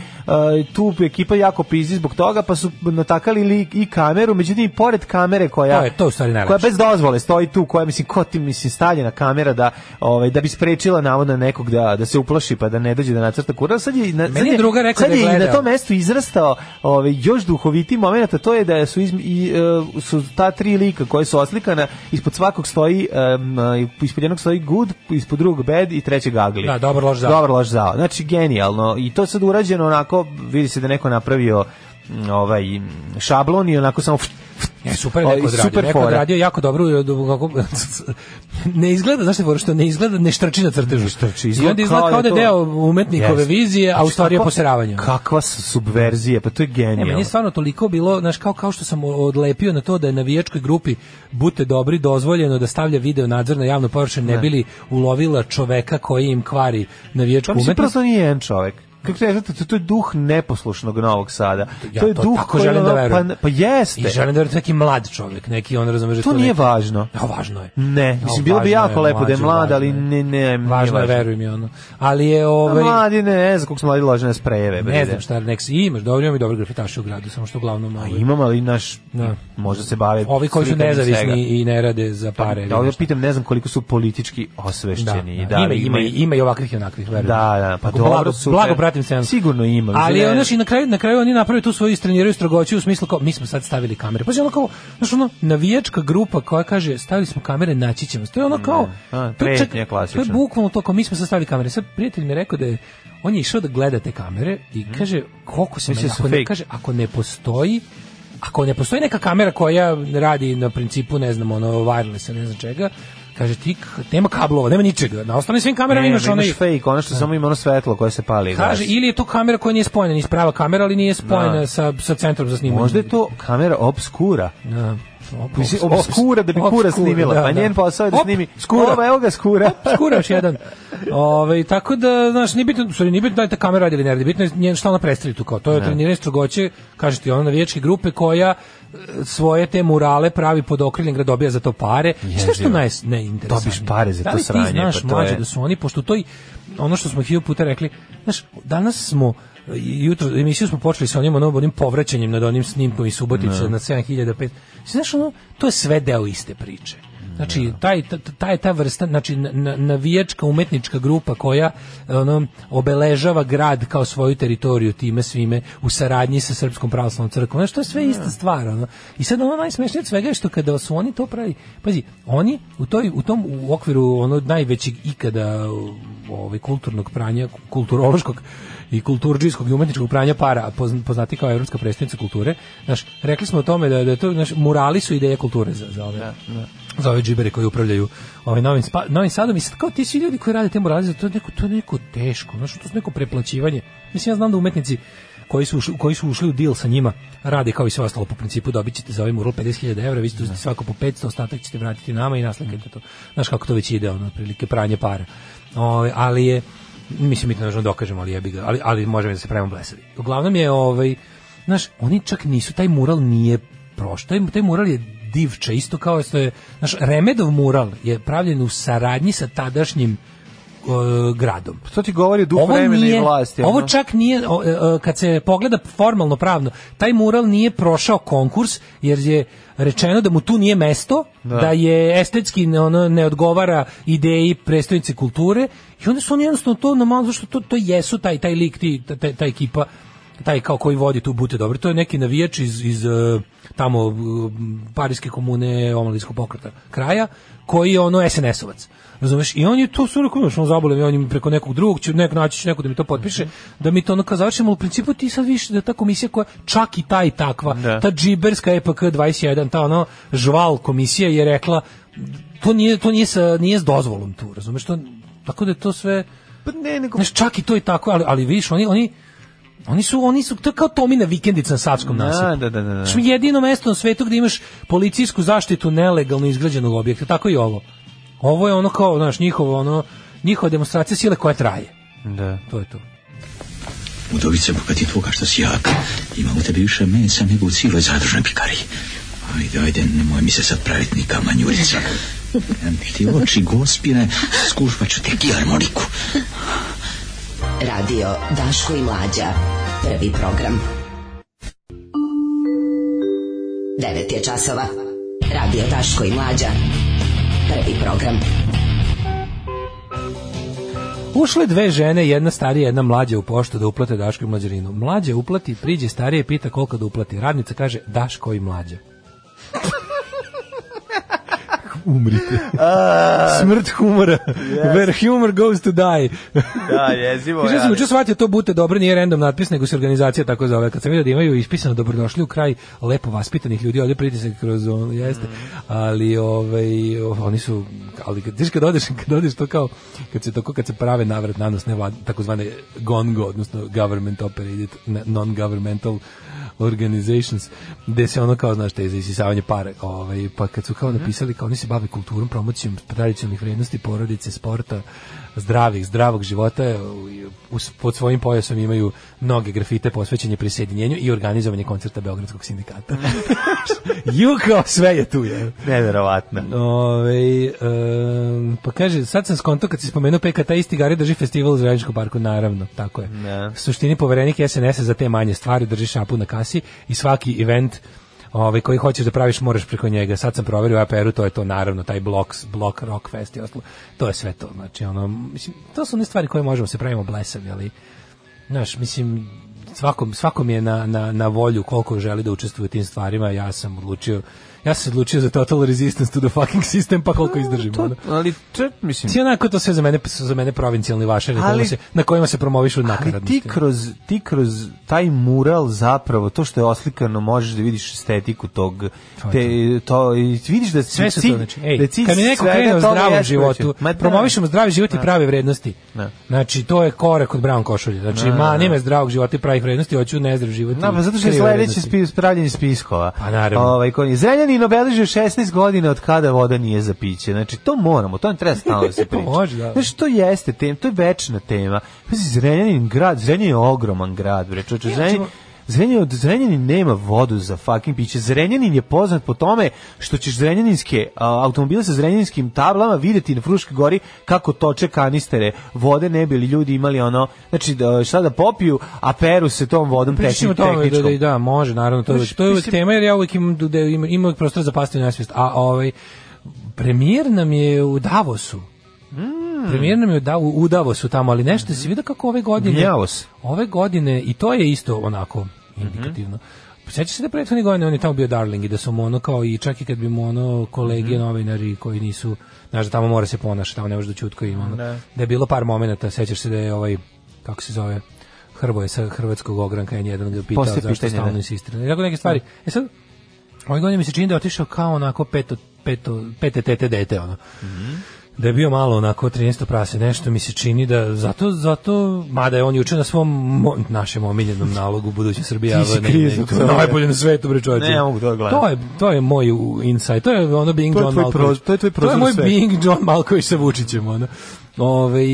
tu ekipa jako pizi zbog toga, pa su natakali i kameru, međutim i pored kamere koja, to je, to koja bez dozvole stoji tu, koja mislim, ko ti mislim, staljena kamera da, ovaj, da bi sprečila sprečila navodno nekog da, da se uplaši pa da ne dođe da nacrta kurac. Sad je, na, Meni je druga rekla da je na tom mestu izrastao ovaj, još duhoviti moment, to je da su, izmi, i, uh, su ta tri lika koje su oslikana, ispod svakog stoji, um, ispod jednog stoji good, ispod drugog bad i trećeg ugly. Da, dobro loš zao. dobro loš zao. Znači, genijalno. I to sad urađeno onako, vidi se da neko napravio ovaj šablon i onako samo ja e, super da, neko odradio, super neko odradio jako dobro e, kako ne izgleda znači fora što ne izgleda ne štrči na crtežu ne štrči izgleda, izgleda, izgleda kao, da kao da je deo umetnikove yes. vizije a u znači, stvari je poseravanje kakva subverzija pa to je genijalno meni je stvarno toliko bilo znaš kao kao što sam odlepio na to da je na navijačkoj grupi bute dobri dozvoljeno da stavlja video nadzor na javno površinu ne, ne bili ulovila čoveka koji im kvari na navijačku umetnost to nije jedan čovek kako se znate, to je duh neposlušnog Novog Sada. Ja to je to duh koji želim da verujem. Pa, pa jeste. I želim da verujem da neki mlad čovjek, neki on razumije to, to da nije neki... važno. Ja, važno je. Ne, mislim ja, bilo bi jako je, lepo da je mlad, ali ne ne, ne važno je, verujem mi ono. Ali je ovaj mladi ne, ne znam kako se mladi laže na sprejeve, Ne znam šta, nek se imaš, dobro imamo i dobre grafitaše u gradu, samo što uglavnom ovaj. imam ali naš da. može se bave ovi koji su nezavisni i ne rade za pa, pare. Da, ovdje pitam, ne znam koliko su politički osvešteni da, da, da. Ima, ima, ima i ovakvih i onakvih, verujem. Da, da, pa dobro su pratim scenu. Sigurno ima. Ali ono na kraju na kraju oni naprave tu svoju istreniraju strogoću u smislu kao mi smo sad stavili kamere. Pa ono kao, znaš ono navijačka grupa koja kaže stavili smo kamere, naći ćemo. To je ono mm, kao a, to je, čak, to je bukvalno to kao mi smo sad stavili kamere. Sad prijatelj mi rekao da je on je išao da gleda te kamere i mhm. kaže koliko se da ako ne, kaže ako ne postoji ako ne postoji neka kamera koja radi na principu ne znam ono wireless ne znam čega Kaže ti nema kablova, nema ničega. Na ostalim svim kamerama ne, imaš onaj imaš fake, ono što da. samo ima ono svetlo koje se pali. Kaže ili je to kamera koja nije spojena, ni sprava kamera, ali nije spojena da. sa sa centrom za snimanje. Možda je to kamera obskura. Da. Mislim, obskura da bi obskura, kura snimila. Da, pa njen da. posao je da snimi skura. Ova, evo ga skura. Op, skura još jedan. Ove, tako da, znaš, nije bitno, sorry, nije bitno da je ta kamera radi ili ne radi, bitno je njen šta ona predstavlja tu kao. To je ne. Da. treniranje strogoće, kažete ti, ona navijačke grupe koja e, svoje te murale pravi pod okriljem grada dobija za to pare. Šta što naj ne interesantno. Dobiš pare za da to sranje, pa to je. Da li ti znaš, mlađe, da su oni pošto to i ono što smo hiljadu rekli, znaš, danas smo jutro emisiju smo počeli sa onim onom, onim povraćanjem nad onim snimkom i Subotice da. na 7005. Znaš ono, to je sve deo iste priče. Znači, da. taj, taj, ta vrsta, znači, navijačka umetnička grupa koja ono, obeležava grad kao svoju teritoriju time svime u saradnji sa Srpskom pravoslavnom crkvom. Znači, to je sve ne. Da. ista stvar. Ono. I sad ono najsmešnije od svega je što kada su oni to pravi, pazi, oni u, toj, u tom u okviru ono najvećeg ikada ovaj, kulturnog pranja, kulturološkog, i kulturđijskog i umetničkog pranja para, poznati kao evropska predstavnica kulture. Znaš, rekli smo o tome da, da to, znaš, murali su ideje kulture za, za ove. Da, da za ove džibere koji upravljaju ovaj novim, spa, novim sadom i sad kao ti svi ljudi koji rade te muralize, to je neko, to je neko teško, znaš, to je neko preplaćivanje. Mislim, ja znam da umetnici koji su, ušli, koji su ušli u deal sa njima rade kao i sve ostalo po principu dobit ćete za ovaj mural 50.000 evra, vi ste da. svako po 500 ostatak ćete vratiti nama i naslikajte da to znaš kako to već ide ono, prilike pranje para o, ovaj, ali je mislim mi to možemo da dokažemo, ali jebi ga, ali, ali možemo da se pravimo blesavi. Uglavnom je, ovaj, znaš, oni čak nisu, taj mural nije prošto, taj, mural je divče, isto kao što je, znaš, Remedov mural je pravljen u saradnji sa tadašnjim gradom. To ti govori duh ovo vremena nije, i vlasti. Ovo čak nije, uh, uh, kad se pogleda formalno pravno, taj mural nije prošao konkurs, jer je rečeno da mu tu nije mesto, da, da je estetski ono ne odgovara ideji predstavnice kulture i onda su oni jednostavno to normalno zašto to to jesu taj taj lik ti ta, ta, ta ekipa taj kao koji vodi tu bute dobro, to je neki navijač iz, iz e, tamo e, pariske komune, omalinskog pokreta kraja, koji je ono SNS-ovac. Razumeš? I on je to su rekao, on zabole, on im preko nekog drugog će nek naći će neko da mi to potpiše, mm -hmm. da mi to ono kao završimo, u principu ti sad više da ta komisija koja čak i ta i takva, da. ta džiberska EPK 21, ta ono žval komisija je rekla to nije to nije sa nije s dozvolom tu, razumeš? To, tako da je to sve pa ne, nego... Znaš, čak i to i tako, ali, ali vidiš, oni, oni Oni su, oni su, to kao Tomina vikendica na Savskom da, nasipu. Da, da, da, da. jedino mesto na svetu gde imaš policijsku zaštitu nelegalno izgrađenog objekta, tako i ovo. Ovo je ono kao, znaš, njihovo, ono, njihova demonstracija sile koja traje. Da. To je to. Udovice, bogati tvoga što si jak, ima u tebi više mesa nego u cijeloj zadružnoj pikari. Ajde, ajde, nemoj mi se sad praviti ni kamanjurica. Ti oči gospine, skušvat ću te harmoniku. Radio Daško i Mlađa. Prvi program. 9 je časova. Radio Daško i Mlađa. Prvi program. Ušle dve žene, jedna starija, jedna mlađa u poštu da uplate Daško i mlađarinu. Mlađa uplati, priđe starije, pita koliko da uplati. Radnica kaže Daško i mlađa umrite. A... Smrt humora. Yes. Where humor goes to die. da, jezivo. Kaže, sam učeo shvatio to bute dobro, nije random natpis, nego se organizacija tako zove. Kad sam vidio da imaju ispisano dobrodošli u kraj lepo vaspitanih ljudi, ovdje pritisak kroz on, jeste. Mm. Ali, ovaj, oni su, ali kad, kad odeš, kad odeš to kao, kad se, tako, kad se prave navrat na nos, takozvane GONGO, odnosno government operated, non-governmental organizations, gde se ono kao, znaš, te za isisavanje pare, ovaj, pa kad su kao mhm. napisali, kao oni se bave kulturom, promocijom tradicionalnih vrednosti, porodice, sporta, zdravih, zdravog života e, pod svojim pojasom imaju mnoge grafite posvećenje prisjedinjenju i organizovanje koncerta Beogradskog sindikata. Juko, sve je tu. Je. Neverovatno. Ove, um, pa kaže, sad sam skonto kad si spomenuo PKT isti gari drži festival u Zraničkom parku, naravno, tako je. Ne. Da. U suštini poverenik SNS-a za te manje stvari drži šapu na kasi i svaki event ovaj, koji hoćeš da praviš moraš preko njega. Sad sam proverio APR-u, to je to naravno, taj blok, Block rock fest i ostalo. To je sve to, znači ono, mislim, to su ne stvari koje možemo da se pravimo blesavi, ali znaš, mislim, svakom, svakom je na, na, na volju koliko želi da učestvuje u tim stvarima, ja sam odlučio ja sam se odlučio za total resistance to the fucking system, pa koliko izdržim. To, ali čet, mislim... Ti onako to sve za mene, za mene provincijalni vašari ali, se, na kojima se promoviš od nakaradnosti. Ali ti kroz, ti kroz taj mural zapravo, to što je oslikano, možeš da vidiš estetiku tog... Te, to, vidiš da sve su to, znači, da ej, da kad mi neko krene o zdravom životu, promovišemo zdravi život i da. prave vrednosti. Na. Da. Znači, to je korak od brown košulje. Znači, ne, ma, nema zdravog života i pravih vrednosti, hoću nezdrav život. Na, pa zato što je sledeći spis, spiskova. Pa naravno. Ovaj, Lenin obeležio 16 godina od kada voda nije za piće. Znači, to moramo, to ne treba stalno da se priča. Može, da. Znači, to jeste tema, to je večna tema. Zrenjanin grad, Zrenjanin je ogroman grad, bre. Čoče, Zrenjanin, Zrenjanin, Zrenjanin nema vodu za fucking piće. Zrenjanin je poznat po tome što ćeš zrenjaninske a, automobile sa zrenjaninskim tablama videti na Fruškoj gori kako toče kanistere vode ne bili ljudi imali ono, znači da, šta da popiju, a peru se tom vodom teči tehničkom. Da, da, da, može, naravno, to je, to je uvijek tema jer ja uvijek imam, imam, da- da imam prostor za pastiju nasvijest. A ovaj, premijer nam je u Davosu. Mm. Premijer nam je da, u, u Davosu tamo, ali nešto mm. se vidi kako ove godine... Mjavos. Ove godine, i to je isto onako Mhm. indikativno. Mm -hmm. se da prethodne godine on je tamo bio darling i da su mu ono kao i čak i kad bi mu ono kolege mm -hmm. novinari koji nisu, znaš da tamo mora se ponašati, tamo ne može da čutko ima. Ono. Da. da. je bilo par momenata, sećaš se da je ovaj, kako se zove, Hrvoje sa hrvatskog ogranka i jedan ga pitao Poslije zašto da. stalno insistira. Tako neke stvari. Da. E sad, ove godine mi se čini da je otišao kao onako peto, peto, pete tete dete, ono. Mm -hmm da je bio malo onako 13. prase, nešto mi se čini da zato, zato mada je on juče na svom mo, našem omiljenom nalogu buduće Srbije Ti si krizu, to najbolje na svetu, bre čovječe. Ne, mogu to da gledati. To je, to je moj insight, to je ono Bing to John Malković. To je tvoj prozor To je moj sve. Bing John Malković sa Vučićem, ono. Ove,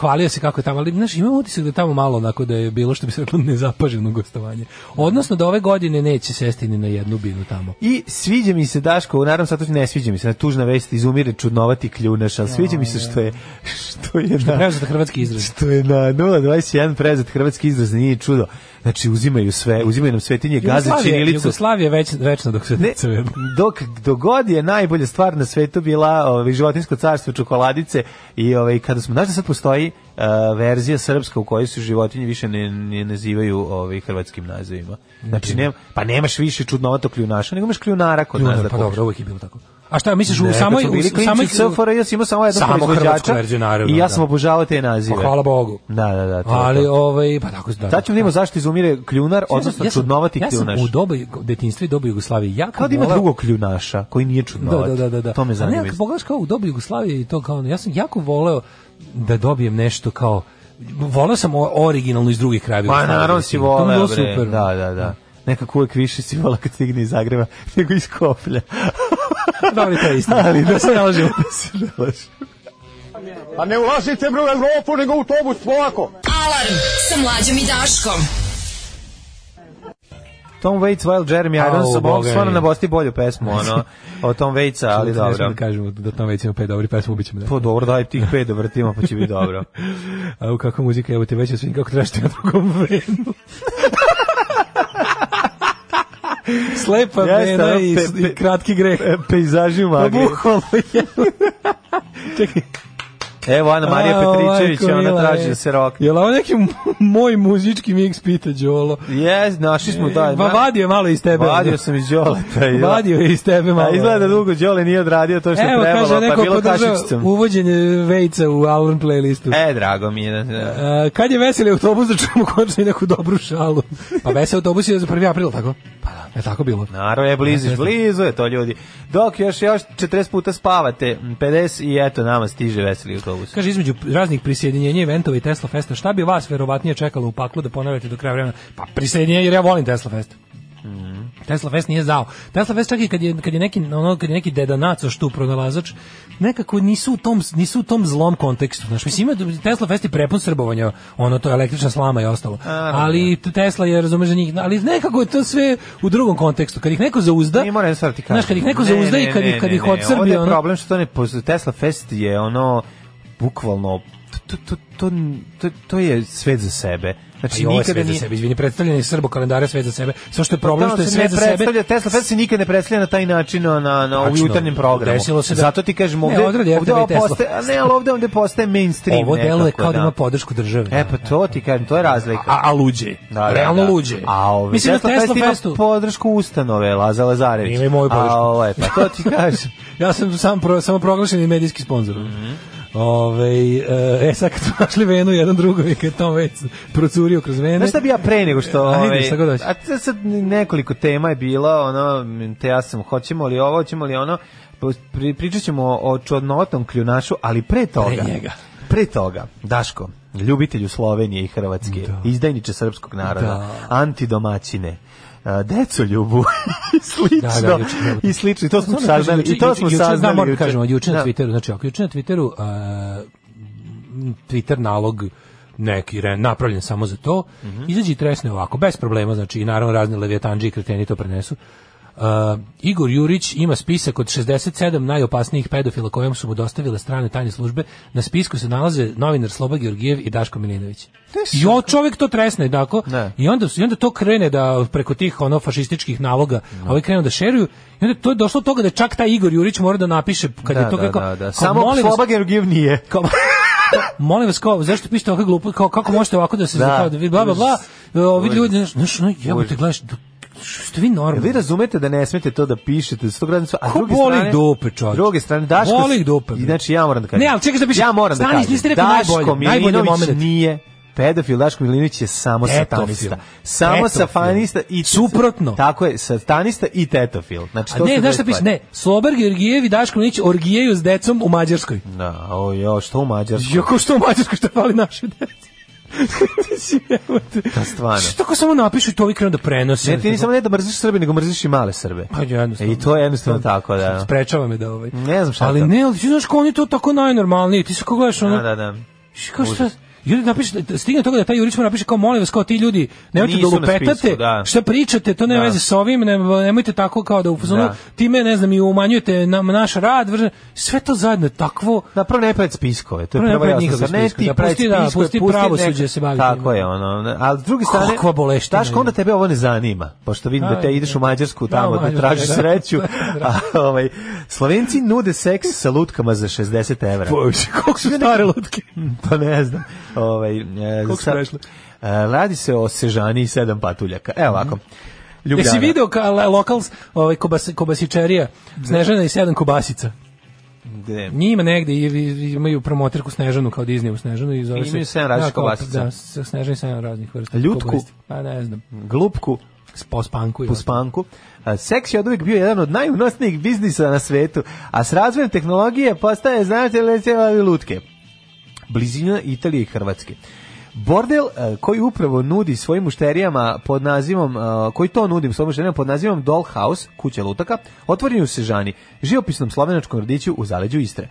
hvalio se kako je tamo, ali znaš, imam utisak da je tamo malo onako da je bilo što bi se reklo nezapaženo gostovanje. Odnosno da ove godine neće sesti ni na jednu binu tamo. I sviđa mi se Daško, naravno sad to ne sviđa mi se, na tužna vest izumire čudnovati kljuneš, ali sviđa mi se što je što je što na, hrvatski izraz. Što je na 021 prezat hrvatski izraz, nije čudo. Znači uzimaju sve, uzimaju nam svetinje, gaze čirilicu. Jugoslavija već večno dok se ne, dok dogod je najbolja stvar na svetu bila ovaj životinjsko carstvo čokoladice I ovaj kada smo znači da sad postoji uh, verzija srpska u kojoj se životinje više ne, ne nazivaju ovaj hrvatskim nazivima. Znači, znači nema, pa nemaš više čudnovatog kljunaša, nego imaš kljunara kod nas da. Pa dobro, uvijek je bilo tako. A šta misliš ne, u samoj u samoj CFR ja samo jednog samo proizvođača verziju, naravno, i ja da. sam obožavao te nazive. Pa, hvala Bogu. Da, da, da. To Ali to. ovaj pa tako da. Da ćemo da vidimo da. zašto izumire kljunar, odnosno ja sam, čudnovati ja sam, kljunaš. Ja sam u doba detinjstva i doba Jugoslavije ja kad ima drugog kljunaša koji nije čudnovat. Da, da, da, da. To me zanima. Ne, pogledaš kao u doba Jugoslavije i to kao ja sam jako voleo da dobijem nešto kao voleo sam originalno iz drugih krajeva. Ma pa naravno si voleo, bre. Da, da, da nekako uvek više si vola kad stigne iz Zagreba nego iz Koplja. Dobro, da, to je isto. Ali da. da se ne lažemo. Da se ne lažemo. A ne ulazite bre u Evropu, nego u autobus polako. Alarm sa mlađom i Daškom. Tom Waits, Wild Jeremy Irons, oh, Bob stvarno na Bosti bolju pesmu, ono, o Tom Waitsa, ali Čutim, dobro. Da kažemo da Tom Waits ima pet dobri pesmu, bit ćemo da. Po, pa dobro, daj tih pet da vrtimo, pa će biti dobro. A u kakva muzika, evo te već svim kako trešte na drugom vremenu. Slepa Jeste, mena i, i kratki greh. E, pejzaži pa magije. Pa bukvalno je. Čekaj. Evo Ana Marija A, Petričević, majko, ona traži da se rokne. Jel ovo neki moj muzički mix pita Đolo? Jes, našli smo taj. E, pa vadio malo iz tebe. Vadio sam iz Đole. Pa vadio iz tebe malo. A izgleda da dugo Đole nije odradio to što Evo, trebalo, kaže, pa neko pa bilo kašičicom. Uvođenje vejca u album playlistu. E, drago mi je. Da, A, da. e, kad je veseli autobus da čujemo konačno i neku dobru šalu. Pa veseli autobus je za 1. april, tako? Pa da, je tako bilo. Naravno je blizu, blizu je to ljudi. Dok još, još 40 puta spavate, 50 i eto nama stiže veseli autobus autobus. Kaže, između raznih prisjedinjenja, eventova i Tesla Festa, šta bi vas verovatnije čekalo u paklu da ponavljate do kraja vremena? Pa prisjedinjenje, jer ja volim Tesla Fest. Mm. Tesla Fest nije zao. Tesla Fest čak i kad je, kad je neki, ono, kad je neki deda naco što pronalazač, nekako nisu u tom, nisu u tom zlom kontekstu. Znaš, mislim, ima Tesla Fest je prepun srbovanja, ono, to je električna slama i ostalo. A, da, ali da. Tesla je, razumeš, njih, ali nekako je to sve u drugom kontekstu. Kad ih neko zauzda, ne, mora da znaš, kad ih neko ne, zauzda ne, i kad, ne, ih, kad ih odsrbi, ono... je problem što to ne, Tesla Fest je ono, bukvalno to, to, to, to, to je svet za sebe. Znači i ovo nikada je svet za sebe, izvini, predstavljanje srbo kalendara svet za sebe. Sve što je problem što je svet za sebe. Tesla Fest se nikad ne predstavlja na taj način na na, na u jutarnjem programu. Desilo se da, Zato ti kažem ovde, ne, ovde, ovde ovo postaje, a ne, ali ovde ovde postaje mainstream. Ovo deluje kao da, da ima podršku države. E pa to ti kažem, to je razlika. A, a luđe. Da, da Realno da, luđe. A ove, Mislim Tesla da Tesla festu... ima podršku ustanove Laza Lazarević. Ima i moju podršku. A ovo, ovaj, pa to ti kažem. ja sam sam pro, proglašen proglašeni medijski sponzor. Mm -hmm. Ove, e, e, sad kad smo našli venu, jedan drugovi kad je to već procurio kroz vene. Znaš šta bi ja pre nego što... Ove, a, vidim, ovaj, god a sad nekoliko tema je bila, ono, te ja sam, hoćemo li ovo, hoćemo li ono, pri, pričat ćemo o čudnotom kljunašu, ali pre toga... Pre njega. Pre toga, Daško, ljubitelju Slovenije i Hrvatske, da. izdajniče srpskog naroda, da. antidomaćine, decoljubu i slično. Da, da, juče, i slično. I to smo saznali. I to smo saznali. Znam, moram kažemo, juče na da. Twitteru, znači, ako juče na Twitteru uh, Twitter nalog neki re, napravljen samo za to, mm -hmm. izađi tresne ovako, bez problema, znači, i naravno razne levijatanđe i kreteni to prenesu. Uh, Igor Jurić ima spisak od 67 najopasnijih pedofila kojom su mu dostavile strane tajne službe. Na spisku se nalaze novinar Sloba Georgijev i Daško Milinović. I on čovjek to tresne, dakle. Ne. I onda, I onda to krene da preko tih ono fašističkih naloga, ne. Da. ovi krenu da šeruju. I onda to je došlo do toga da čak taj Igor Jurić mora da napiše kad da, je to da, kako... Da, da. Samo molim Sloba Georgijev nije. Kao, molim vas kao zašto pišete ovakve gluposti kako možete ovako da se da, da bla bla bla ovi ljudi znaš, znaš, no, jebote gledaš Što vi normalno? Vi razumete da ne smete to da pišete, sto granica, a Ko druge boli strane dope, čovjek. Druge strane Daško. Boli dope. Inači ja moram da kažem. Ne, al čekaj da pišem. Ja moram Stani, da kažem. Niste rekao Daško najbolje, najbolji moment. Nije pedofil Daško Milinović je samo satanista. Samo tetofil. satanista i tetofil. suprotno. Tako je, satanista i tetofil. Znači to A ne, znaš šta piše? Ne, Slobar Georgijev Daško Milinović Orgijeju s decom u Mađarskoj. Na, no, o jo, što u Mađarskoj? Jo, ko što u Mađarskoj što fali našoj deci? da, stvarno. Što ko samo napišu i to ovi krenu da prenose. Ne, ti samo ne da mrziš Srbe, nego mrziš i male Srbe. Pa jednostavno. E, I to je jednostavno to, tako, da. Sprečava me da ovaj. Ne znam šta Ali ne, ali ti znaš ko oni to tako najnormalniji. Ti se ko gledaš da, ono... Da, da, da. Kao šta, Ljudi napiše stigne toga da taj Jurić mu napiše kao molim vas kao ti ljudi nemojte da lupetate, da. šta pričate, to nema da. veze sa ovim, nemojte tako kao da ti da. time ne znam i umanjujete nam naš rad, vrže, sve to zajedno je takvo. Da prvo ne pred spiskove, to je prvo jasno. Ne ti da, pusti, da, pusti pravo suđe se bavi. Tako je ono. al s druge strane, kakva boleština. Daš onda tebe ovo ne zanima, pošto vidim da te ideš u Mađarsku tamo da tražiš sreću. A ovaj Slovenci nude seks sa lutkama za 60 evra. Bože, pa, kako su stare lutke? Pa ne znam. Ovaj, e, Kako e, Radi se o Sežani i sedam patuljaka. Evo mhm. ovako. Mm -hmm. Ljubljana. Jesi video ka, lokals, ovaj, kobas, kobasičerija, Snežana i sedam kobasica? Gde? Njima negde imaju promoterku Snežanu kao Disneyu Snežanu i zove se... Imaju sedam različitih da, kobasica. Da, Snežana i sedam raznih vrsta. Ljutku? Kobasica. Pa ne znam. Glupku? Po spanku. Po e, spanku. Seks je od uvijek bio jedan od najunosnijih biznisa na svetu, a s razvojem tehnologije postaje, znate, leceva lutke blizina Italije i Hrvatske. Bordel eh, koji upravo nudi svojim mušterijama pod nazivom eh, koji to nudim svojim mušterijama pod nazivom Dollhouse, kuća lutaka, otvoren je u Sežani, živopisnom slovenačkom radiću u zaleđu Istre.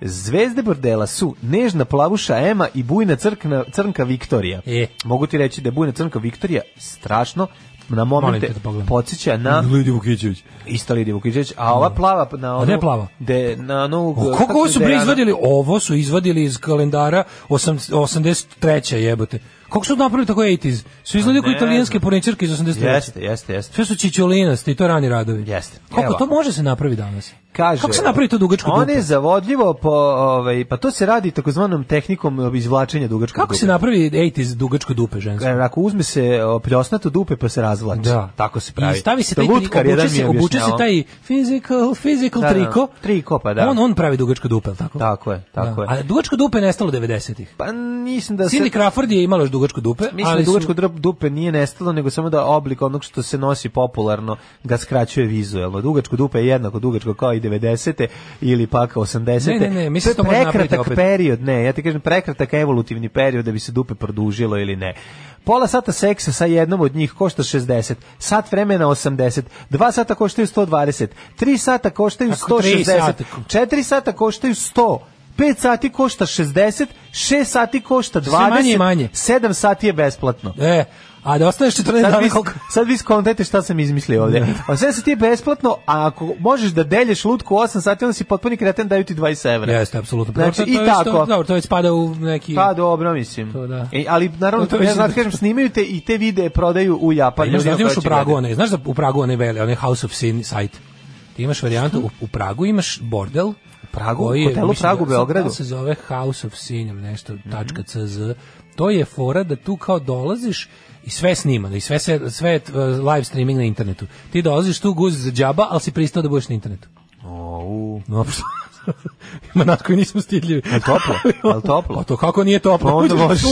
Zvezde bordela su nežna plavuša Ema i bujna crkna, crnka Viktorija. E. Mogu ti reći da je bujna crnka Viktorija strašno na momente da podseća na Lidiju Vukićević. Ista Lidija Vukićević, a ova mm. plava na onu, A ne plava. De, na onu, kako ovo su izvadili? Ovo su izvadili iz kalendara 83. jebote. Kako su napravili tako 80s? Su izgledali pa kao italijanske porničarke iz 80 ih Jeste, jeste, jeste. Sve su čičolinaste i to rani radovi. Jeste. Kako to može se napravi danas? Kaže, Kako se napravi to dugačko dupe? On je zavodljivo po, ovaj, pa to se radi takozvanom tehnikom izvlačenja dugačkog Kako dupe. Kako se napravi 80s dugačko dupe žensko? E, ako uzme se pljosnato dupe pa se razvlači. Da. Tako se pravi. I stavi se taj, Lutkar, obuče, se, obuče se taj physical, physical da, da. triko. Da, triko, pa da. On, on pravi dugačko dupe, tako? Tako je, tako da. je. A dugačko dupe nestalo 90-ih. Pa nisam da se... Cindy Crawford je imala još dugačko dupe, Mislim ali da dugačko su... dupe nije nestalo, nego samo da oblik onog što se nosi popularno ga skraćuje vizuelno. Dugačko dupe je jednako dugačko kao i 90. ili pa kao 80. Ne, ne, ne, mislim to je da prekratak period, ne, ja ti kažem prekratak evolutivni period da bi se dupe produžilo ili ne. Pola sata seksa sa jednom od njih košta 60, sat vremena 80, 2 sata koštaju 120, 3 sata koštaju 160, 4 sata koštaju 100. 5 sati košta 60, 6 sati košta 20, manje manje. 7 sati je besplatno. E, a da ostaneš 14 sad dana vi, koliko... Sad vi skontajte šta sam izmislio ovdje. A sve se ti je besplatno, a ako možeš da delješ lutku 8 sati, onda si potpuni kreten daju ti 20 evra. Jeste, apsolutno. Znači, znači, i to tako. Isto, dobro, to već spada u neki... Pa dobro, mislim. To, da. E, ali naravno, to, to ja znači, kažem, snimaju te i te vide prodaju u Japan. Pa, znaš, da u Pragu one, znaš da u Pragu one vele, one House of Sin site. Ti imaš varijantu, u, u Pragu imaš bordel, Pragu, je, hotelu Pragu u Beogradu. se zove House of Sin nešto, mm -hmm. .cz. To je fora da tu kao dolaziš i sve snimano i sve, sve, sve eh, live streaming na internetu. Ti dolaziš tu guz za džaba, ali si pristao da budeš na internetu. Oh, no, Ima nas koji nismo stidljivi. Al toplo? al toplo? Pa to kako nije toplo? Pa onda možeš.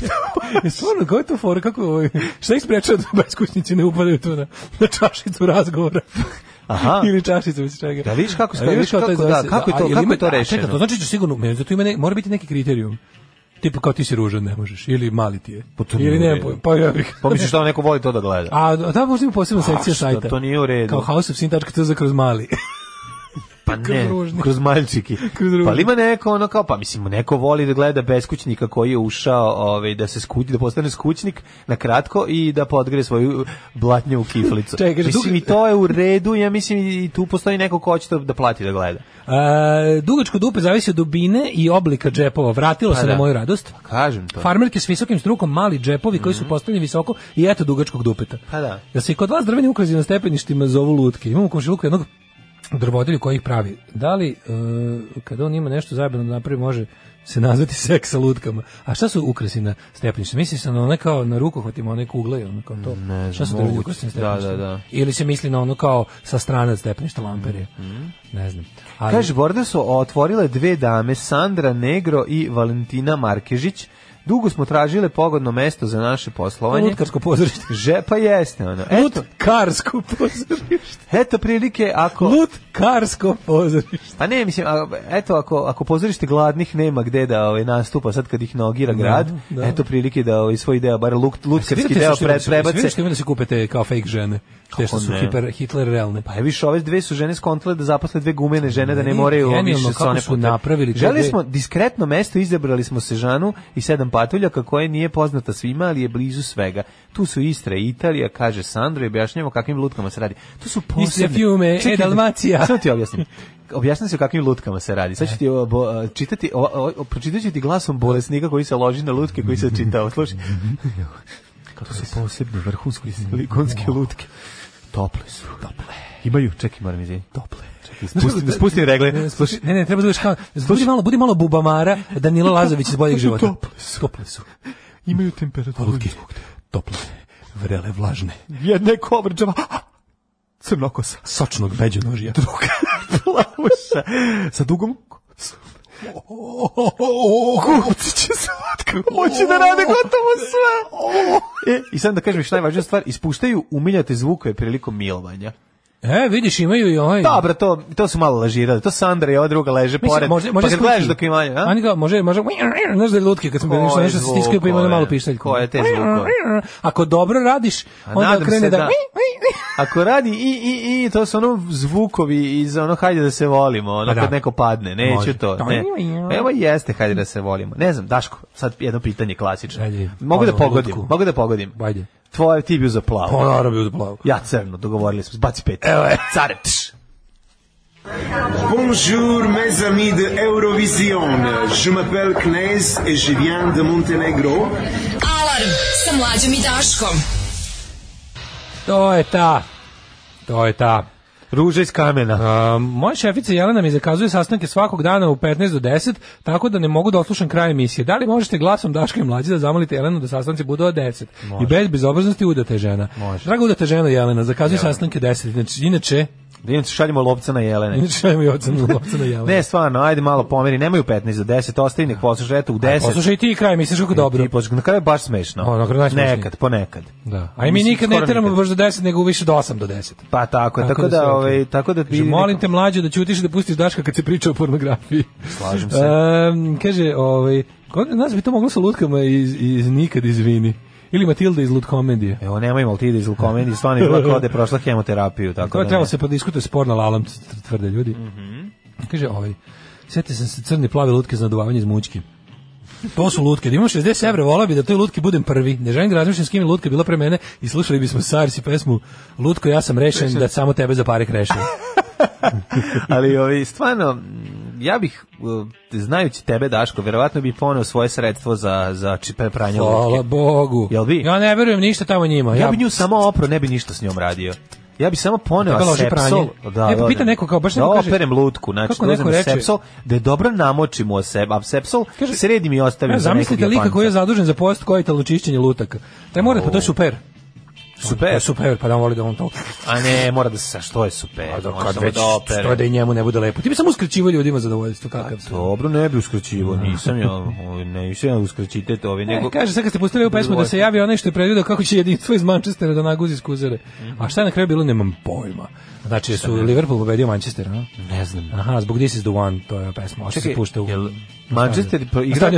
Je Stvarno, kako je to for? Kako, ovaj, šta ih sprečava da beskućnici ne upadaju tu na, na čašicu razgovora? Aha. ili čašicu iz čega. Da vidiš kako stoji, vidiš kako, kako, da, kako je to, kako ima, je to rešeno. Čekaj, to znači da sigurno, zato ima ne, mora biti neki kriterijum. Tipa kao ti si ružan, ne možeš, ili mali ti je. Pa to ili ne, pa pa ja bih. Pa misliš da neko voli to da gleda. A da možda ima posebna sekcija sajta. To nije u redu. Kao houseofsin.tz kroz mali. Pa ne, kroz malčiki. kroz ružni. pa ima neko ono kao, pa mislim, neko voli da gleda beskućnika koji je ušao ovaj, da se skući, da postane skućnik na kratko i da podgre svoju blatnju u kiflicu. Čekaj, mislim, i to je u redu, ja mislim i tu postoji neko ko će to da plati da gleda. A, e, dugačko dupe zavisi od dubine i oblika džepova. Vratilo pa se da. na moju radost. Pa kažem to. Farmerke s visokim strukom, mali džepovi mm -hmm. koji su mhm. postavljeni visoko i eto dugačkog dupeta. Pa da. Da se i kod vas drveni ukrazi na stepeništima zovu lutke. Imamo komšiluku jednog drvodilju koji ih pravi. Da li, uh, e, kada on ima nešto zajebano da napravi, može se nazvati seks sa lutkama. A šta su ukrasi na stepeništu? se na one kao na rukohvatima, one kugle, ono kao to? Ne znam, šta su drugi ukrasi na stepeništu? Da, da, da. Ili se misli na ono kao sa strane stepeništa lamperije? Mm -hmm. Ne znam. Ali... Kaže, borde su otvorile dve dame, Sandra Negro i Valentina Markežić, Dugo smo tražile pogodno mesto za naše poslovanje. Lutkarsko pozorište. Že, pa jeste ono. Eto, Lutkarsko pozorište. Eto prilike ako... Lutkarsko pozorište. Pa ne, mislim, a, eto, ako, ako pozorište gladnih nema gde da ovaj, nastupa sad kad ih nogira da, grad, da, eto prilike da ovaj, svoj deo, bar lut, lutkarski deo pre, prebace. Vidite što ima da se kupete kao fake žene, te što su hiper, Hitler realne. Pa je više, ove dve su žene skontile da zaposle dve gumene žene da ne moraju više su napravili. Želi smo diskretno mesto, izabrali smo Sežanu i sedam patuljaka koja nije poznata svima, ali je blizu svega. Tu su Istra i Italija, kaže Sandro i objašnjamo kakvim lutkama se radi. Tu su posebne... Istra fiume, e Dalmacija. Samo ti objasnim. Objasnim se o kakvim lutkama se radi. Sad ću ti obo, čitati, o, o, o, pročitat ću ti glasom bolesnika koji se loži na lutke koji se čitao. Slušaj. to su posebne vrhunske silikonske lutke. Tople su. Tople. Imaju, čekaj, moram izvini. Tople. Čekaj, spusti, da spusti regle. Sluši. Ne, ne, treba da budeš kao, budi malo, budi malo bubamara Danila Lazović iz boljeg života. Tople su. Tople su. Imaju temperaturu. Lutke, tople, vrele, vlažne. Jedne kovrđava, crnokosa. Sočnog beđonožja. Druga, plavuša, sa dugom Kupci će slatko, hoće da rade gotovo sve. E, I sad da kažem što najvažnija stvar, ispuštaju umiljate zvukove prilikom milovanja. E, vidiš, imaju i ovaj. Dobro, to to su malo lažirali. To Sandra i ova druga leže Mislim, pored. Može, može pa gledaš dok imaju, a? Ani ga može, može. Znaš da lutke kad smo bili nešto, da nešto stiskaju pa ima malo pištaljku. Koje te zvukove? Ako dobro radiš, onda krene da, da Ako radi i i i to su ono zvukovi iz ono hajde da se volimo, ono pa da. kad neko padne, neću može. to, ne. Evo jeste, hajde da se volimo. Ne znam, Daško, sad jedno pitanje klasično. Da mogu da pogodim, mogu da pogodim. Hajde. Tvoje ti bio za plavo. Pa naravno bio za plavo. Ja crno, dogovorili smo. Baci pet. Evo je. Care. Bonjour mes amis de Eurovision. Je m'appelle Knez et je viens de Montenegro. Alarm sa mlađom i Daškom. To je ta. To je ta ruže iz kamena. A, moja šefica Jelena mi zakazuje sastanke svakog dana u 15 do 10, tako da ne mogu da oslušam kraj emisije. Da li možete glasom Daške mlađe da zamolite Jelenu da sastanci budu od 10? Može. I bez bezobraznosti udate žena. Može. Draga udate žena Jelena, zakazuje Jelena. sastanke 10. Znači, inače, Da inače šaljemo lovca na jelene. Da inače šaljemo lovca na, lovca na jelene. ne, stvarno, ajde malo pomeri, nemaju 15 za 10, ostavi nek poslušaj, eto u 10. Poslušaj ti kraj, misliš kako dobro. Ti poslušaj, na kraju je baš smešno. O, na kraju najsmešnije. Nekad, ponekad. Da. A i mi nikad ne teramo baš do 10, nego više do 8 do 10. Pa tako, tako, tako da, da ovaj, tako da bi... molim te mlađe da ćutiš da pustiš Daška kad se priča o pornografiji. Slažem se. Um, kaže, ovaj, kod nas bi to moglo sa lutkama iz, iz nikad izvini. Ili Matilda iz Lutkomedije. Evo, nema nemoj Matilda iz Lutkomedije, stvarno je bila da je prošla hemoterapiju. Tako to je da trebalo se podiskutuje sporno lalam tvrde ljudi. Mm -hmm. Kaže, ovaj, sjeti sam se crne plave lutke za naduvavanje iz mučki. To su lutke. Da imam 60 evra, vola bi da toj lutki budem prvi. Ne želim da razmišljam s kim je lutka bila pre mene i slušali bismo i pesmu Lutko, ja sam rešen, rešen. da samo tebe za pare krešem. ali ovi, stvarno, ja bih, e, znajući tebe, Daško, verovatno bi poneo svoje sredstvo za, za čipe pranje Hvala Bogu. Jel bi? Ja ne verujem ništa tamo njima. Ja, ja bi nju samo opro, ne bi ništa s njom radio. Ja bih samo poneo sepsol. Da, ne, da, pa da. pita neko kao baš da neko da, kaže. operem lutku, znači kako neko reče, sepsol, da je dobro namočimo o sebe, a sepsol kaže, sredim i ostavim ja, e, za nekog Zamislite lika koji je zadužen za post koji je lučišćenje lutaka. Taj mora, pa to je super. Super, super, pa da on voli da on to. A ne, mora da se sa što je super. A da, kad već, da to da i njemu ne bude lepo. Ti bi samo uskraćivao ljudima zadovoljstvo, pa kakav se. Dobro, ne bi uskraćivao, da. nisam ja, ne, nisam ja uskraćite to, ove nego. Kaže sad kad ste pustili u pesmu da se javi onaj što je predvideo kako će jedinstvo iz Mančestera da naguzi skuzere. Mhm. A šta je na kraju bilo, nemam pojma. Znači su Liverpool pobedio Manchester, a? Ne znam. Aha, zbog This is the one, to je pesma. Hoće se pušta u... Jel Manchester igra,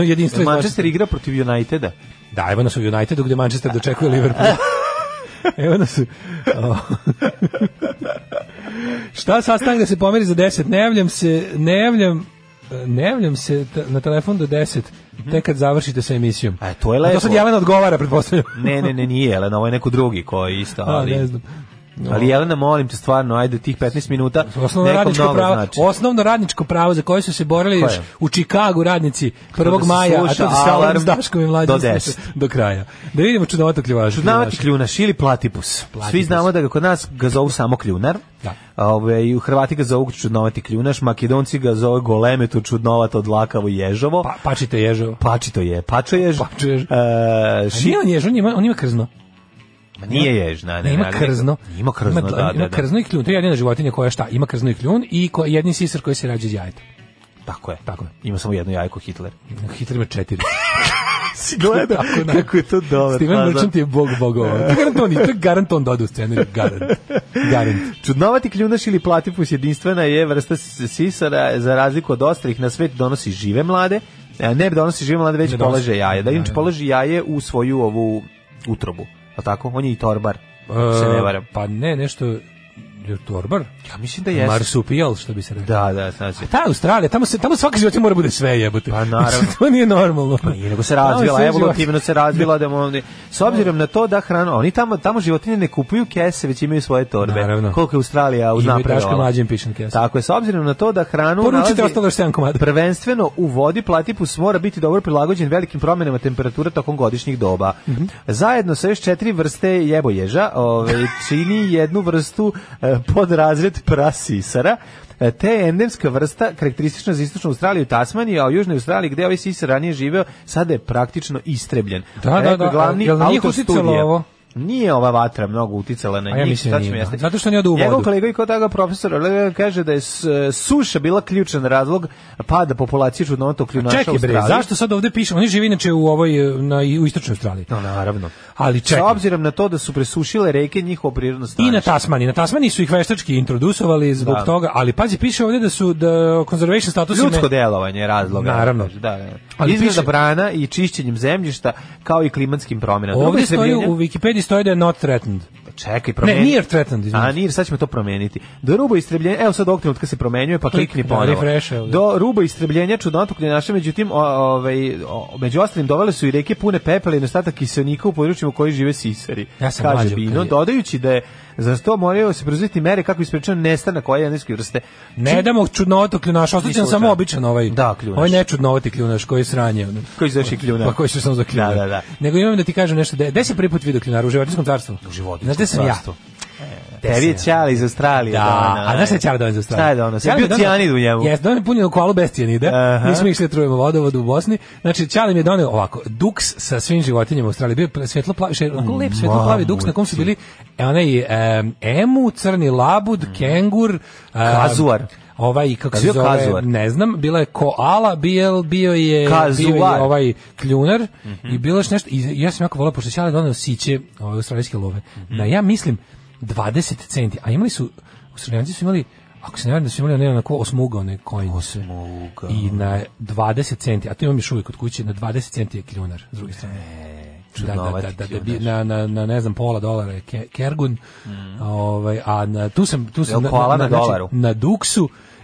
Manchester igra protiv Uniteda. Da, evo nas u Unitedu gde Manchester dočekuje Liverpool. Evo nas. O. Šta sastanak da se pomeri za 10? Ne javljam se, ne javljam, ne javljam se na telefon do 10 mhm. tek kad završite sa emisijom. A to je lepo. A to sad Jelena odgovara, pretpostavljam. ne, ne, ne, nije Jelena, ovo je neko drugi koji isto, ali... A, ne znam. No. Ali Jelena, molim te stvarno, ajde tih 15 minuta. Osnovno radničko pravo, znači. osnovno radničko pravo za koje su se borili još u Chicagu radnici 1. Da maja, a to da sa alarm s Daškom i mlađim do, do kraja. Da vidimo čudnovati kljunaš. Čudnovati kljunaš ili platipus. platipus. Svi znamo da ga kod nas ga zovu samo kljunar. Da. Ove, ovaj, Hrvati ga zovu čudnovati kljunaš, Makedonci ga zovu golemetu čudnovato dlakavo ježovo. Pa, pačite ježovo. Pačito je, pačo jež. Pačo jež. Uh, e, ši... on jež, on ima, on ima krzno. Ma nije ježna, ne, ima krzno. Ima krzno, da, ima, da, ima da. krzno i kljun. To je jedina životinja koja šta, ima krzno i kljun i ko, jedni sisar koji se rađa iz jajeta. Tako je. Tako je. Ima samo jedno jajko Hitler. Hitler ima četiri. si gleda tako, na, da. kako je to dobro. Steven Merchant je bog bogova. Garant to je garant on doda u Garant. Garant. Čudnovati kljunaš ili platifus jedinstvena je vrsta sisara za razliku od ostalih na svet donosi žive mlade. E, ne donosi žive mlade, već ne polaže jaje. Da, inače polaže jaje u svoju ovu utrobu. Pa tako? On je i torbar. E, se ne e, varam. Pa ne, nešto torbar? Ja mislim da jeste. Marsupijal, što bi se rekao. Da, da, znači. A ta Australija, tamo se tamo svaka životinja mora bude sve jebote. Pa naravno. to nije normalno. Pa nije, nego se razvila, evolutivno se razvila da oni s da. obzirom na to da hrana, oni tamo tamo životinje ne kupuju kese, već imaju svoje torbe. Naravno. Koliko je Australija uznapredovala. I mlađim pišem kese. Tako je, s obzirom na to da hranu Poručite ostalo još 7 komada. Prvenstveno u vodi platipus mora biti dobro prilagođen velikim promenama temperature tokom godišnjih doba. Mm -hmm. Zajedno sa još četiri vrste jebo ježa, ovaj čini jednu vrstu e, podrazred prasisara, e, te je endemska vrsta karakteristična za istočnu Australiju i Tasmaniju, a u južnoj Australiji gde ovaj sisar ranije živeo, sada je praktično istrebljen. Da, da Rekao, da, da, glavni jel na njih studije. Ovo? nije ova vatra mnogo uticala na njih. A ja mislim da tačno da. Zato što ne odu u vodu. Njegov kolega i kod toga profesor kaže da je suša bila ključan razlog pada populacije čudnovatog kljunaša u Australiji. Čekaj bre, zašto sad ovde piše? Oni živi inače u ovoj na u istočnoj Australiji. No, naravno. Ali čekaj. S obzirom na to da su presušile reke njihovo prirodno stanište. I na Tasmaniji, na Tasmaniji su ih veštački introdusovali zbog da. toga, ali pazi piše ovde da su da conservation status ljudsko ne... delovanje je razlog. Naravno. Da, da. Izgleda piše... brana i čišćenjem zemljišta kao i klimatskim promenama. Ovde stoji u Wikipedia mediji stoji da je not threatened. Pa čekaj, promeni. Ne, near threatened, izvinite. A, near, sad ćemo to promeniti. Do ruba istrebljenja, evo sad ovog trenutka se promenjuje, pa klikni ponovo. Da, Do ruba istrebljenja čudnotok naše, međutim, ovaj, među ostalim dovele su i reke pune pepela i nedostatak kiselnika u područjima u koji žive sisari. Ja sam kaže Bino, dodajući da je Za to moraju se preuzeti mere kako isprečeno nestanak ove endemske vrste. Ne Čim... damo čudnovato kljunaš, ostaće samo običan ovaj. Da, kljunaš. Ovaj nečudnovati kljunaš koji sranje. Koji zaši kljunaš. Pa koji su samo za kljunaš. Da, da, da. Nego imam da ti kažem nešto. Gde se prvi put video kljunar u životinskom carstvu? U životinskom Znaš gde ja? Tebi je čali iz Australije. Da. Da, da, da, a znaš šta je čali dono da iz Australije? Šta je dono? Sam bio cijanid u njemu. Jes, dono je punjeno koalu bez cijanida. Uh -huh. Mi smo išli trujemo vodovod u Bosni. Znači, čali mi je donio ovako, duks sa svim životinjama u Australiji. Bio svetlo plavi, še, onako lep mm, svetlo plavi duks na kom su bili e, onaj um, emu, crni labud, mm. kengur, um, kazuar ovaj kako se zove kazuar. ne znam bila je koala bio bio je kazuar. bio je ovaj kljunar mm -hmm. i mhm. bilo je nešto i ja sam jako voleo pošto je doneo siće ove ovaj, australijske love mm -hmm. da ja mislim 20 centi, a imali su, u Srbijanci su imali ako se ne varam da su imali one onako osmugane kojnice. Osmuga. I na 20 centi, a to imam još uvijek kod kuće, na 20 centi je kljunar, s druge strane. E, da, da, da, da, da, na, na, na, ne znam, pola dolara je kergun, mm. ovaj, a na, tu sam, tu sam, na, na, znači, na, na, na, na, na,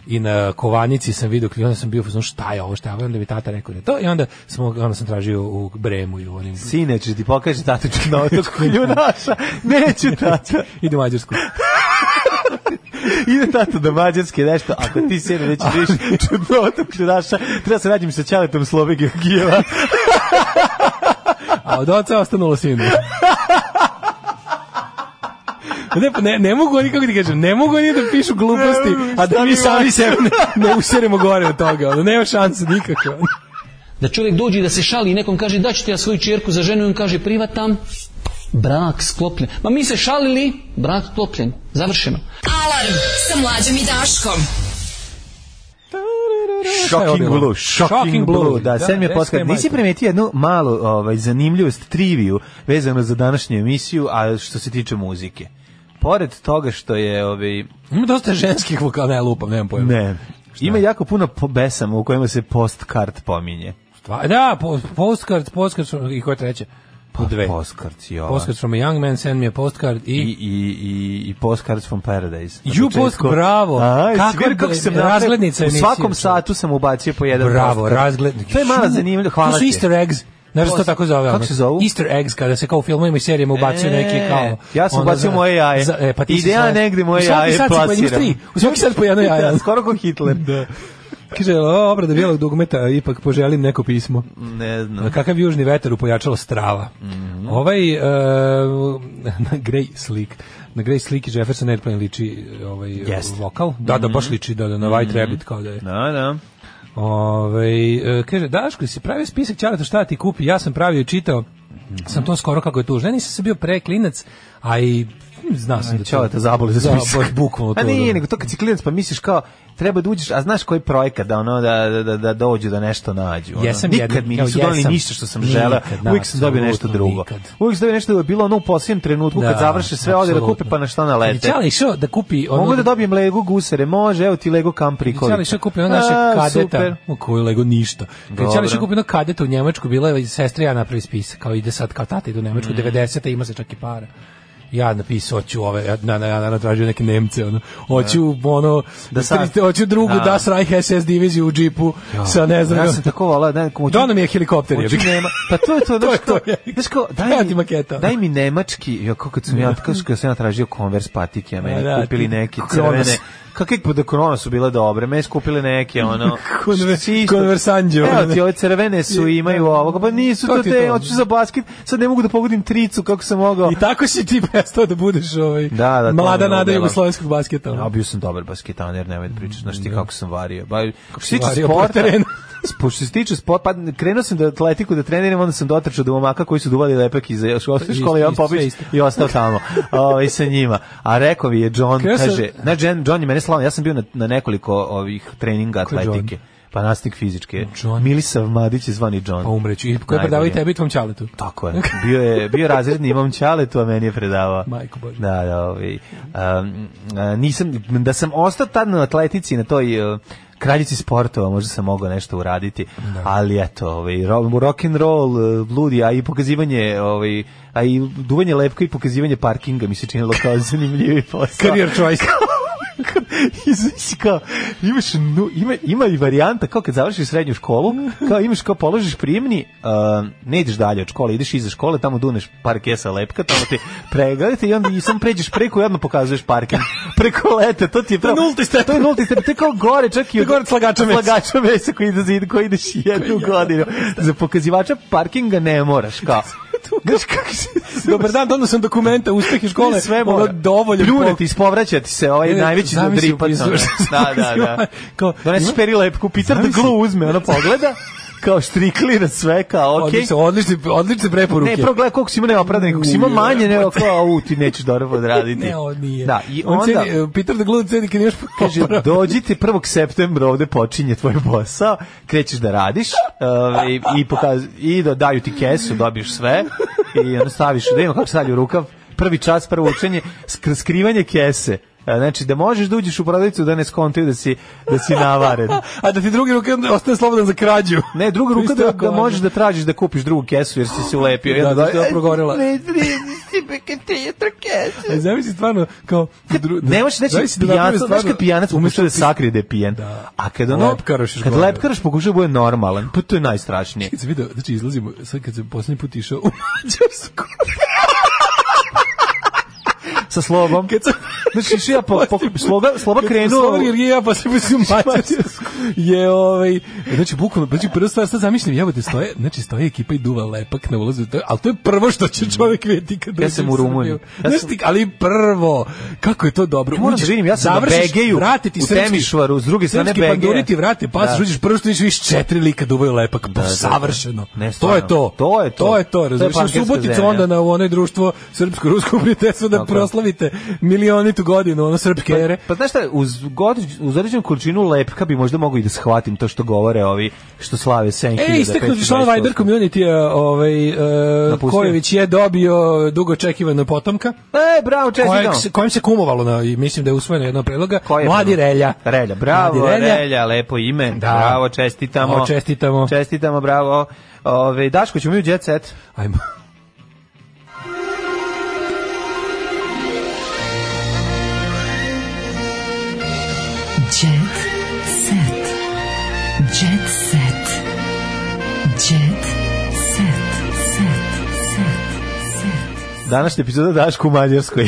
i na Kovanici sam video klip, onda sam bio fuzon šta je ovo, šta je ovo, onda mi tata rekao da to i onda sam, onda sam tražio u Bremu i u onim... Sine, ćeš da ti pokaži tatu ću na otoku, ljunaša, neću tata. Idu u Mađarsku. Ide tata do Mađarske nešto, ako ti sjede nećeš više čudnotok ljunaša, treba se rađim sa Ćaletom Slovigijeva. A od oca ostanulo sinu ne, da, ne ne mogu oni, kako ti kažem, ne mogu oni da pišu gluposti, a da mi sami sebe ne, ne useremo gore od toga. Ono, nema šanse nikako. Da čovjek dođe da se šali i nekom kaže da ćete ja svoju čerku za ženu i on kaže privatam, brak sklopljen. Ma mi se šalili, brak sklopljen. Završeno. Alarm sa mlađom i Daškom. Shocking blue, shocking, shocking blue, blue, da, da je poskad. Nisi primetio jednu malu ovaj, zanimljivost, triviju vezanu za današnju emisiju, a što se tiče muzike pored toga što je... Ovaj... Ima dosta ženskih vokala, ne lupam, nemam pojma. Ne. Ima jako puno besama u kojima se postkart pominje. Stva, e, da, po, postkart, postkart, i koje treće? Po pa, dve. Postcards, jo. Postcards from a young man, send me a postcard i... I, i, i, i postcards from paradise. You znači, post, bravo. Aha, kako, je, kako sam razglednica U svakom satu sam ubacio po jedan Bravo, razglednica. To je malo zanimljivo, hvala ti. To su easter eggs. Znaš što tako zove? Kako se zovu? Easter eggs, kada se kao u filmovima i serijama e, ubacuju neki kao... Ja sam ubacio moje jaje. e, pa ti Ide da ja negde moje jaje plasiram. U svaki sad po jedno da, jaje. Skoro ko Hitler. Da. Kaže, o, obrada bijelog dugmeta, ipak poželim neko pismo. Ne znam. Kakav južni veter upojačalo strava. Mm -hmm. Ovaj, uh, na grej slik na Grace Slick Jefferson Airplane liči ovaj yes. vokal. Da, da, baš mhm. liči, da, da, na White mm -hmm. Rabbit kao da je. Da, da. Ove, e, kaže, Daško, si pravi spisak čarata šta ti kupi, ja sam pravio i čitao, mm -hmm. sam to skoro kako je tužno. Ja nisam se bio preklinac, a i znao sam da to... Čaleta zaboli za da, spisak. Da, baš bukvalno to. A nije, da. nego to kad si klinac pa misliš kao, treba da uđeš, a znaš koji projekat da ono da da da, da dođu da nešto nađu. Jesam nikad jedan, mi nisu dali ništa što sam želeo. Uvek sam dobio nešto drugo. Uvek Uvijek sam dobio nešto da je bilo ono u posljednjem trenutku da, kad završi sve ode da kupi pa na šta nalete. Čale išao da kupi ono Mogu da dobijem Lego gusere, može, evo ti Lego kamprikoli. Čale išao da kupio naše kadeta. Super. U koji Lego ništa. Kad Čale išao da kupio na kadeta u Njemačku, bila je sestra ja napravi spisak, kao ide sad kao tata ide u Njemačku 90 mm. te ima se čak i para ja napisao hoću ove na na ja na tražio neke Nemce ono hoću da. ono da sad hoću drugu da, da Reich SS diviziju u džipu jo, sa ne znam ja sam tako vala da komu da nam je helikopter je nema pa to je to da što znaš kao daj ja mi maketa daj mi nemački ja kako sam ja tako da. što sam ja tražio Converse patike a meni da, da kupili neki crvene kakve pod pa korona su bile dobre, me skupile neke ono konversanđe. Evo ti ove crvene su imaju ovoga, pa nisu to, to te, hoću za basket, sad ne mogu da pogodim tricu kako sam mogao. I tako si ti prestao da budeš ovaj, da, da, mlada nada jugoslovenskog basketa. Ja, bio sam dobar basketaner, nemoj da pričaš, znaš ti da. kako sam vario. Ba, kako si vario po terenu? Pošto se tiče sport, pa krenuo sam da atletiku da treniram, onda sam dotrčao do momaka koji su duvali lepak iz škole i on popić i ostao tamo ovaj, sa njima. A rekao mi je John, kaže, sam... ne, John, John je mene slao, ja sam bio na, na nekoliko ovih treninga atletike. John? fanastik fizičke. John. Milisav Madić je zvani John. Pa umreću. I koji je predavao i tebi tvom čaletu. Tako je. Bio je bio razredni imam čaletu, a meni je predavao. Majko Bože. Da, da, ovaj. Um, nisam, da sam ostao tad na atletici, na toj uh, kraljici sportova, možda sam mogao nešto uraditi, da. ali eto, ovaj, rock and roll, bludi, uh, a i pokazivanje, ovaj, a i duvanje lepka i pokazivanje parkinga mi se činilo kao zanimljivi posao. Career choice. Izvisi kao, imaš, nu, ima, ima i varijanta kao kad završiš srednju školu, kao imaš kao položiš prijemni, uh, ne ideš dalje od škole, ideš iza škole, tamo duneš par kesa lepka, tamo te pregledate i onda i sam pređeš preko i odmah pokazuješ parking. Preko lete, to ti je pravo. Nulti stepen. To je nulti stepen, to je kao gore, čak i od gore slagača mesa. Slagača mesa koji, ide, koji ideš jednu godinu. Za pokazivača parkinga ne moraš, kao. Znaš kako se... Dobar dan, donao sam dokumenta, uspeh i škole. Sve mora. Ono dovolj. Pljuneti, ispovraćati se, ovaj ne, najveći dripac. Da, da, da. Kao, Donesi perilepku, Peter the da Glue uzme, ono pogleda. kao štrikli na sve, kao okej. Okay. Odlične, odlične, preporuke. Ne, prvo gledaj koliko si imao neopravdanje, koliko si imao manje, nego pa kao, u, ti nećeš dobro odraditi. ne, on nije. Da, i on onda... Ceni, e, Peter the Glue ceni kad imaš Kaže, dođite 1. septembra, ovde počinje tvoj posao, krećeš da radiš uh, i, i, pokaz, i da daju ti kesu, dobiješ sve i onda staviš, da ima kako stavlju rukav, prvi čas, prvo učenje, skrivanje kese E, znači da možeš da uđeš u prodavnicu da ne skontaju da si da si navaren. A da ti drugi ruka ostane slobodan za krađu. Ne, druga ruka da, da možeš da tražiš da kupiš drugu kesu jer si se ulepio. Da, da, da, e, progorela. Ne, ne, e, zamisli stvarno kao dru... ne možeš reći da pijanac, znaš kad pijanac da umesto da sakrije da je pijan. Da. A kad ono lepkaraš, kad lepkaraš pokušaj da bude normalan, pa to je najstrašnije. Kad se video, znači izlazimo, sad kad se poslednji put išao u Mađarsku sa slobom. Kad sam... Znači, šija po, po, sloba, sloba krenuo... Sloba je ja, pa se mislim mađarsku. Je, ovaj... Znači, bukvalno, znači, prva stvar, sad zamišljam, jebote, stoje, znači, stoje ekipa i duva lepak na ulazu, ali to je prvo što će mm. čovjek vidjeti kad Ja sam u Rumuniji. Ja sam... ali prvo, kako je to dobro. Ja moram da vidim, ja sam na Begeju, u Temišvaru, s druge strane Begeja. Panduri ti vrate, pa da. uđeš prvo što vidiš četiri lika duvaju da lepak, da, da, da, savršeno. Ne, to je to. To je to. To je to, razumiješ. Subotica onda na onaj društvo srpsko-rusko prijateljstvo da prosla proslavite milionitu godinu ono srpske pa, ere. Pa, pa znaš šta, uz, godič, uz određenu količinu lepka bi možda mogu i da shvatim to što govore ovi što slave Senki. E, istekli da član Viber community -a, ovaj, uh, Kojević je dobio dugo očekivano potomka. E, bravo, čestitam. Kojim se kumovalo, na, i mislim da je usvojeno jedno predloga. Je Mladi prema? Relja. Relja, bravo, Mladi Relja. Relja, lepo ime. Da. Bravo, čestitamo. O, čestitamo. Čestitamo, bravo. Ove, Daško, ćemo mi u Jet Set. Ajmo. Današnja epizoda Daško u Mađarskoj.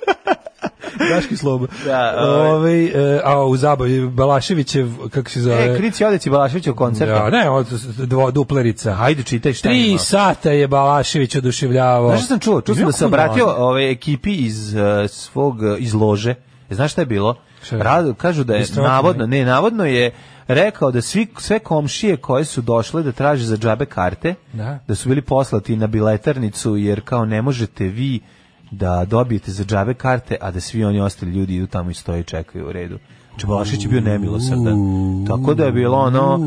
Daški slobo. Da, ovaj. ovaj e, a u zabavi Balaševićev kako se zove? E, Krici Odeci Balaševićev koncert. Da, ne, od dvo duplerica. Hajde čitaj šta ima. 3 sata je Balašević oduševljavao. Znaš šta sam čuo? Čuo sam da se obratio ove ovaj, ekipi iz uh, svog e, izlože. lože. E, znaš šta je bilo? Rado kažu da je navodno, ne, navodno je rekao da svi, sve komšije koje su došle da traže za džabe karte, da. da su bili poslati na biletarnicu, jer kao ne možete vi da dobijete za džabe karte, a da svi oni ostali ljudi idu tamo i stoje i čekaju u redu. Čebašić znači, je bio nemilosrdan. Tako da je bilo ono,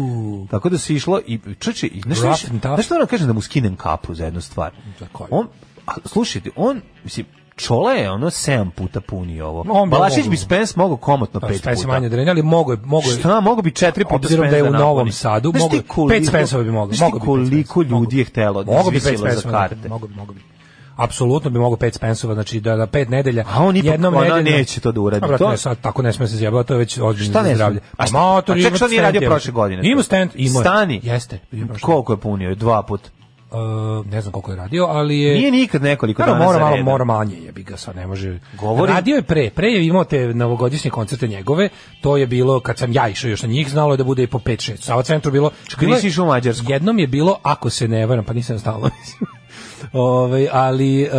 tako da se išlo i čuče, i nešto više, nešto ono kažem da mu skinem kapu za jednu stvar. On, a, slušajte, on, mislim, čole je ono 7 puta punio ovo. On Balašić bi spens mogao komotno 5 pa, puta. Spence manje drenja, ali mogo je, mogo je. Šta, mogo bi 4 puta Obzirom da je u da Novom Sadu, mogo je 5 spensova bi mogao. Mogo bi koliko ljudi je htelo da bi za karte. Mogo bi, mogo bi apsolutno bi mogao 5 Spensova, znači da da 5 nedelja. A on ipak, jednom ona nedeljno, neće to da uradi. Brate, to? Ne, sad, tako ne sme se zjebala, to je već ozbiljno šta zdravlje. A, pa šta, a, motor, a ček što nije radio prošle godine? Ima stand, ima. Stani. Jeste. Koliko je punio? Dva puta. Uh, ne znam koliko je radio, ali je Nije nikad nekoliko dana mora za malo mora manje, jebi ga sad ne može. Govori... Radio je pre, pre je imao te novogodišnje koncerte njegove, to je bilo kad sam ja išao još na njih, znalo je da bude i po 5 6. Sava centru bilo, bilo je, u Mađarsku. Jednom je bilo ako se ne varam, pa nisam stalno mislim. Ove, ovaj, ali e,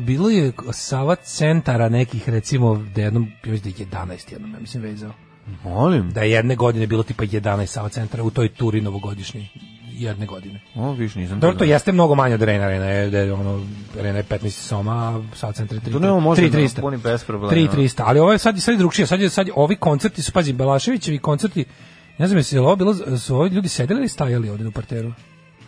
bilo je Sava centara nekih recimo da jednom ja mislim da 11 jednom ja mislim vezao. Molim. Da je jedne godine bilo tipa 11 Sava centara u toj turi novogodišnji jedne godine. O, viš, nisam Dobro, to jeste mnogo manje od Rena, Rena je, da je ono, Rena je 15 soma, sad sam 3, 3, 3, 300. To da bez problema. 3, 300, ali ovo je sad, sad je sad sad ovi koncerti su, pazi, Belaševićevi koncerti, ne znam jesi je ovo bilo, su ovi ljudi sedeli ili stajali ovde u parteru?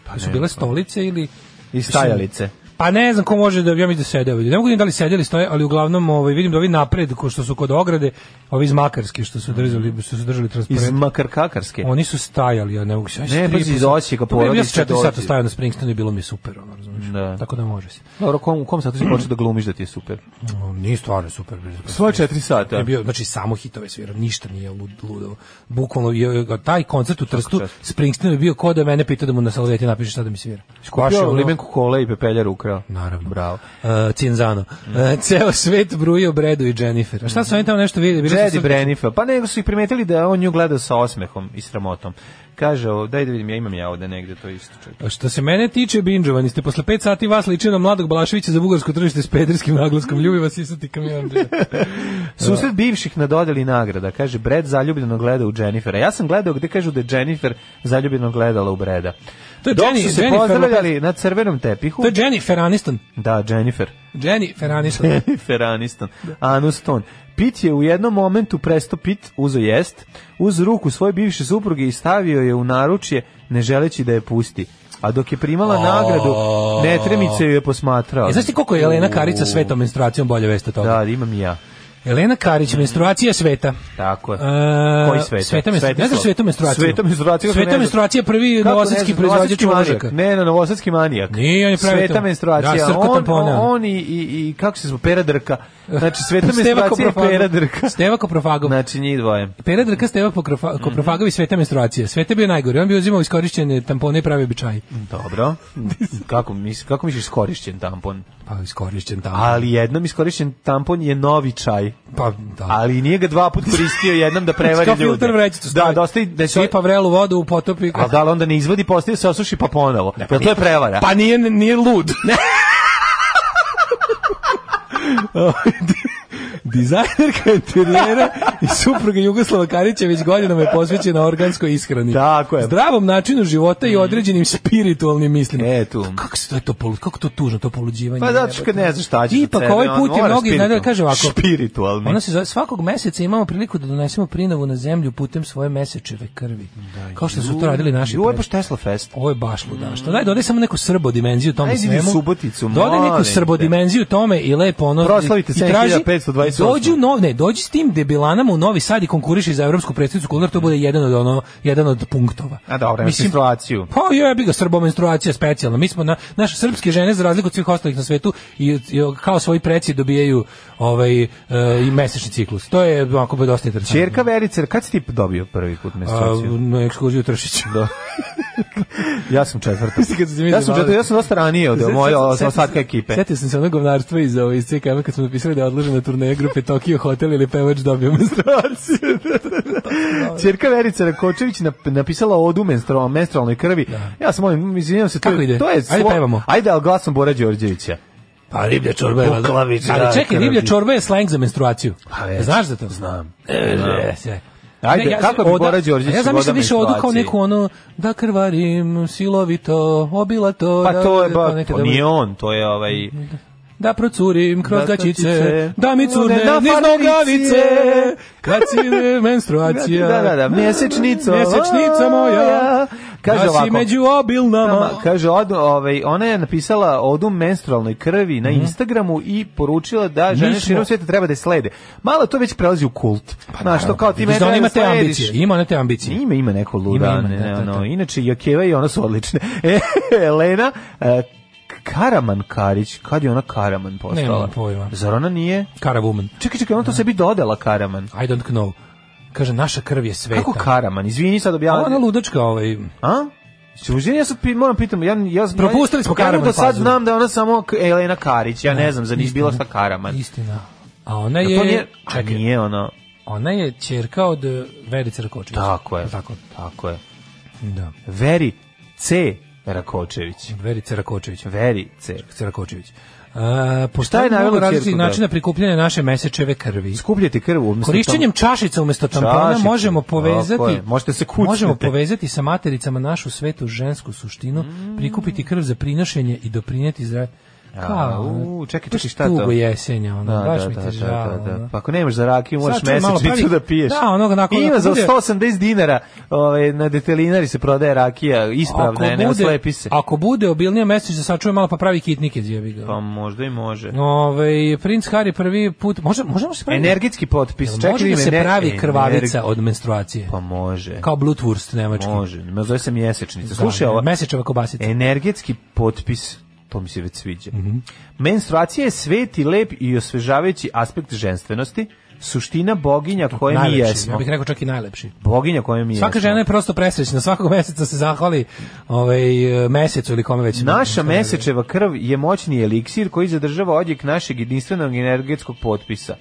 Pa su bile stolice ili... I stajalice. Mislim, Pa ne znam ko može da ja mi da sede ovdje. Ne mogu da li sedeli stoje, ali uglavnom ovaj vidim da ovi napred ko što su kod ograde, ovi iz Makarske što su držali, što su držali transparent. Iz Makarkakarske. Oni su stajali, ja ne mogu se. Ne, pa iz Osijeka porodice ja dođe. sata stajao na Springsteen i bilo mi je super, ono, razumiješ. Da. Tako da može se. Dobro, kom, u kom satu si počeo da glumiš da ti je super? No, nije stvarno super. Svoje četiri sata. Je bio, znači, samo hitove svirao, ništa nije lud, ludo. Bukvalno, je, taj koncert u Trstu, Springsteen je bio ko da mene pita da mu na salveti napiše šta da mi svira. Skupio limenku kole i pepeljaru ukrao Bravo. Naravno. Bravo. Uh, Cinzano. Mm. Uh, ceo svet bruji o Bredu i Jennifer. A šta su oni tamo nešto videli? Bili Jedi Brenifa. Pa nego su ih primetili da on nju gleda sa osmehom i sramotom. Kaže, o, daj da vidim, ja imam ja ovde negde to isto. Čekaj. Što se mene tiče, binđovani ste posle 5 sati vas liči na mladog Balaševića za bugarsko tržište s pederskim naglaskom. Ljubi vas isati kamion. Susret bivših na dodeli nagrada. Kaže, Bred zaljubljeno gleda u Jennifera. Ja sam gledao gde kažu da je Jennifer zaljubljeno gledala u Breda. To je Jenny, su se Jennifer pozdravljali Lopez. na crvenom tepihu. To je Jennifer Aniston. Da, Jennifer. Jennifer Aniston. Jennifer Aniston. Aniston. Pit je u jednom momentu presto Pit uzo jest, uz ruku svoje bivše supruge i stavio je u naručje ne želeći da je pusti a dok je primala nagradu, Netremice ju je posmatrao. E, znaš ti koliko je Elena Karica svetom menstruacijom bolje veste toga? Da, imam i ja. Elena Karić, mhm. menstruacija sveta. Tako je. E, Koji sveta? Sveta, menstruacija. ne znaš svetu menstruaciju? Sveta menstruacija. Sveta menstruacija prvi novosadski proizvođač čoveka. Ne, ne, novosadski manijak. Nije, on je pravi Sveta da, menstruacija. Da, on, tampona. on i, i, i, kako se zove, peradrka. Znači, sveta menstruacija i peradrka. Steva Koprofagov. Znači, njih dvoje. Peradrka, Steva mhm. Koprofagov i sveta menstruacija. Sveta bio najgore. On bi uzimao iskorišćene tampone i pravi običaj. Dobro. kako, misliš, kako misliš iskorišćen tampon? Pa iskorišćen tampon. Ali jednom iskorišćen tampon je novi čaj. Pa da. Ali nije ga dva put koristio jednom da prevari ljude. filter vrećicu. Da, dosta i da sipa da vrelu vodu u potopi. A da li onda ne izvadi, postaje da se osuši pa ponovo. Ne, pa to je pa- prevara? Pa nije, nije lud. Dizajnerka interijera i supruga Jugoslava Karića već godinama je posvećena organskoj ishrani. Tako je. Zdravom načinu života i određenim spiritualnim mislima. E, tu. Kako se to je to polu, kako to tužno to poluđivanje. Pa zato što ne znaš šta će. Ipak ovaj put je mnogi znaju da kaže ovako. Spiritualni. Ona se zove, svakog meseca imamo priliku da donesemo prinavu na zemlju putem svoje mesečeve krvi. Da, Kao što su to radili naši. Ovo je baš Tesla Fest. Ovo je baš ludaštvo. Da. Daj, dodaj samo neku srbo dimenziju tome Ajde svemu. Suboticu, dodaj neku srbo dimenziju tome i lepo ono. Proslavite i 7520 dođu novne, dođi s tim debilanama u Novi Sad i konkuriši za evropsku predstavnicu kultura, to bude jedan od ono, jedan od punktova. A dobro, mislim menstruaciju. Pa je bi ga srbo menstruacija specijalno. Mi smo na naše srpske žene za razliku od svih ostalih na svetu i, i kao svoji preci dobijaju ovaj e, i mesečni ciklus. To je onako baš dosta interesantno. Ćerka Verice, kad si ti dobio prvi put menstruaciju? na ekskluziju Tršića. Da. ja sam četvrta. ja sam četvrta, ja sam dosta ranije od moje ostatka ekipe. Sjetio sam se onog govnarstva iz, ovaj, iz CKM kad smo napisali da je odložena turneja grupe Tokio Hotel ili pevač dobio menstruaciju. Ćerka Verica Rakočević napisala odu menstrualnoj krvi. Da. Ja sam molim, izvinjavam se, to, Kako ide? to je... Ajde pevamo. Ajde, ali glasom Bora Đorđevića. A pa riblja čorba je Buklavić. Ali da, čekaj, riblja čorba je slang za menstruaciju. Pa Znaš za to? Znam. E, znam. Ajde, ne, ja, kako bi oda, Bora Đorđević Ja zamislim više odu kao neku ono, da krvarim silovito, obila to. Pa to je, ba, to, to nije on, to je ovaj... Da procurim kroz da gaćice, da mi curne da, da niz nogavice, kad si menstruacija. Da, da, da, mjesečnica, mjesečnica moja, Kaže da ovako. među obilnama. Kaže od, ovaj, ona je napisala odu menstrualnoj krvi na mhm. Instagramu i poručila da žene širom sveta treba da slede. Malo to već prelazi u kult. Pa, Znaš, to kao ti da mene da ima te ambicije. Ima one te ambicije. Ima, ima neko luda. Ima, ima, ne, ne, da, no. Inače, Jakeva i ona su odlične. E, Elena, e, Karaman Karić, kad je ona Karaman postala? Nemam pojma. Zar ona nije? Karavuman. Čekaj, čekaj, ona to sebi dodala Karaman. I don't know. Kaže, naša krv je sveta. Kako Karaman? Izvini sad objavljam. Ona ludačka ovaj... A? Suđenje ja su moram pitam, ja ja propustili smo Karaman. Ja da do sad znam da ona samo Elena Karić, ja ne, ne znam za niš bilo šta Karaman. Istina. A ona je, to nije, a nije ona. Ona je ćerka od e, Verice Rakočević. Tako je. Tako, tako je. Da. Veri C Rakočević. Verice Rakočević. Veri C Rakočević. A, postoje najveći različiti načina prikupljanja naše mesečeve krvi. Skupljati krv umesto Korišćenjem tam... čašica umesto tampona Čašice. možemo povezati Možete se kucnete. Možemo povezati sa matericama našu svetu žensku suštinu, mm. prikupiti krv za prinošenje i doprinijeti zdravlje Kao, u, čekaj, čekaj, šta to? Tugo jesenja, ono, da, baš da, mi da, te da, žao. Da, da, da. Pa ako nemaš za rakiju, moraš mesečnicu da piješ. Da, onoga nakon... Ima za 180 dinara, ovaj, na detelinari se prodaje rakija, ispravna je, ne slepi se. Ako bude obilnija mesečnica, da sad čuje malo pa pravi kitnike, zjebi ga. Pa možda i može. Ove, ovaj, princ Harry prvi put, može, možemo se pravi... Energetski potpis, čekaj, može da se pravi krvavica od menstruacije. Pa može. Kao blutwurst nemački. Može, zove se mjesečnica. Slušaj ovo. Mesečeva kobasica. Energetski potpis, to pa mi se već sviđa. Mm -hmm. Menstruacija je sveti, lep i osvežavajući aspekt ženstvenosti, suština boginja koje najlepši, mi jesmo. Ja bih rekao čak i najlepši. Boginja koje mi Svaka jesmo. Svaka žena je prosto presrećna, svakog meseca se zahvali ovaj, mesecu ili kome već. Naša da mesečeva krv je moćni eliksir koji zadržava odjek našeg jedinstvenog energetskog potpisa.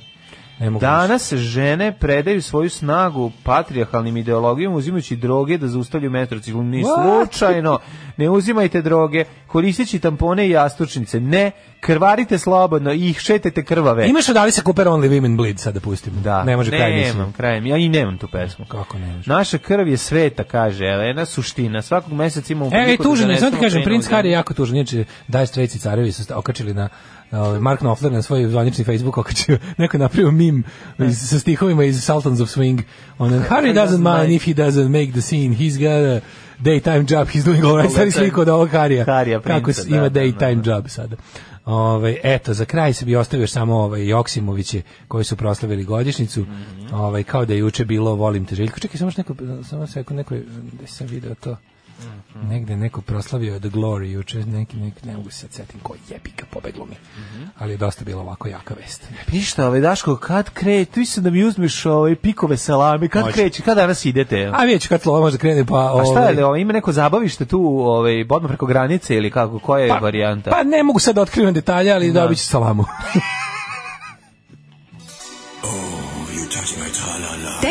Danas žene predaju svoju snagu patrijarhalnim ideologijama uzimajući droge da zaustavljaju metrociklu. Ni slučajno. Ne uzimajte droge, koristeći tampone i jastučnice. Ne, krvarite slobodno i ih šetajte krvave. Imaš odali se Cooper Only Women Bleed sad da pustimo. Da. Ne može ne, kraj nemam, krajem. Ja i nemam tu pesmu. Kako ne može? Naša krv je sveta, kaže Elena, suština. Svakog meseca imamo... E, tužan, e, da znam ti kažem, princ Harry je jako tužan. Inače, Dire Straits i Carevi su okačili na Ovaj, Mark Knopfler na svoj zvanični Facebook okačio, neko je napravio mim iz, sa stihovima iz Sultans of Swing. On, Harry doesn't mind if he doesn't make the scene, he's got a daytime job, he's doing all right. Sad je sliko od ovog Harija. Harija Kako da, ima da, da, daytime da, da. job sada. Ove, ovaj, eto, za kraj se bi ostavio samo ovaj, Joksimoviće koji su proslavili godišnicu. Mm -hmm. Ove, ovaj, kao da je juče bilo Volim te željko. Čekaj, samo što neko, samo se neko, neko, gde sam video to? Mm. Negde neko proslavio The Glory juče, neki, neki, ne mogu se setim ko jebi pobeglo mi. Mm -hmm. Ali je dosta bila ovako jaka vest. Ništa, ovaj Daško, kad kreće, ti se da mi uzmeš ovaj pikove salami, kad Može. kreće, kad danas idete? A vidjet kad slovo može da krene, pa... Ovaj... A šta je, ovaj, ima neko zabavište tu, ovaj, bodno preko granice ili kako, koja je pa, varijanta? Pa ne mogu sad da otkrivam detalje, ali da. dobit ću salamu.